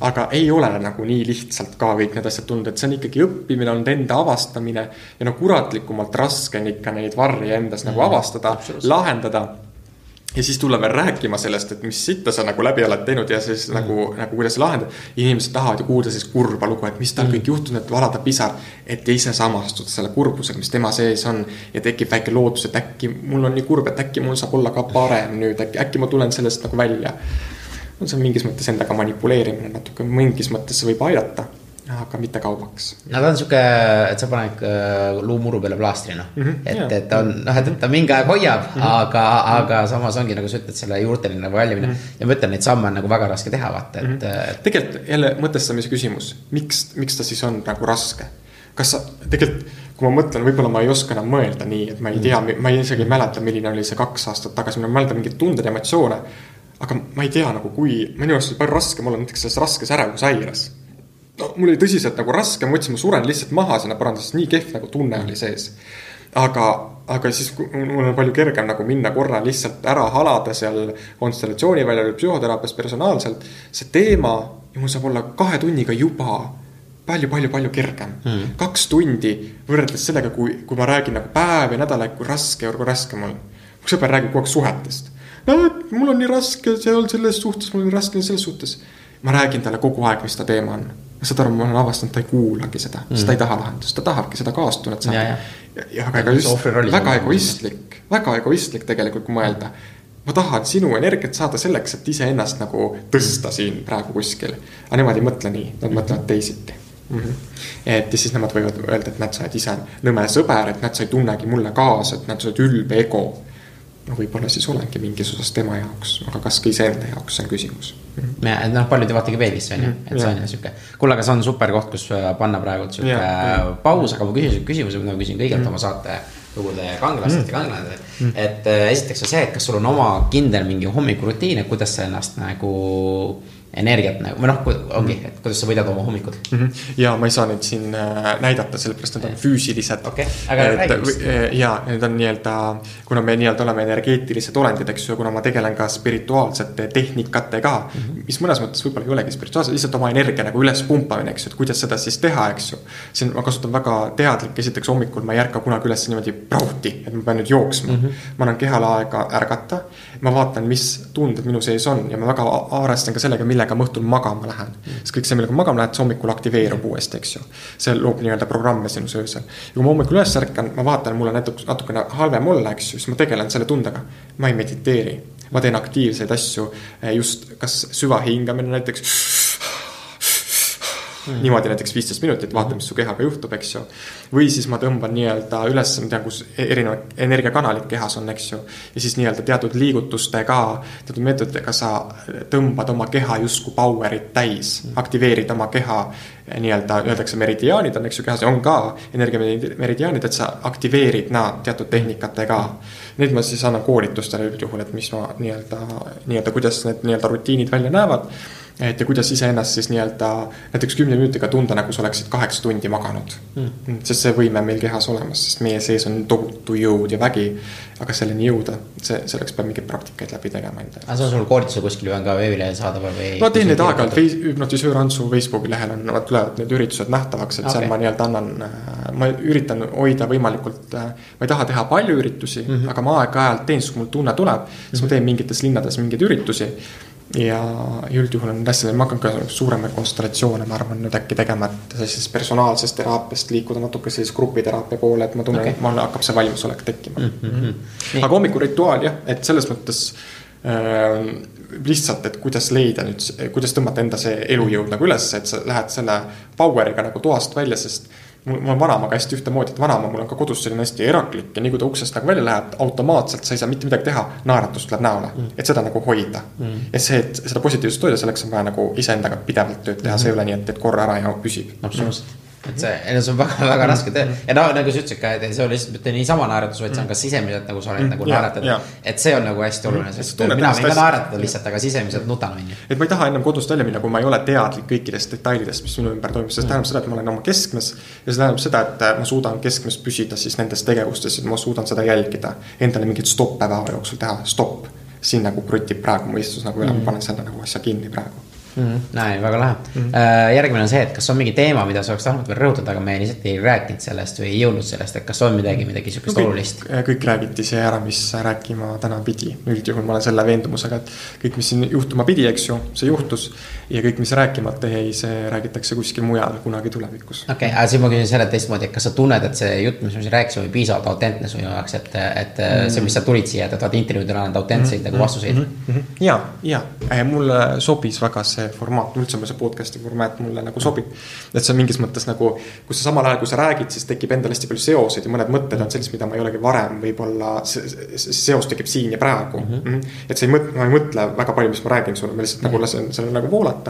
aga ei ole nagu nii lihtsalt ka kõik need asjad tulnud, et see on ikkagi õppimine, on enda avastamine. ja no kuratlikumalt raske on ikka neid varje endas mm -hmm. nagu avastada, lahendada ja siis tulla veel rääkima sellest, et mis sitta sa nagu läbi oled teinud ja siis mm. nagu, nagu kuidas sa lahendad. inimesed tahavad ju kuulda sellist kurba lugu, et mis tal mm. kõik juhtunud, et valada pisar. et ise samastuda selle kurbusega, mis tema sees on. ja tekib väike lootus, et äkki mul on nii kurb, et äkki mul saab olla ka parem nüüd, äkki, äkki ma tulen sellest nagu välja. no see on mingis mõttes endaga manipuleerimine natuke, mingis mõttes see võib aidata aga mitte kaubaks. no ta on sihuke, et sa paned äh, luumuru peale plaastri noh mm, -hmm, et, et ta on noh, et ta mingi aeg hoiab mm, -hmm. aga, aga samas ongi nagu sa ütled, selle juurteline nagu väljumine mm. -hmm. ja ma ütlen, neid samme on nagu väga raske teha, vaata, et mm. -hmm. tegelikult jälle mõtestamise küsimus, miks, miks ta siis on nagu raske? kas sa tegelikult, kui ma mõtlen, võib-olla ma ei oska enam mõelda nii, et ma ei tea, ma ei isegi ei mäleta, milline oli see kaks aastat tagasi, ma mäletan mingeid tundeid, emotsioone. aga ma ei tea nagu, kui, minu arust oli palju raskem olla näiteks selles raskes ärevusaires no mul oli tõsiselt nagu raske, ma mõtlesin, ma suren lihtsalt maha sinna põrandale, sest nii kehv nagu tunne oli sees. aga, aga siis mul on palju kergem nagu minna korra lihtsalt ära halada seal konstellatsiooniväljal või psühhoteraapias personaalselt. see teema mul saab olla kahe tunniga juba palju-palju-palju kergem mm.. kaks tundi võrreldes sellega, kui, kui ma räägin nagu päev ja nädalaid, kui raske kui raske mul. mu sõber räägib kogu aeg suhetest. no mul on nii raske seal selles suhtes, mul on raske selles suhtes. ma räägin talle kogu aeg, mis ta teema on. Saad aru, ma olen avastanud, ta ei kuulagi seda mm., sest ta ei taha lahendust, ta tahabki seda kaastunnet saada. ja, ja, väga egoist, väga egoistlik, väga egoistlik tegelikult, kui mõelda ma tahan sinu energiat saada selleks, et iseennast nagu tõsta siin praegu kuskil. aga nemad ei mõtle nii, nad mõtlevad teisiti mm. -hmm. et ja siis nemad võivad öelda, et näed, sa oled ise nõme sõber, et näed, sa ei tunnegi mulle kaasa, et näed, sa oled ülbe ego. No võib-olla siis olengi mingis osas tema jaoks, aga kas ka iseenda jaoks, see on küsimus mm. -hmm. ja noh, paljud ju vaatagi veebisse on ju, et see on ju sihuke, kuule, aga see on super koht, kus äh, panna praegu sihuke paus, aga ma küsin küsimuse, mida ma küsin kõigilt mm -hmm. oma saate lugude kangelastest mm. ja kangelased mm.. et äh, esiteks on see, et kas sul on oma kindel mingi hommikurutiin, et kuidas sa ennast nagu energiat nagu, või noh, ongi, et kuidas sa võidad oma hommikud mm. -hmm. ja ma ei saa neid siin äh, näidata, sellepärast nad on füüsilised. okay.. Äh, ja need on nii-öelda, kuna me nii-öelda oleme energeetilised olendid, eks ju, kuna ma tegelen ka spirituaalsete tehnikatega mm, -hmm. mis mõnes mõttes võib-olla ei olegi spirituaalsed, lihtsalt oma energia nagu ülespumpamine, eks ju, et kuidas seda siis teha, eks ju. siin ma kasutan väga teadlik, esiteks hommikul ma ei ärka kunagi üles niimoodi prauhti, et ma pean nüüd jooksma mm. -hmm. ma annan kehale aega ärgata, ma vaatan, mis tunded minu sees on ja ma väga arvestan ka sellega, mille millega ma õhtul magama lähen mm.. sest kõik see, millega magama lähed, see hommikul aktiveerub uuesti, eks ju. see loob nii-öelda programme sinus öösel. ja kui ma hommikul üles ärkan, ma vaatan, mul on natuke, natukene halvem olla, eks ju, siis ma tegelen selle tundega. ma ei mediteeri, ma teen aktiivseid asju, eh, just kas süvahingamine näiteks mm.. niimoodi näiteks viisteist minutit, vaata, mis su kehaga juhtub, eks ju. või siis ma tõmban nii-öelda üles, ma tean, kus erinevad energiakanalid kehas on, eks ju. ja siis nii-öelda teatud liigutustega, teatud meetoditega sa tõmbad oma keha justkui power'it täis mm., aktiveerid oma keha nii-öelda öeldakse meridiaanid on, eks ju, kehas on ka energiameridiaanid, et sa aktiveerid nad teatud tehnikatega. Neid ma siis annan koolitustele üldjuhul, et mis ma nii-öelda, nii-öelda, kuidas need nii-öelda rutiinid välja näevad et ja kuidas iseennast siis nii-öelda näiteks kümne minutiga tunda, nagu sa oleksid kaheksa tundi maganud mm.. sest see võime on meil kehas olemas, sest meie sees on tohutu jõud ja vägi. aga selleni jõuda, see, selleks peab mingeid praktikaid läbi tegema endale. aga see on sul koolitusel kuskil või on ka veebilehel saadaval või? no teen neid aeg-ajalt, hüpnotisöör Antsu Facebooki lehel on, tulevad need üritused nähtavaks, et okay. seal ma nii-öelda annan, äh, ma üritan hoida võimalikult, äh, ma ei taha teha palju üritusi mm, -hmm. aga ma aeg-ajalt teen, siis kui mul tunne tuleb, siis mm -hmm. ma mhm. teen mingites linnades mingeid üritusi ja üldjuhul on hästi, ma hakkan ka suuremaid konstellatsioone, ma arvan nüüd äkki tegema, et sellisest personaalsest teraapiast liikuda natuke sellise grupiteraapia poole, et ma tunnen okay., et mul hakkab see valmisolek tekkima mm. -hmm. aga hommikurituaal jah, et selles mõttes äh, lihtsalt, et kuidas leida nüüd, kuidas tõmmata enda see elujõud nagu ülesse, et sa lähed selle power'iga nagu toast välja, sest mul, on vanaemaga hästi ühtemoodi, et vanaema mul on ka kodus selline hästi eraklik ja nii kui ta uksest nagu välja läheb, automaatselt sa ei saa mitte midagi teha, naeratus tuleb näole. Mm.. et seda nagu hoida. Mm.. et see, et seda positiivsust hoida, selleks on vaja nagu iseendaga pidevalt tööd teha. Mm, -hmm. see ei ole nii, et, et korra ära ja püsib. absoluutselt et see, see on väga-väga raske töö ja no nagu sa ütlesid ka, et see on lihtsalt mitte niisama naeratus, vaid see on ka sisemiselt nagu sa oled nagu naeratad. et see on nagu hästi oluline, sest mina võin ka naeratada lihtsalt, aga sisemiselt nutan, on ju. et ma ei taha ennem kodust välja minna, kui ma ei ole teadlik kõikidest detailidest, mis minu ümber toimub, see tähendab seda, et ma olen oma keskmes. ja see tähendab seda, et ma suudan keskmes püsida siis nendes tegevustes, et ma suudan seda jälgida. Endale mingeid stoppe päeva jooksul teha, stopp. siin nagu krutib praegu mõistus nagu üle mm., ma panen selle nagu asja kinni praegu mm. -hmm. näe, väga lahe mm. -hmm. järgmine on see, et kas on mingi teema, mida sa oleks tahtnud veel rõhutada, aga me lihtsalt ei rääkinud sellest või ei jõudnud sellest, et kas on midagi, midagi sihukest no, olulist? kõik räägiti see ära, mis rääkima täna pidi. üldjuhul ma olen selle veendumusega, et kõik, mis siin juhtuma pidi, eks ju, see juhtus. Ja kõik, mis rääkimata jäi, see räägitakse kuskil mujal kunagi tulevikus. okei okay,, aga siis ma küsin selle teistmoodi, et kas sa tunned, et see jutt, mis me siin rääkisime, oli piisavalt autentne su jaoks, et, et mm -hmm. see, mis sa tulid siia, et vaata intervjuudel annad autentseid mm -hmm. nagu vastuseid mm. -hmm. ja, ja mulle sobis väga see formaat, üldse see podcast'i formaat mulle nagu sobib. et see on mingis mõttes nagu, kus sa samal ajal, kui sa räägid, siis tekib endal hästi palju seoseid ja mõned mõtted on sellised, mida ma ei olegi varem võib-olla, seos tekib siin ja praegu mm. -hmm. et sa ei mõtle, ma ei mõtle väga palju, mis ma räägin sulle, ma lihtsalt mm -hmm. nagu lasen sellel nagu voolata.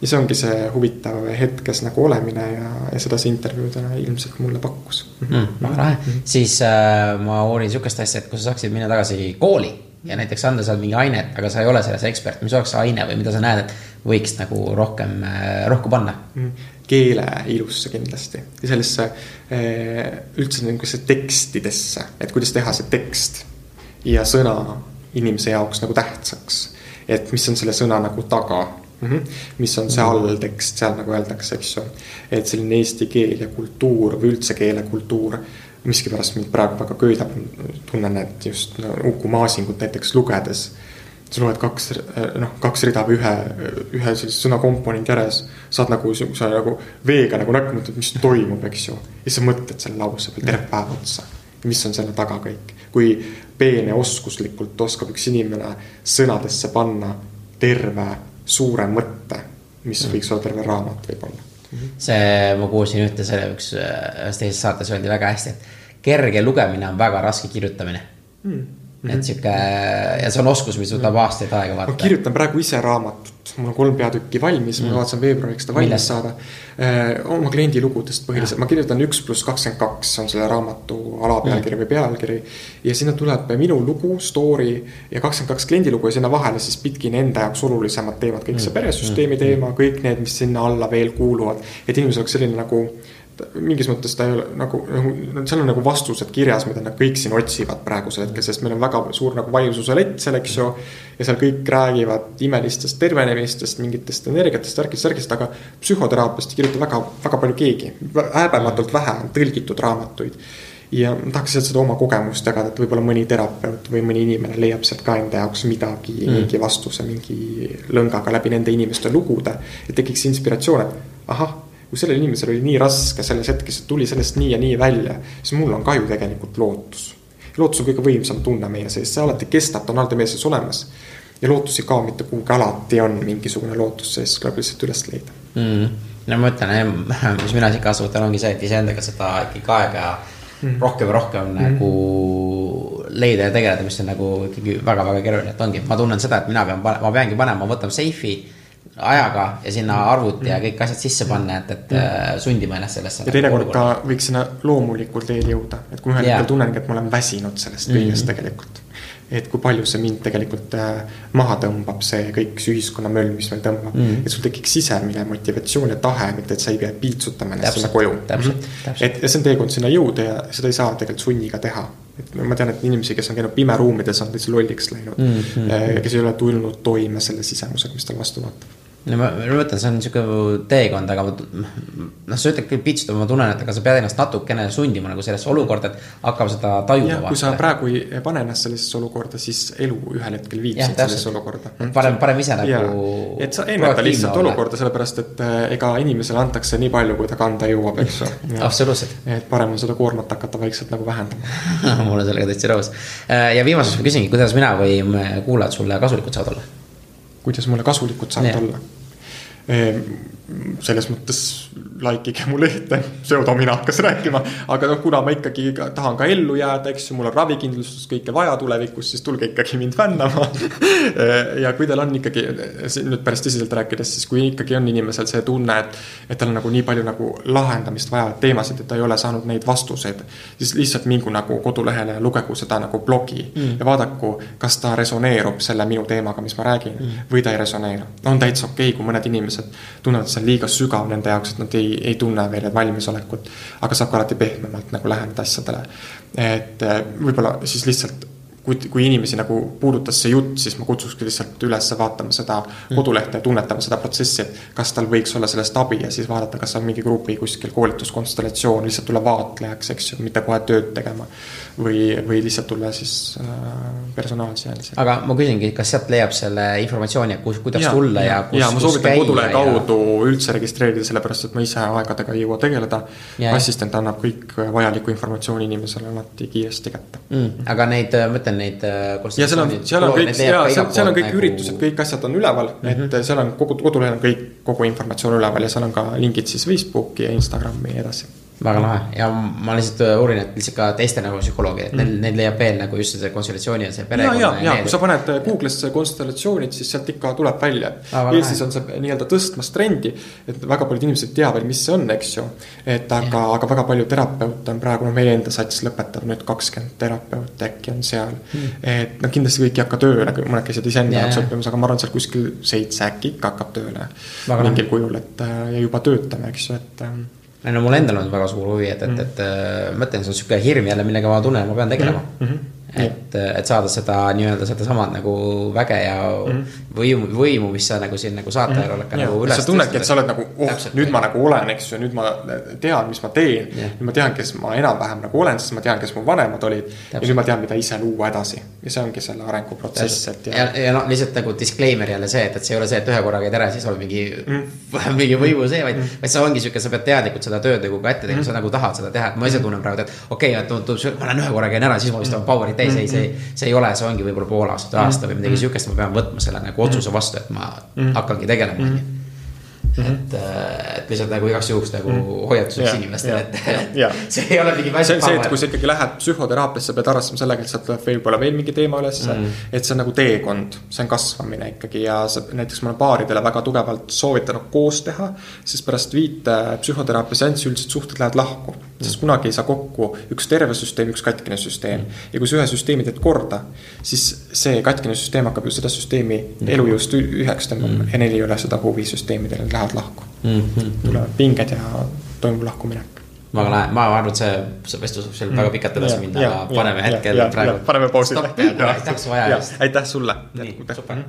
Ja see ongi see huvitav hetkes nagu olemine ja, ja seda see intervjuu täna ilmselt mulle pakkus mm. väga lahe mm, -hmm. siis äh, ma uurin sihukest asja, et kui sa saaksid minna tagasi kooli ja näiteks anda seal mingi ainet, aga sa ei ole selles ekspert, mis oleks see aine või mida sa näed, et võiks nagu rohkem, äh, rohku panna? Mm. keele ilusse kindlasti ja sellesse üldse niisugusesse tekstidesse, et kuidas teha see tekst ja sõna inimese jaoks nagu tähtsaks. et mis on selle sõna nagu taga mm, -hmm. mis on see mhm. alltekst seal nagu öeldakse, eks ju. et selline eesti keel ja kultuur või üldse keelekultuur miskipärast mind praegu väga köidab, tunnen, et just no, Uku Masingut näiteks lugedes sa loed kaks, noh, kaks rida või ühe, ühe sellise sõna komponendi järjes. saad nagu sihukese nagu veega nagu näkku, mõtled, mis toimub, eks ju. ja sa mõtled selle lause peal terve päev otsa. mis on selle taga kõik, kui peene oskuslikult oskab üks inimene sõnadesse panna terve suure mõtte, mis mm. võiks olla terve raamat võib-olla. -hmm. see, ma kuulsin ühte selle üks, ühes teises saates öeldi väga hästi, et kerge lugemine on väga raske kirjutamine mm Mm -hmm. et sihuke ja see on oskus, mis võtab aastaid aega vaata. ma kirjutan praegu ise raamatut, mul on kolm peatükki valmis mm, -hmm. ma kavatsen veebruariks seda valmis Millest? saada eh,. oma kliendi lugudest põhiliselt, ma kirjutan üks pluss kakskümmend kaks on selle raamatu alapealkiri mm -hmm. või pealkiri. ja sinna tuleb minu lugu, story ja kakskümmend kaks kliendi lugu ja sinna vahele siis pitkin enda jaoks olulisemad teemad, kõik see mhm. peresüsteemi mhm. teema, kõik need, mis sinna alla veel kuuluvad. et inimesel oleks selline nagu mingis mõttes ta ei ole nagu, nagu, seal on nagu vastused kirjas, mida nad kõik siin otsivad praegusel hetkel, sest meil on väga suur nagu vaimususe lett seal, eks ju. ja seal kõik räägivad imelistest tervenemistest, mingitest energiatest, värkidest, värkidest, aga psühhoteraapiast ei kirjuta väga, väga palju keegi. häbematult vähe on tõlgitud raamatuid. ja ma tahaks lihtsalt seda oma kogemust jagada, et võib-olla mõni terapeut või mõni inimene leiab sealt ka enda jaoks midagi mm., mingi vastuse, mingi lõngaga läbi nende inimeste lugude. et tekiks inspiratsioon, et ahah kui sellel inimesel oli nii raske selles hetkes, et tuli sellest nii ja nii välja, siis mul on ka ju tegelikult lootus. lootus on kõige võimsam tunne meie sees, see alati kestab, ta on alati meie sees olemas. ja lootus ei kao mitte kuhugi, alati on mingisugune lootus sees, tuleb lihtsalt üles leida mm.. no ma ütlen, mis mina siit kaasa võtan, ongi see, et iseendaga seda ikkagi aega mm. rohkem ja rohkem mm. nagu leida ja tegeleda, mis on nagu ikkagi väga-väga keeruline, et ongi, ma tunnen seda, et mina pean, ma peangi panema, ma võtan seifi ajaga ja sinna arvuti ja kõik asjad sisse panna, et, et mm. sundima ennast sellesse. ja teinekord ka võiks sinna loomulikul teel jõuda, et kui ühel hetkel tunnengi, et ma olen väsinud sellest kõigest mm tegelikult. et kui palju see mind tegelikult äh, maha tõmbab, see kõik see ühiskonna möll, mis meil tõmbab mm. et sul tekiks sisemine motivatsioon ja tahe, mitte et sa ei pea piitsutama ennast sinna koju. et ja see on teekond sinna jõuda ja seda ei saa tegelikult sunniga teha et ma tean, et inimesi, kes on käinud pimeruumides, on täitsa lolliks läinud mm. -hmm. kes ei ole tulnud toime selle sisemusega, mis tal vastu vaatab no ma, ma mõtlen, see on sihuke teekond, aga noh, sa ütled küll pitsutama, ma tunnen, et aga sa pead ennast natukene sundima nagu sellesse olukorda, et hakkab seda tajuma. kui sa praegu ei pane ennast sellisesse olukorda, siis elu ühel hetkel viib sind sellisesse olukorda. parem, parem ise nagu. et sa enneta lihtsalt olla. olukorda, sellepärast et äh, ega inimesele antakse nii palju, kui ta kanda jõuab, eks ju. absoluutselt. et parem on seda koormat hakata vaikselt nagu vähendama ma olen sellega täitsa nõus. Äh, ja viimaseks ma küsingi, kuidas mina või kuulajad sulle kasulikud saavad olla? kuidas mulle kasulikud saavad ja. olla selles mõttes likeige mu lehte, pseudomina hakkas rääkima. aga noh, kuna ma ikkagi ka, tahan ka ellu jääda, eks ju, mul on ravikindlustus, kõike vaja tulevikus, siis tulge ikkagi mind fännama ja kui teil on ikkagi, nüüd päris tõsiselt rääkides, siis kui ikkagi on inimesel see tunne, et. et tal on nagu nii palju nagu lahendamist vajavaid teemasid, et ta ei ole saanud neid vastuseid. siis lihtsalt mingu nagu kodulehele ja lugegu seda nagu blogi mm. ja vaadaku, kas ta resoneerub selle minu teemaga, mis ma räägin mm. või ta ei resoneeru. on täitsa okei okay,, kui mõned inimesed inimesed tunnevad, et see on liiga sügav nende jaoks, et nad ei, ei tunne veel valmisolekut. aga saab ka alati pehmemalt nagu läheneda asjadele. et eh, võib-olla siis lihtsalt kui, kui inimesi nagu puudutas see jutt, siis ma kutsukski lihtsalt üles vaatama seda mm. kodulehte ja tunnetama seda protsessi, et kas tal võiks olla sellest abi ja siis vaadata, kas on mingi grupi kuskil koolituskonstellatsioon, lihtsalt tulla vaatlejaks, eks ju, mitte kohe tööd tegema või, või lihtsalt tulla siis äh, personaalseansi. aga ma küsingi, kas sealt leiab selle informatsiooni, kus, kuidas ja, tulla ja, ja kus. ja ma soovitan kodulehe kaudu ja... üldse registreerida, sellepärast et ma ise aegadega ei jõua tegeleda. assistent annab kõik vajaliku informatsiooni inimesele alati kiiresti kätte mm,. aga neid, ma ütlen neid. Äh, ja seal on, seal on kõik, ja seal, seal on kõik nagu... üritused, kõik asjad on üleval mm, -hmm. et seal on kogu, kodulehel on kõik, kogu informatsioon üleval ja seal on ka lingid siis Facebooki ja Instagrami ja edasi väga lahe. Ja ma lihtsalt äh, uurin, et lihtsalt ka teiste nagu psühholoogid, et neil, neil leiab veel nagu just see konsultatsiooni ja see ja, perekonna ja, ja need- kui sa paned Google'isse konstellatsioonid, siis sealt ikka tuleb välja. Aa, väga Eestis on see nii-öelda tõstmas trendi, et väga paljud inimesed ei tea veel, mis see on, eks ju. et aga, aga väga palju terapeute on praegu, no meie enda sats lõpetab nüüd kakskümmend terapeuti äkki on seal. Mm.. et noh, kindlasti kõik ei hakka tööle, mõned käisid iseenda jaoks õppimas, aga ma arvan, seal kuskil seitse äkki ikka hakkab tööle mingil kujul, et äh, ja juba töötame, eks ju, et ähm, no mul endal on väga suur huvi, et, et, et äh, ma ütlen, see on sihuke hirm jälle, millega ma tunnen, ma pean tegelema mm. Mhm. -hmm. et, et saada seda nii-öelda sedasama nagu väge ja mm -hmm. võimu, võimu, mis sa nagu siin nagu saatajal oled ka nagu üles sa tunnedki, et sa oled nagu, oh, nüüd ma nagu olen, eks ju, nüüd ma tean, mis ma teen. Nüüd ma tean, kes ma enam-vähem nagu olen, sest ma tean, kes mu vanemad olid. ja nüüd ma tean, mida ise luua edasi. Ja see ongi selle arenguprotsess, et ja, ja noh, lihtsalt nagu disclaimer jälle see, et, et see ei ole see, et ühe korra käid ära ja siis oled mingi mm. mingi võimu see, vaid mm., vaid see ongi sihuke, sa pead teadlikult seda tööd nagu ka ette tegema mm., sa nagu tahad seda teha, et ma ise tunnen praegu, et okei okay,, et tundub, ma lähen ühe korra käin ära, siis ma vist olen power'it täis, ei, see, see ei ole, see ongi võib-olla pool aastat, aasta või midagi sihukest, ma pean võtma selle nagu otsuse vastu, et ma hakkangi tegelema, onju. et, et lihtsalt nagu igaks juhuks nagu hoiatuseks Jaa, inimestele, jaa. et see ei ole mingi see on see, et kui sa ikkagi lähed psühhoteraapiasse, pead arvestama sellega, et sealt tuleb võib-olla veel mingi teema ülesse mm.. et see on nagu teekond, see on kasvamine ikkagi ja sa näiteks ma olen paaridele väga tugevalt soovitanud koos teha. sest pärast viite psühhoteraapia seanssi üldiselt suhted lähevad lahku, sest kunagi ei saa kokku üks terve süsteem, üks katkine süsteem. ja kui sa ühe süsteemi teed korda, siis see katkine süsteem hakkab ju seda süsteemi elujõust ü- üheks tõmbama ja neil ei ole seda huvi süsteemidel, nad lähevad lahku. mm. -hmm. tulevad pinged ja toimub lahkuminek väga lahe, ma arvan, et see, see vestlus võib seal väga pikalt edasi minna, aga paneme hetkel praegu paneme stoppi, aitäh aitäh sulle. nii, super.